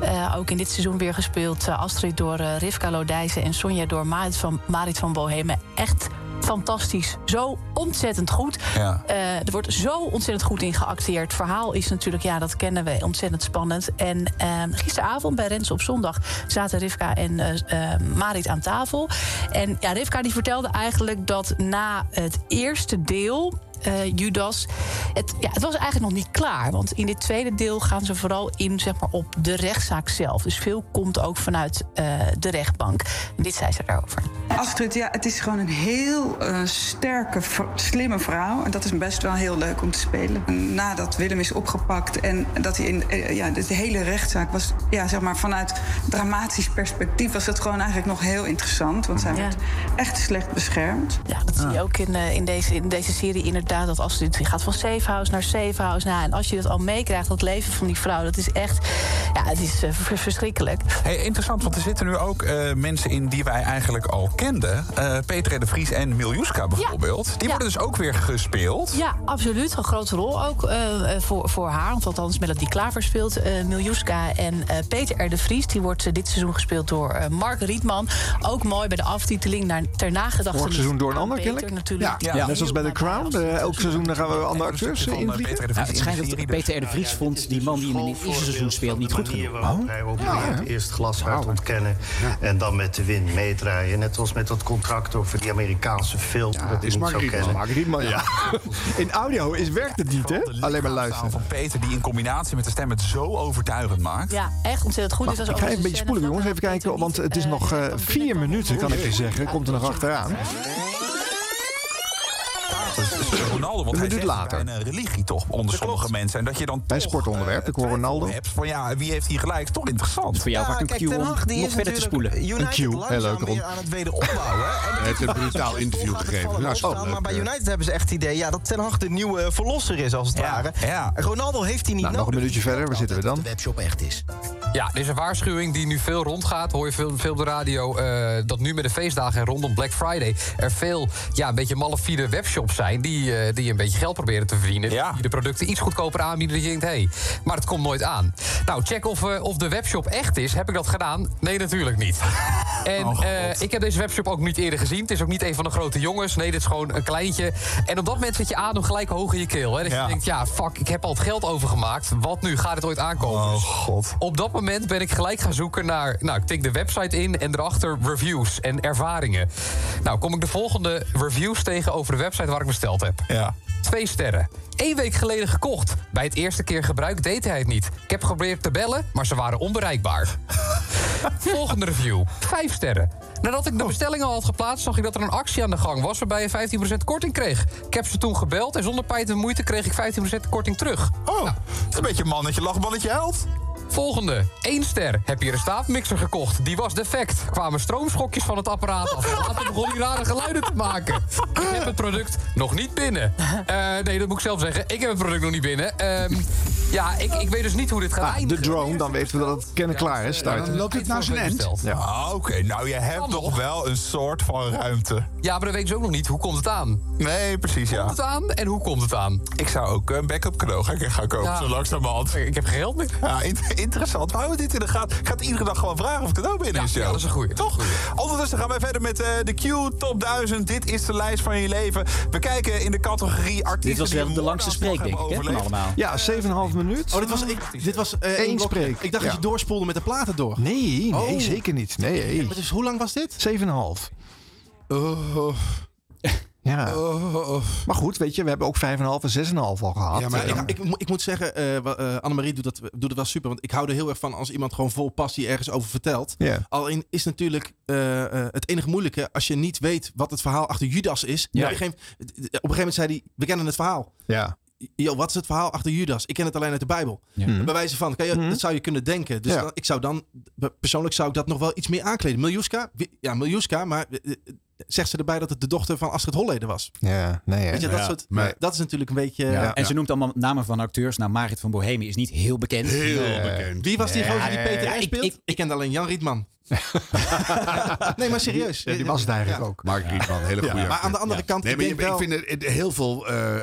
Eh, ook in dit seizoen weer gespeeld. eh, Astrid door eh, Rivka Lodijzen en Sonja door Marit van, Marit van Bohemen. Echt fantastisch. Zo ontzettend goed. Ja. Eh, er wordt zo ontzettend goed in geacteerd. Het verhaal is natuurlijk, ja, dat kennen we, ontzettend spannend. En eh, gisteravond bij Rens op zondag zaten Rivka en eh, eh, Marit aan tafel. En ja, Rivka die vertelde eigenlijk dat na het eerste deel. Eh, Judas. Het, ja, het was eigenlijk nog niet klaar. Want in dit tweede deel gaan ze vooral in zeg maar, op de rechtszaak zelf. Dus veel komt ook vanuit eh, de rechtbank. En dit zei ze daarover. Astrid, ja, het is gewoon een heel eh, sterke, slimme vrouw. En dat is best wel heel leuk om te spelen. En Nadat Willem is opgepakt en dat hij in ja, de hele rechtszaak was, ja, zeg maar vanuit dramatisch perspectief, was het gewoon eigenlijk nog heel interessant. Want zij werd echt slecht beschermd. Ja, dat zie je ook in, in, deze, in deze serie inderdaad. Dat Astrid die gaat van safe house naar safe house. Nou, en als je dat al meekrijgt, dat leven van die vrouw, dat is echt, ja, het is eh, ver- verschrikkelijk. Hey, interessant, want er zitten nu ook eh, mensen in die wij eigenlijk al kenden. Eh Peter de Vries en Miljuska bijvoorbeeld. Die worden dus ook weer gespeeld. Ja, absoluut. Een grote rol ook voor, voor haar. Want althans, Melody Klaver speelt uh, Miljuska. En eh, Peter R. de Vries, die wordt dit seizoen gespeeld door eh, Mark Rietman. Ook mooi bij de aftiteling naar, ter nagedachtenis. Vorig seizoen door een ander, Peter kennelijk. natuurlijk. Ja, net zoals bij The Crown. Eh, elk seizoen dan gaan we andere acteurs eh, invliegen. Nou, het schijnt dat Peter R. de Vries vond die man die hem in het eerste seizoen speelt niet goed genoeg. hij ook probeert eerst glashard ontkennen en dan met de wind meedraaien. Net als met dat contract over die Amerikaanse film. dat is niet Mark Rietman. kennen. In audio is, werkt het niet, hè? Alleen maar luisteren. van Peter die in combinatie met de stem het zo overtuigend maakt. Ja, echt ontzettend goed. Ik ga even een beetje spoelen, jongens. eh, Even kijken, want het is nog eh, vier minuten, kan ik je zeggen. Komt er nog achteraan. Ronaldo, want Een hij minuut zegt later. een religie toch onder sommige mensen. En dat je dan Bij toch, sportonderwerp, eh, ik hoor Ronaldo. hebt van ja, wie heeft hier gelijk? Is toch interessant. voor jou vaak een cue om nog verder te spoelen. Een cue, heel leuk aan het wederopbouwen. Hij heeft een brutaal interview gegeven. Nou, wel maar bij eh. United hebben ze echt het idee ja, dat Ten Hag de nieuwe verlosser is, als het ware. Ja. Ronaldo heeft hij niet Nou, nog een nodig. minuutje verder. Waar zitten we dan? De webshop echt is. Ja, dit is een waarschuwing die nu veel rondgaat. Hoor je veel, veel op de radio. eh, dat nu met de feestdagen en rondom Black Friday... er veel, ja, een beetje malafide webshops zijn... die, eh, die een beetje geld proberen te verdienen. Die de producten iets goedkoper aanbieden. Dat je denkt, hé, hey, maar het komt nooit aan. Nou, check of, eh, of de webshop echt is. Heb ik dat gedaan? Nee, natuurlijk niet. En eh, ik heb deze webshop ook niet eerder gezien. Het is ook niet een van de grote jongens. Nee, dit is gewoon een kleintje. En op dat moment zit je adem gelijk hoog in je keel. Hè? Dat je denkt, ja, fuck, ik heb al het geld overgemaakt. Wat nu? Gaat het ooit aankomen? Oh, god. Op dat moment ben ik gelijk gaan zoeken naar... Nou, ik tik de website in en erachter reviews en ervaringen. Nou, kom ik de volgende reviews tegen over de website waar ik besteld heb. Ja. Twee sterren. Eén week geleden gekocht. Bij het eerste keer gebruik deed hij het niet. Ik heb geprobeerd te bellen, maar ze waren onbereikbaar. Volgende review. Vijf sterren. Nadat ik de bestelling al had geplaatst, zag ik dat er een actie aan de gang was... waarbij je 15% korting kreeg. Ik heb ze toen gebeld en zonder pijn en moeite kreeg ik 15% korting terug. Oh, het is een beetje mannetje lach, mannetje held. Volgende. 1 ster. Heb je een staafmixer gekocht? Die was defect. Kwamen stroomschokjes van het apparaat af. Later begon hij rare geluiden te maken. Ik heb het product nog niet binnen. Eh, nee, dat moet ik zelf zeggen. Ik heb het product nog niet binnen. Ehm, ja, ik, ik weet dus niet hoe dit gaat Ah, de drone, dan weten we dat het kennen klaar is. Ja, Start. dan loopt het naar zijn end. Ja. Ah, Oké, nou je hebt nog wel een soort van ruimte. Ja, maar dan weten ze ook nog niet. Hoe komt het aan? Nee, precies ja. Komt het aan en hoe komt het aan? Ik zou ook een backup cadeau gaan, gaan kopen, Ja. zo langzamerhand. Ik heb geen geld meer. Ja, in- interessant. We houden dit in de gaten. Ik ga het iedere dag gewoon vragen of het cadeau binnen is, ja, dat is een goeie. Toch? Ondertussen gaan wij verder met eh, de Q Top 1000. Dit is de lijst van je leven. We kijken in de categorie artiesten Dit was wel de langste spreek, denk ik, hè, van allemaal. Ja, 7,5 minuut. Oh, dit was, ik, dit was eh, één spreek. Ik dacht Ja. dat je doorspoelde met de platen door. Nee, nee, Oh. zeker niet. Nee, Ja, maar dus hoe lang was dit? 7,5. Oh. Ja. Oh, Maar goed, weet je, we hebben ook 5,5 en 6,5 al gehad. Ja, maar ik, ik, moet- ik moet zeggen, eh eh, Annemarie doet, dat, doet het wel super. Want ik hou er heel erg van als iemand gewoon vol passie ergens over vertelt. Alleen is natuurlijk eh, eh, het enige moeilijke als je niet weet wat het verhaal achter Judas is. Ja. Op, een gegeven, op een gegeven moment zei hij, we kennen het verhaal. Ja. Yo, wat is het verhaal achter Judas? Ik ken het alleen uit de Bijbel. Ja. Mhm. Bij wijze van, kan je, dat zou je kunnen denken. Dus Ja. dan- ik zou dan, persoonlijk zou ik dat nog wel iets meer aankleden. Miljuska, ja, Miljuska, maar zegt ze erbij dat het de dochter van Astrid Holleder was. Ja, nee. Weet je, dat, Ja. soort, Nee. dat is natuurlijk een beetje... Ja, en ze noemt allemaal namen van acteurs. Nou, Marit van Bohemie is niet heel bekend. Heel Nee. bekend. Wie was die gozer die Peter ik- speelt? Ik, ken alleen Jan Rietman. nee, maar serieus. Ja, die was het eigenlijk ook. Mark Rietman, hele Ja, goede maar aan de andere kant, Nee, ik maar je- denk wel- ik vind het, het heel veel eh, eh,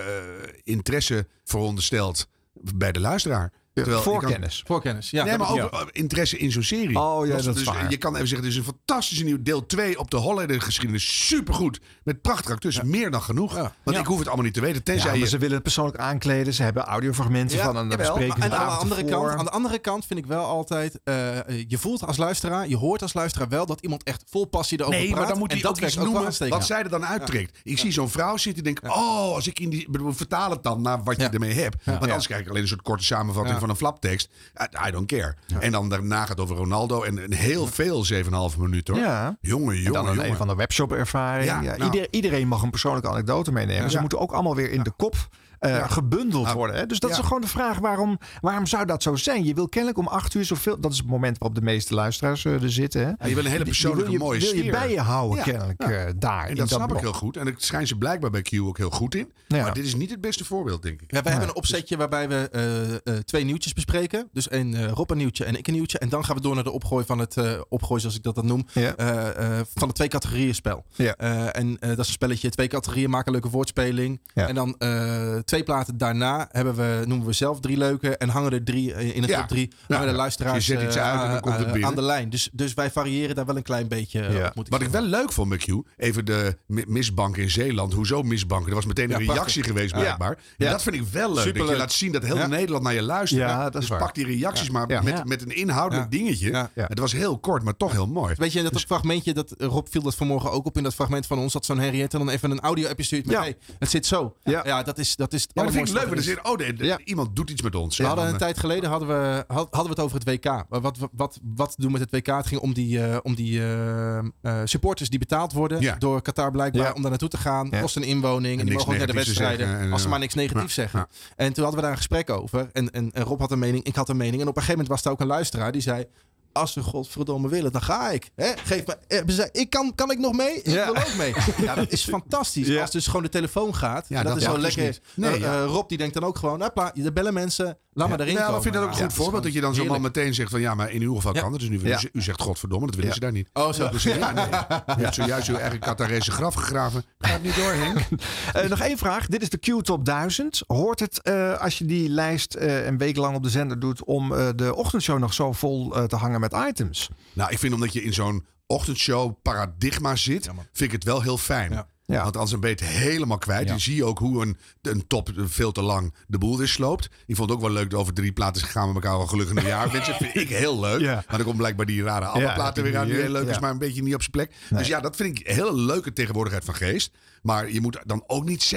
interesse verondersteld bij de luisteraar. Terwijl je kan- voorkennis. Voorkennis, ja. nee, maar ook eh, interesse in zo'n serie. Oh, ja, dat is dus, waar. Je kan even zeggen, het is een fantastische nieuwe deel 2 op de Hollander geschiedenis. Supergoed. Met prachtige acteurs. Meer dan genoeg. Want ik hoef het allemaal niet te weten. Ja, Tenzij maar je... ze willen het persoonlijk aankleden. Ze hebben audiofragmenten van een bespreking van aan, de andere ervoor. kant, aan de andere kant vind ik wel altijd... eh, je voelt als luisteraar, je hoort als luisteraar wel... dat iemand echt vol passie erover Nee, praat. maar dan moet en hij dat ook iets noemen wat zij er dan uittrekt. Ik zie zo'n vrouw zitten en denk, oh, als ik in die... Vertaal het dan naar wat je ermee hebt. Want anders krijg ik alleen een soort korte samenvatting. Van een flaptekst. I, I don't care. En dan daarna gaat het over Ronaldo en een heel veel 7,5 minuten hoor. Ja. Jongen, En jongen, dan een, jongen. een van de webshop-ervaring. Ja, Ja, nou. ieder- iedereen mag een persoonlijke anekdote meenemen. Ze moeten ook allemaal weer in de kop eh, Ja. gebundeld Nou, worden. Hè? Dus dat ja. is gewoon de vraag, waarom, waarom zou dat zo zijn? Je wil kennelijk om acht uur zoveel... Dat is het moment waarop de meeste luisteraars eh, er zitten. Hè? Ja, je wil een hele Die- die persoonlijke wil je, mooie wil je sfeer. bij je houden, Ja. kennelijk, Ja. eh, daar. En in dat snap ik heel goed. En dat schijnt ze blijkbaar bij Q ook heel goed in. Ja. Maar dit is niet het beste voorbeeld, denk ik. Ja, wij hebben een opzetje waarbij we eh, eh, twee nieuwtjes bespreken. Dus een eh, Rob een nieuwtje en ik een nieuwtje. En dan gaan we door naar de opgooi van het eh, opgooi, zoals ik dat dan noem. Ja. eh, eh, van het twee categorieën spel. Ja. Eh, en eh, dat is een spelletje, twee categorieën, maken een leuke woordspeling. Ja. En dan eh, twee platen daarna hebben we, noemen we zelf drie leuke. En hangen er drie eh, in het Ja. top drie. Hangen de luisteraars Je zet iets eh, uit en dan aan- komt het aan- de lijn. Dus, dus wij variëren daar wel een klein beetje eh, Ja. op, moet ik Wat ik wel leuk vond Q, even de mi- misbank in Zeeland. Hoezo misbanken? Er was meteen een reactie prachtig. geweest blijkbaar. En Ja. dat vind ik wel leuk. Dat Superleuk. je laat zien dat heel. Nederland naar je luistert. Ja, dat is dus pak die reacties maar met, met een inhoudelijk dingetje. Het was heel kort, maar toch heel mooi. Weet je, dat Dus- fragmentje, dat, Rob viel dat vanmorgen ook op in dat fragment van ons, dat zo'n Henriette dan even een audio-appje stuurt met, hey, het zit zo. Ja. Ja, dat is, dat is het Ja, dat vind ik leuk. dan is. zit, oh, iemand doet iets met ons. We hadden een eh, tijd geleden hadden we, had- hadden we het over het WK. Wat, wat, wat, wat doen we met het WK? Het ging om die, eh, om die eh, supporters die betaald worden Ja. door Qatar blijkbaar om daar naartoe te gaan. Kost een inwoning en, die mogen ook naar de wedstrijden. zeggen als ze maar niks negatiefs zeggen. En toen hadden we daar een gesprek over. En, en, en Rob had een mening, ik had een mening. En op een gegeven moment was er ook een luisteraar die zei... Als ze godverdomme willen, dan ga ik. Hè? Geef me, eh, ik kan, kan ik nog mee? Ik Ja. wil ook mee. Ja, dat is fantastisch. Ja. Als dus gewoon de telefoon gaat. Ja, dat, dat is zo dus lekker. Nee, Eh, eh, Rob die denkt dan ook gewoon, hopla, er bellen mensen. Laat maar erin Ja, komen. ik vind dat ook een Ja, goed voorbeeld. Dat je dan heerlijk. meteen zegt van ja, maar in uw geval kan het dus nu. U, u zegt godverdomme, dat willen ze daar niet. Oh, zo. Dus ja, nee. Je hebt zojuist uw eigen Qatarese graf gegraven. Gaat niet door, Henk. Eh, nog één vraag. Dit is de Q Top 1000. Hoort het eh, als je die lijst eh, een week lang op de zender doet... om de ochtendshow nog zo vol te hangen met items? Nou, ik vind omdat je in zo'n ochtendshow paradigma zit, vind ik het wel heel fijn. Ja. Ja. Want anders ben je het helemaal kwijt. Ja. Je ziet ook hoe een, een top veel te lang de boel weer sloopt. Ik vond het ook wel leuk dat over drie platen gaan we elkaar wel gelukkig nieuwjaar wensen. vind ik heel leuk. Ja. Maar dan komt blijkbaar die rare appelplaten die weer aan die heel leuk is, maar een beetje niet op zijn plek. Dus ja, dat vind ik een hele leuke tegenwoordigheid van geest. Maar je moet dan ook niet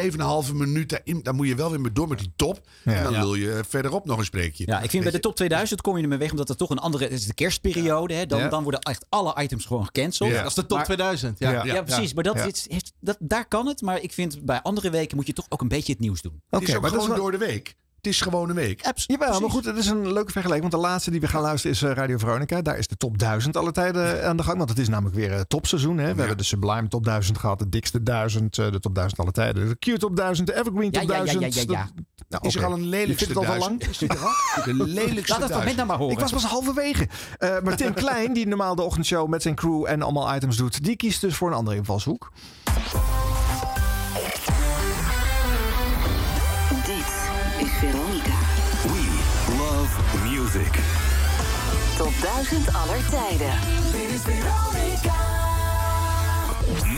7,5 minuten in. Dan moet je wel weer met door met die top. En dan Ja. wil je verderop nog een spreekje. Ja, ik vind bij de top 2000 kom je ermee weg omdat het toch een andere... Het is de kerstperiode. Hè, dan, Ja. dan worden echt alle items gewoon gecanceld. Ja. Dat is de top Maar- 2000. Ja, Ja, precies. Maar dat, Ja. is- heeft- dat, daar kan het. Maar ik vind bij andere weken moet je toch ook een beetje het nieuws doen. het is Oké, ook maar dat is gewoon wel- door de week. Het is gewoon een week. Jawel, maar goed, het is een leuke vergelijking. Want de laatste die we gaan luisteren is eh, Radio Veronica. Daar is de top 1000 alle tijden aan de gang. Want het is namelijk weer het topseizoen. Hè? We hebben de Sublime top 1000 gehad. De dikste 1000. eh, de top 1000 alle tijden. De Q top 1000. De Evergreen top Ja, ja, ja, ja, 1000. ja, Nou, Is er al een lelijkste vindt het al lang? Is al? De lelijkste Laat het nou maar horen. Ik was pas halverwege. Eh maar Tim Klein, die normaal de ochtendshow met zijn crew en allemaal items doet, die kiest dus voor een andere invalshoek. Top 1000 aller tijden. Dit is Veronica.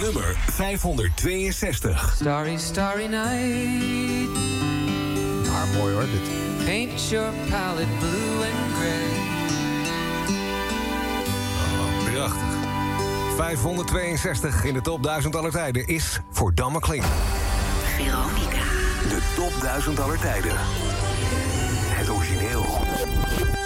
Nummer 562. Starry, starry night. Ah, mooi hoor, dit. Paint your palette blue and gray. Prachtig. 562 in de top 1000 aller tijden is voor Damme Kling. Veronica. De top 1000 aller tijden. Het origineel.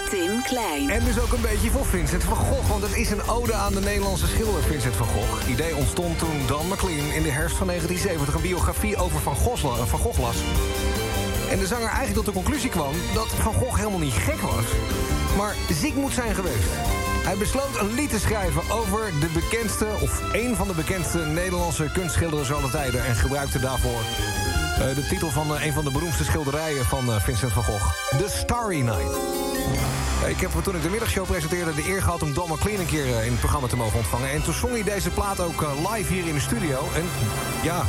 Tim Klein. En dus ook een beetje voor Vincent van Gogh, want het is een ode aan de Nederlandse schilder Vincent van Gogh. Het idee ontstond toen Dan McLean in de herfst van 1970 een biografie over Van Gogh, van Gogh las. En de zanger eigenlijk tot de conclusie kwam dat Van Gogh helemaal niet gek was, maar ziek moet zijn geweest. Hij besloot een lied te schrijven over de bekendste, of een van de bekendste Nederlandse kunstschilders aller tijden. En gebruikte daarvoor de titel van eh, een van de beroemdste schilderijen van eh, Vincent van Gogh: The Starry Night. Ik heb toen ik de middagshow presenteerde de eer gehad om Don McLean een keer eh, in het programma te mogen ontvangen. En toen zong hij deze plaat ook eh, live hier in de studio. En ja,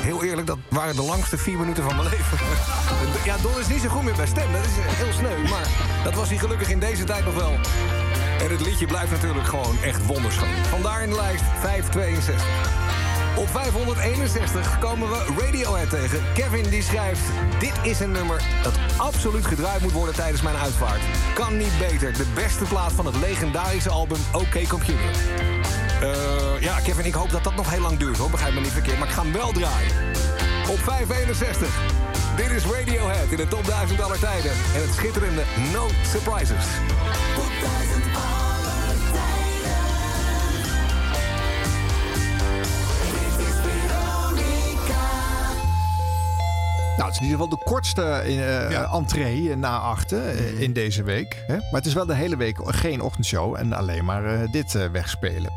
heel eerlijk, dat waren de langste vier minuten van mijn leven. ja, Don is niet zo goed meer bij stem, dat is eh, heel sneu. Maar dat was hij gelukkig in deze tijd nog wel. En het liedje blijft natuurlijk gewoon echt wonderschoon. Vandaar in de lijst 562. Op 561 komen we Radiohead tegen. Kevin die schrijft... Dit is een nummer dat absoluut gedraaid moet worden tijdens mijn uitvaart. Kan niet beter. De beste plaat van het legendarische album OK Computer. Eh, ja, Kevin, ik hoop dat dat nog heel lang duurt, hoor. Begrijp me niet verkeerd, maar ik ga hem wel draaien. Op 561. Dit is Radiohead in de top 1000 aller tijden. En het schitterende No Surprises. In ieder geval de kortste eh entree eh, na achten eh, in deze week. Hè? Maar het is wel de hele week geen ochtendshow en alleen maar dit eh, wegspelen.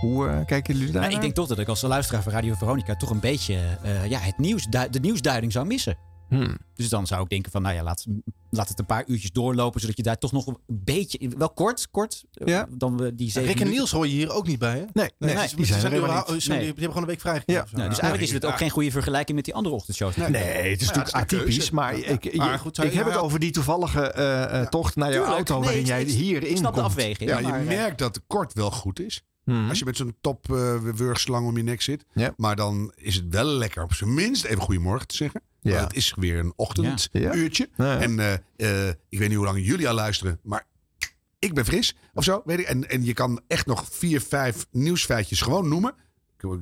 Hoe eh, kijken jullie daar? Maar ik denk toch dat ik als luisteraar van Radio Veronica toch een beetje eh, ja, het nieuws, de nieuwsduiding zou missen. Hmm. Dus dan zou ik denken van, nou ja, laat, laat het een paar uurtjes doorlopen, zodat je daar toch nog een beetje, wel kort, kort, eh, Ja. dan we die zeven Rick en Niels hoor je hier ook niet bij, hè? Nee, nee, dus die zijn er nu helemaal wel- niet. sorry, Nee. Die hebben gewoon een week vrijgegeven. Ja. Nou, dus eigenlijk is het ook geen goede vergelijking met die andere ochtendshows. Nee, het is natuurlijk atypisch, maar ik, Maar je- goed, ik heb het over die toevallige eh, eh, tocht naar jouw Tuurlijk. auto waarin jij hierin ik snap de komt. afweging. Ja, je merkt dat de kort wel goed is. Mhm. Als je met zo'n top eh, wurgslang om je nek zit. Ja. Maar dan is het wel lekker op zijn minst even goedemorgen te zeggen. Ja. Het is weer een ochtenduurtje. Ja. En eh, eh, ik weet niet hoe lang jullie al luisteren. Maar ik ben fris of zo. Weet ik. En, en je kan echt nog vier, vijf nieuwsfeitjes gewoon noemen.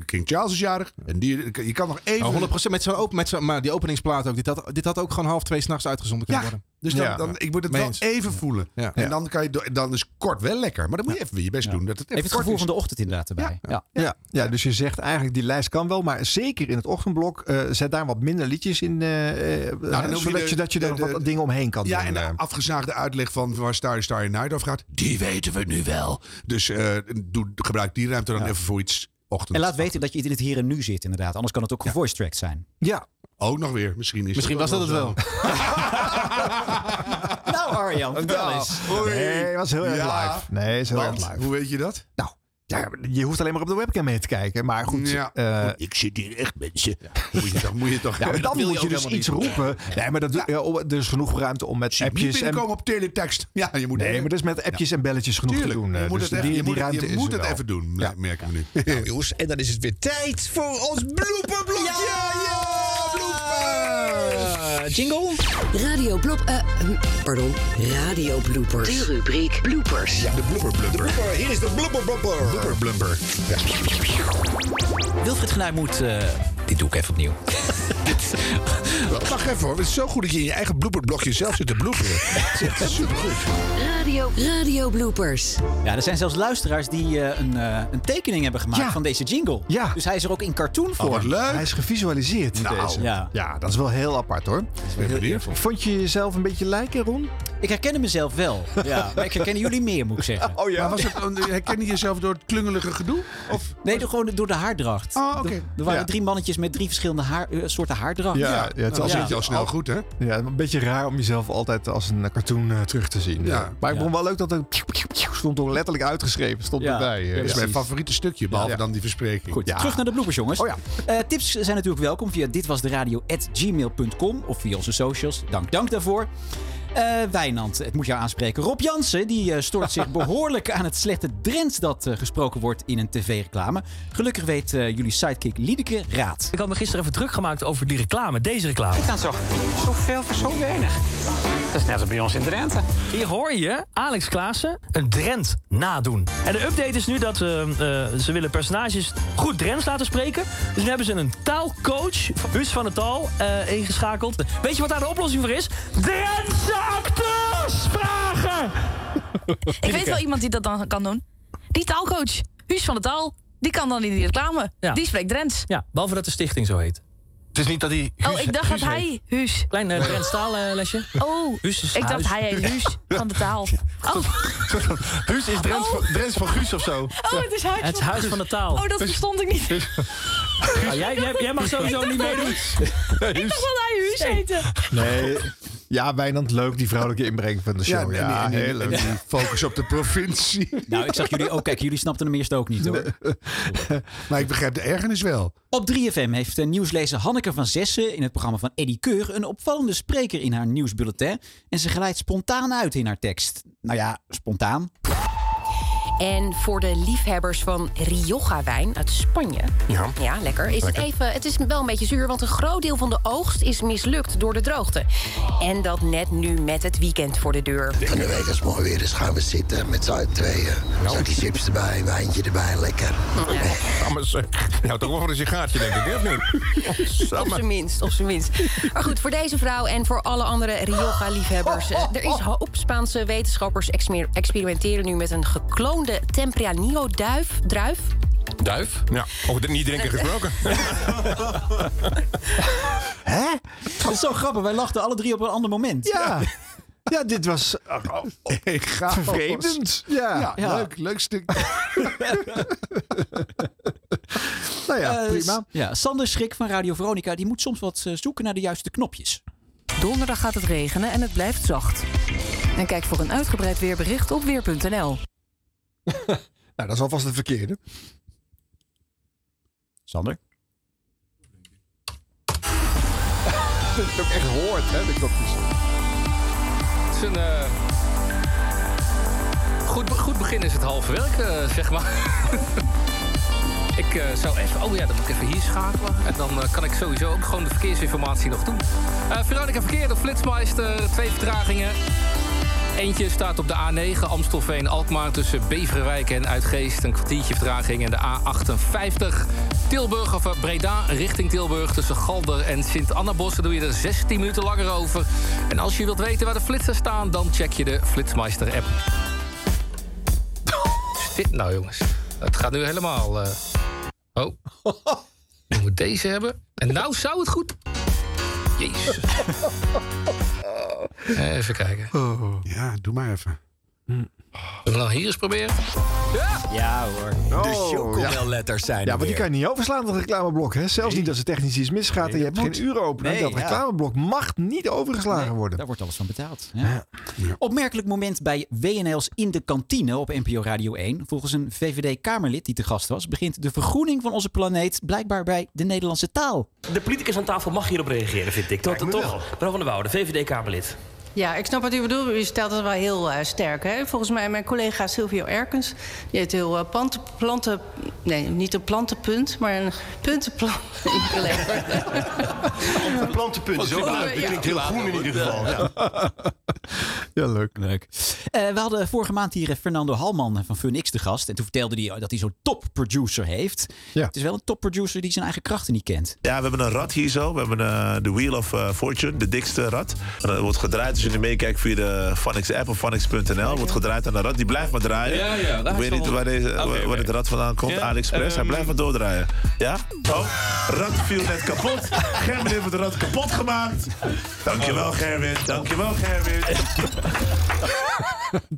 King Charles is jarig. En die, je kan nog even... Oh, 100% met zo'n open, met zo'n, maar die openingsplaat ook. Dit had, dit had ook gewoon half twee s'nachts uitgezonden kunnen Ja, worden. Dus dan, Ja. dan, ik moet het Mee wel eens. even voelen. Ja. En dan, kan je, dan is kort wel lekker. Maar dan moet je even weer je best doen. Dat het even Even het kort gevoel is. van de ochtend inderdaad erbij. Ja. Ja, ja, dus je zegt eigenlijk die lijst kan wel, maar zeker in het ochtendblok eh, zet daar wat minder liedjes in, eh, eh, dan hoef je zodat de- je, dat je er de- wat dingen omheen kan Ja, doen. en de eh. afgezaagde uitleg van waar Starry Starry Night over gaat, die weten we nu wel. Dus eh, doe, gebruik die ruimte dan even voor iets ochtends. En laat weten dat je in het hier en nu zit inderdaad. Anders kan het ook een voice track zijn. ja, Ook nog weer, misschien is Misschien was dat het wel. Nou Arjan, vertel eens. nee, het was heel erg Ja, live. Nee, het is heel Want, erg live. hoe weet je dat? Nou, ja, je hoeft alleen maar op de webcam mee te kijken. Maar goed, Ja. eh, ik zit hier echt mensen. Moet je toch, moet je toch ja, maar dan wil je moet je dus iets roepen. Nee, maar dat, oh, er is genoeg ruimte om met appjes en... binnenkomen op teletext. Ja, je moet Nee, even- maar er is met appjes en belletjes genoeg Tuurlijk, te doen. je eh, moet dus het, die, even, je die ruimte je is moet het even doen, Ja. merken we nu. Nou, jongens, en dan is het weer tijd voor ons blooperblokje. Ja. Jingle? Radio Blop... eh, hm, pardon, Radio Bloopers. De rubriek Bloopers. De blooper blumper. Blooper, hier is de blooper blooper. Blooper blumper. Ja. Wilfried Genuij moet... eh, dit doe ik even opnieuw. Wacht even hoor, het is zo goed dat je in je eigen blooperblokje zelf zit te bloeperen. Dat is supergoed. Radio, Radio Bloopers. Ja, er zijn zelfs luisteraars die eh, een, eh, een tekening hebben gemaakt Ja. van deze jingle. Ja. Dus hij is er ook in cartoon Oh, voor. wat leuk. Hij is gevisualiseerd, Nou, deze. ja. ja, dat is wel heel apart hoor. Benieuwd. Vond je jezelf een beetje lijken, Ron? Ik herkende mezelf wel. Ja, maar ik herken jullie meer, moet ik zeggen. Oh Maar was het, herken je jezelf door het klungelige gedoe? Of? Nee, door, gewoon door de haardracht. Oh, oké. Er, er waren Ja. drie mannetjes met drie verschillende haar, eh, soorten haardracht. Ja, ja, het je al snel goed, hè? Ja, een beetje raar om jezelf altijd als een cartoon eh, terug te zien. Ja. Ja. Maar ik Ja. vond wel leuk dat er stond er letterlijk uitgeschreven, stond Ja. erbij. eh, Ja, Dat is mijn favoriete stukje, behalve Ja. dan die verspreking. Goed, Ja. terug naar de bloepers, jongens. Oh ja. Eh, tips zijn natuurlijk welkom via ditwasderadio.gmail.com of via onze socials. Dank, dank daarvoor. Eh Wijnand, het moet jou aanspreken. Rob Jansen, die eh, stoort zich behoorlijk aan het slechte Drents dat eh, gesproken wordt in een tv-reclame. Gelukkig weet eh, jullie sidekick Liedeke raad. Ik had me gisteren even druk gemaakt over die reclame, deze reclame. Dan toch zoveel voor zo weinig. Dat is net als bij ons in Drenthe. Hier hoor je Alex Klaassen een Drent nadoen. En de update is nu dat ze willen personages goed Drents laten spreken. Dus nu hebben ze een taalcoach, Huus van der Tal, eh, ingeschakeld. Weet je wat daar de oplossing voor is? Drentse acteurs vragen! Ik weet wel iemand die dat dan kan doen. Die taalcoach, Huus van der Taal, die kan dan in die reclame. Ja. Die spreekt Drents. Ja, behalve dat de stichting zo heet. Het is niet dat hij. Oh, ik dacht dat hij Huus. Klein uh, Drents taallesje. Oh, Huus is ik dacht huis. hij heet Huus van de taal. Oh, Huus is Drents, van, Drents van Guus of zo. oh het is huis Het van huis van de taal. Oh, dat verstond ik niet. Ah, jij, jij, jij mag sowieso niet meedoen. Ik dacht dat hij Huus heette. Nee. Ja, Wijnand, leuk die vrouwelijke inbreng van de show. Ja, en die- en die- heel leuk. die focus op de provincie. Nou, ik zag jullie ook. Kijk, jullie snapten hem eerst ook niet hoor. Maar ik begrijp de ergernis wel. Op 3FM heeft eh, nieuwslezer Hanneke van Zessen in het programma van Eddie Keur een opvallende spreker in haar nieuwsbulletin. En ze glijdt spontaan uit in haar tekst. Nou ja, spontaan. En voor de liefhebbers van Rioja-wijn uit Spanje. Ja. Ja, lekker. Is Lekker. Het, even, het is wel een beetje zuur, want een groot deel van de oogst is mislukt door de droogte. En dat net nu met het weekend voor de deur. Van de week als mooi weer is, gaan we zitten met z'n tweeën. Zakje chips erbij, wijntje erbij, lekker. Ja, maar. Nou, toch wel voor een sigaartje, denk ik, hè? Of niet? Op zijn minst, op zijn minst. Maar goed, voor deze vrouw en voor alle andere Rioja-liefhebbers. eh, Er is hoop. Spaanse wetenschappers exper- experimenteren nu met een gekloonde Tempranillo-duif. Druif. Duif? Ja. Over niet drinken gesproken. Hè? Dat is zo grappig. Wij lachten alle drie op een ander moment. Ja. Ja, dit was Ik ga vervreemdend. Ja. Ja, leuk, leuk stuk. Nou ja, Eh, prima. ja, Sander Schrik van Radio Veronica die moet soms wat eh, zoeken naar de juiste knopjes. Donderdag gaat het regenen en het blijft zacht. En kijk voor een uitgebreid weerbericht op weer.nl. Nou, dat is alvast het verkeerde. Sander? Dat is ook echt hoort, hè, de knopjes. Het is een. eh, goed, goed begin is het halve werk, eh, zeg maar. ik eh, zou even. Oh ja, dan moet ik even hier schakelen. En dan eh, kan ik sowieso ook gewoon de verkeersinformatie nog doen. Eh Veronica Verkeer, de Flitsmeister, twee vertragingen. Eentje staat op de A9 Amstelveen-Alkmaar tussen Beverwijk en Uitgeest. Een kwartiertje vertraging. En de A58 Tilburg of eh, Breda richting Tilburg tussen Galder en Sint-Annabos. Doe je er 16 minuten langer over. En als je wilt weten waar de flitsers staan, dan check je de Flitsmeister-app. Dit nou, jongens? Het gaat nu helemaal. eh, Oh. Je moet deze hebben. En nou zou het goed. Jezus. Even kijken. Ja, doe maar even. Zullen we dan hier eens proberen? Ja! Ja hoor. Oh, de chocomel-letters zijn Ja, maar die weer. kan je niet overslaan, dat reclameblok. Hè? Zelfs niet als het technisch iets misgaat en je hebt geen uren open. Nee, dat ja. reclameblok mag niet overgeslagen worden. Daar wordt alles van betaald. Ja. Opmerkelijk moment bij WNL's In de Kantine op NPO Radio 1. Volgens een VVD-Kamerlid die te gast was, begint de vergroening van onze planeet blijkbaar bij de Nederlandse taal. De politicus aan tafel mag hierop reageren, vind ik. Toch, toch? Mevrouw van der Woude, VVD-Kamerlid. Ja, ik snap wat u bedoelt. U stelt het wel heel eh, sterk. Hè? Volgens mij mijn collega Silvio Erkens... die heeft heel uh, planten, planten... Nee, niet een plantenpunt, maar een puntenplan. Een plantenpunt is ook leuk. Dat klinkt heel groen in ieder geval. Ja. Ja, leuk. Leuk. Eh, we hadden vorige maand hier eh, Fernando Halman van FunX te gast. En toen vertelde hij dat hij zo'n top-producer heeft. Het is wel een top-producer die zijn eigen krachten niet kent. Ja, we hebben een rad hier zo. We hebben eh, de Wheel of eh, Fortune, de dikste rad. En dat wordt gedraaid als je nu meekijkt via de Phonics app of Phonics.nl. Wordt gedraaid aan de rad. Die blijft maar draaien. Ja, ja, Ik weet niet waar, deze, Oké, waar, waar oké. het rad vandaan komt. Ja, AliExpress. Hij ehm, blijft maar doordraaien. Ja? Oh, rad viel net kapot. Gerwin heeft het rad kapot gemaakt. Dankjewel Gerwin. Dankjewel Gerwin.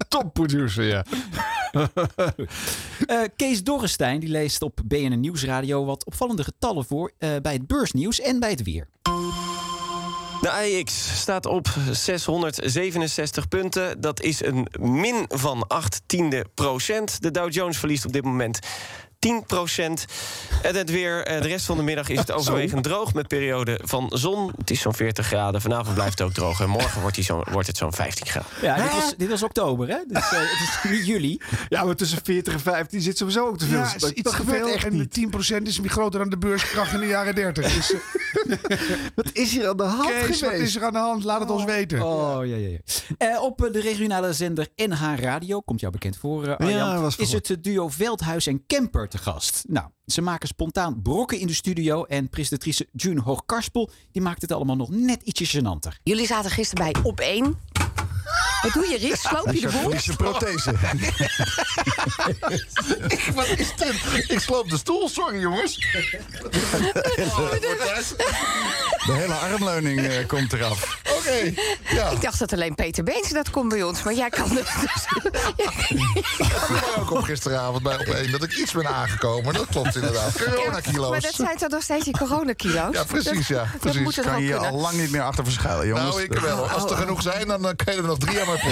Top producer, ja. Eh, Kees Dorrestein die leest op BNN Nieuwsradio wat opvallende getallen voor eh, bij het beursnieuws en bij het weer. De AEX staat op 667 punten. Dat is een min van 8 tiende procent. De Dow Jones verliest op dit moment 10 procent. En het weer, eh, de rest van de middag is het overwegend droog... met periode van zon. Het is zo'n 40 graden. Vanavond blijft het ook droog. En morgen wordt, die zo, wordt het zo'n 15 graden. Ja, dit was, dit was oktober, hè? Dus eh, het is niet juli. Ja, maar tussen 40 en 15 zit sowieso ook te veel. Ja, is iets te veel. En niet. de 10% is weer groter dan de beurskracht in de jaren 30. Dus, eh, Wat is hier aan de hand Kees, wat geweest? is er aan de hand? Laat het ons weten. Oh, ja, ja, ja. Eh, op eh, de regionale zender NH Radio, komt jou bekend voor, eh, Arjan, Ja, was is het duo Veldhuis en Kemper te gast. Nou, ze maken spontaan brokken in de studio en presentatrice June Hoogkarspel, die maakt het allemaal nog net ietsje gênanter. Jullie zaten gisteren bij Op 1. Wat doe je, Rick? Sloop je de boel? Verlies je prothese. Ik- Wat is dit? Ik sloop de stoel, sorry jongens. De hele armleuning eh, komt eraf. Oké, ja. Ik dacht dat alleen Peter Beens dat kon bij ons, maar jij kan het. Dat viel mij ook op gisteravond bij op één dat ik iets ben aangekomen. Dat klopt inderdaad. Maar Coronakilo's. dat zijn toch nog steeds die coronakilo's? Ja, precies, ja. Dat Precies. moet er Kan je hier al lang niet meer achter verschuilen, jongens. Nou, ik wel. Als er genoeg zijn, dan eh, kan je er nog drie aan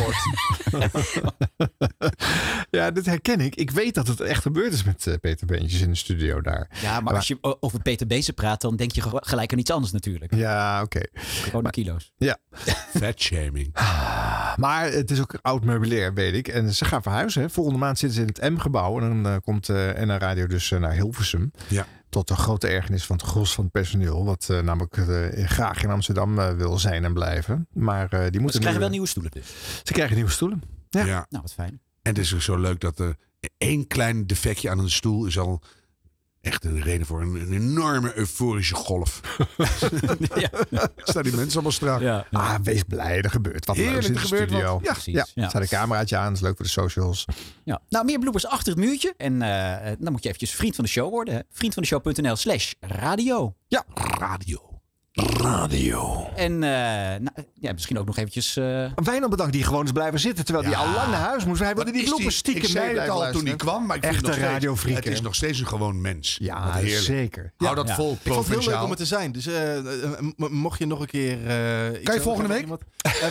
Ja, dit herken ik. Ik weet dat het echt gebeurd is met eh, Peter Beentjes in de studio daar. Ja, maar als je over Peter Bezen praat, dan denk je ge- gelijk aan iets anders natuurlijk. Ja, oké. Gewoon kilo's. Ja. Fatshaming. Maar het is ook oud meubilair, weet ik. En ze gaan verhuizen. Hè. Volgende maand zitten ze in het M-gebouw. En dan eh, komt eh NA Radio dus naar Hilversum. Ja. Tot de grote ergernis van het gros van het personeel. Wat eh, namelijk eh, graag in Amsterdam eh, wil zijn en blijven. Maar eh, die moeten Ze krijgen nu, wel nieuwe stoelen dus. Ze krijgen nieuwe stoelen. Ja. Ja. Nou, wat fijn. En het is ook zo leuk dat er één klein defectje aan een stoel is al echt een reden voor een, een enorme euforische golf. Staan die mensen allemaal strak. Ja. Ah, wees blij, er gebeurt wat Heerlijk, leuks in de er wat. studio. Ja, precies. Ja, Ja. staat een cameraatje aan, dat is leuk voor de socials. Ja. Nou, meer bloopers achter het muurtje. En eh, dan moet je eventjes vriend van de show worden. Hè. Vriendvandeshow.nl slash radio. Ja, radio. Radio. En eh, nou, ja, misschien ook nog eventjes... eh, Wijnand bedankt die gewoon is blijven zitten. Terwijl hij Ja. al lang naar huis moest. Hij wilde die bloepers stiekem Ik zei het al toen hij kwam, maar ik vind Echte het nog steeds- radiofreak, Het is nog steeds een gewoon mens. Ja, zeker. Hou dat Ja. vol, Ik vond het heel leuk om er te zijn. Dus eh, mocht je nog een keer... eh, Kan je volgende week? iemand-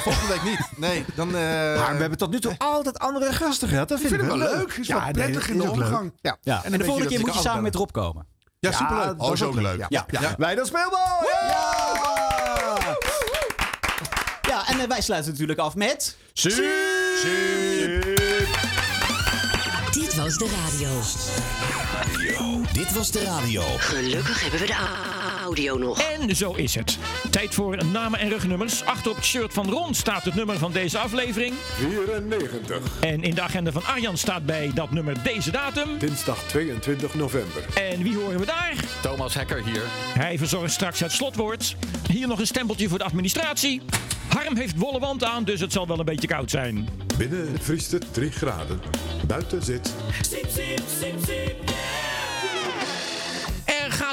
volgende week niet. Nee, dan... eh, Maar we hebben tot nu toe altijd andere gasten gehad. Dat vind vind ik het wel leuk. leuk. Is wel prettig in de omgang. Ja. ja. En de volgende keer moet je samen met. Rob komen. Ja, superleuk. dat Oh, is zo ook leuk. Ja. Ja. Wijnand Speelbal! Ja! Ja, en eh, wij sluiten natuurlijk af met... Dit was de radio. Dit was de radio. Gelukkig hebben we de audio nog. En zo is het. Tijd voor namen en rugnummers. Achter op het shirt van Ron staat het nummer van deze aflevering. 94. En in de agenda van Arjan staat bij dat nummer deze datum. Dinsdag 22 november. En wie horen we daar? Thomas Hekker hier. Hij verzorgt straks het slotwoord. Hier nog een stempeltje voor de administratie. Harm heeft wollen wand aan, dus het zal wel een beetje koud zijn. Binnen vriest het 3 graden. Buiten zit Er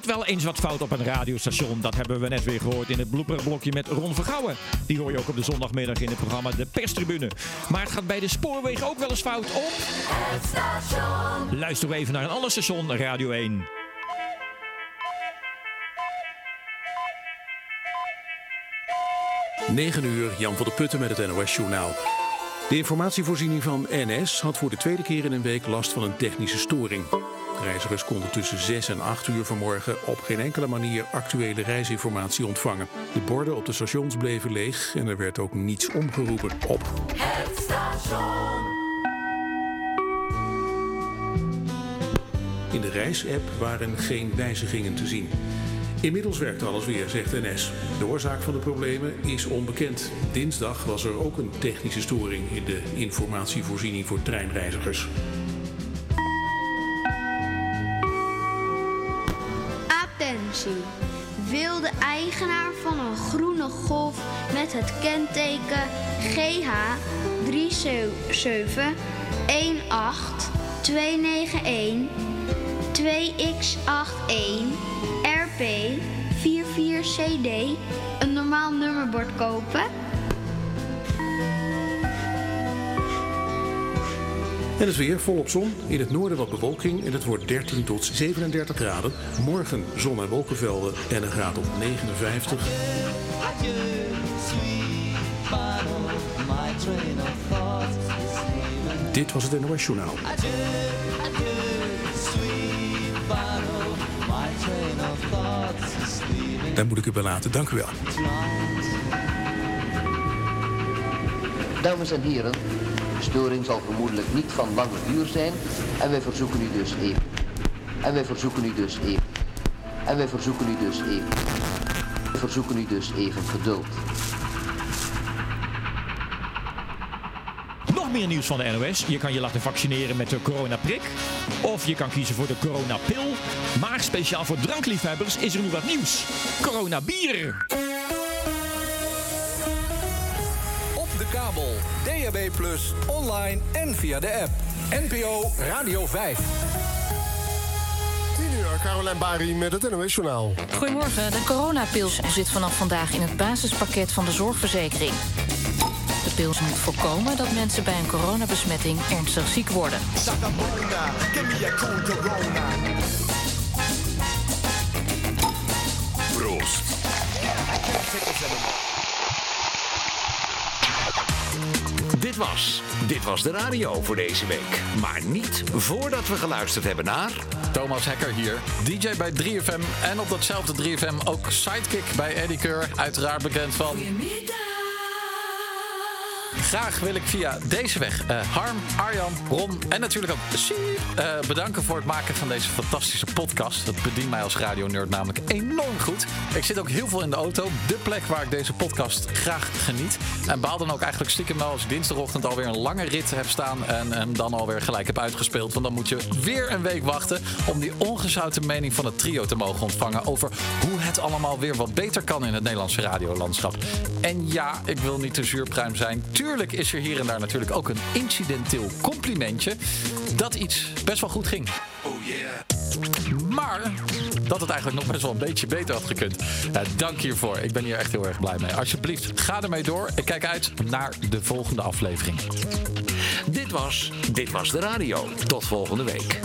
gaat wel eens wat fout op een radiostation. Dat hebben we net weer gehoord in het blooperblokje met Ron Vergouwen. Die hoor je ook op de zondagmiddag in het programma De Perstribune. Maar het gaat bij de spoorwegen ook wel eens fout op... Luisteren we even naar een ander station, Radio 1. Negen uur, Jan van der Putten met het NOS-journaal. De informatievoorziening van NS had voor de tweede keer in een week last van een technische storing. Reizigers konden tussen 6 en 8 uur vanmorgen op geen enkele manier actuele reisinformatie ontvangen. De borden op de stations bleven leeg en er werd ook niets omgeroepen op. In de reisapp waren geen wijzigingen te zien. Inmiddels werkt alles weer, zegt NS. De oorzaak van de problemen is onbekend. Dinsdag was er ook een technische storing in de informatievoorziening voor treinreizigers. Attentie. Wil de eigenaar van een groene golf met het kenteken GH 37291 2X81 RP 44CD een normaal nummerbord kopen? En het weer volop zon. In het noorden wat bewolking en het wordt 13 tot 37 graden. Morgen zon en wolkenvelden en een graad op 59. Dit was het NOS Journaal. Daar moet ik het bij laten. Dank u wel. Dames en heren, de storing zal vermoedelijk niet van lange duur zijn en wij verzoeken u dus even. En wij verzoeken u dus even. En wij verzoeken u dus even. We verzoeken u dus even geduld. Nog meer nieuws van de NOS. Je kan je laten vaccineren met de coronaprik. Of je kan kiezen voor de coronapil. Maar speciaal voor drankliefhebbers is er nu wat nieuws. Coronabier. op de kabel DAB+, online en via de app. NPO Radio 5. 10 uur, Carolijn Bari met het NOS Journaal. Goedemorgen. De coronapils zit vanaf vandaag in het basispakket van de zorgverzekering. De pils moet voorkomen dat mensen bij een coronabesmetting ernstig ziek worden. Proost. Dit was, dit was de radio voor deze week. Maar niet voordat we geluisterd hebben naar... Thomas Hekker hier, DJ bij 3FM en op datzelfde 3FM ook sidekick bij Eddie Keur. Uiteraard bekend van... Graag wil ik via deze weg eh, Harm, Arjan, Ron en natuurlijk ook Siep eh, bedanken voor het maken van deze fantastische podcast. Dat bedient mij als radionerd namelijk enorm goed. Ik zit ook heel veel in de auto, de plek waar ik deze podcast graag geniet. En baal dan ook eigenlijk stiekem wel als ik dinsdagochtend alweer een lange rit heb staan en hem dan alweer gelijk heb uitgespeeld. Want dan moet je weer een week wachten om die ongezouten mening van het trio te mogen ontvangen over hoe het allemaal weer wat beter kan in het Nederlandse radiolandschap. En ja, ik wil niet te zuurpruim zijn. Tuurlijk is er hier en daar natuurlijk ook een incidenteel complimentje dat iets best wel goed ging. Maar dat het eigenlijk nog best wel een beetje beter had gekund. Ja, dank hiervoor. Ik ben hier echt heel erg blij mee. Alsjeblieft, ga ermee door. Ik kijk uit naar de volgende aflevering. Dit was, dit was de radio. Tot volgende week.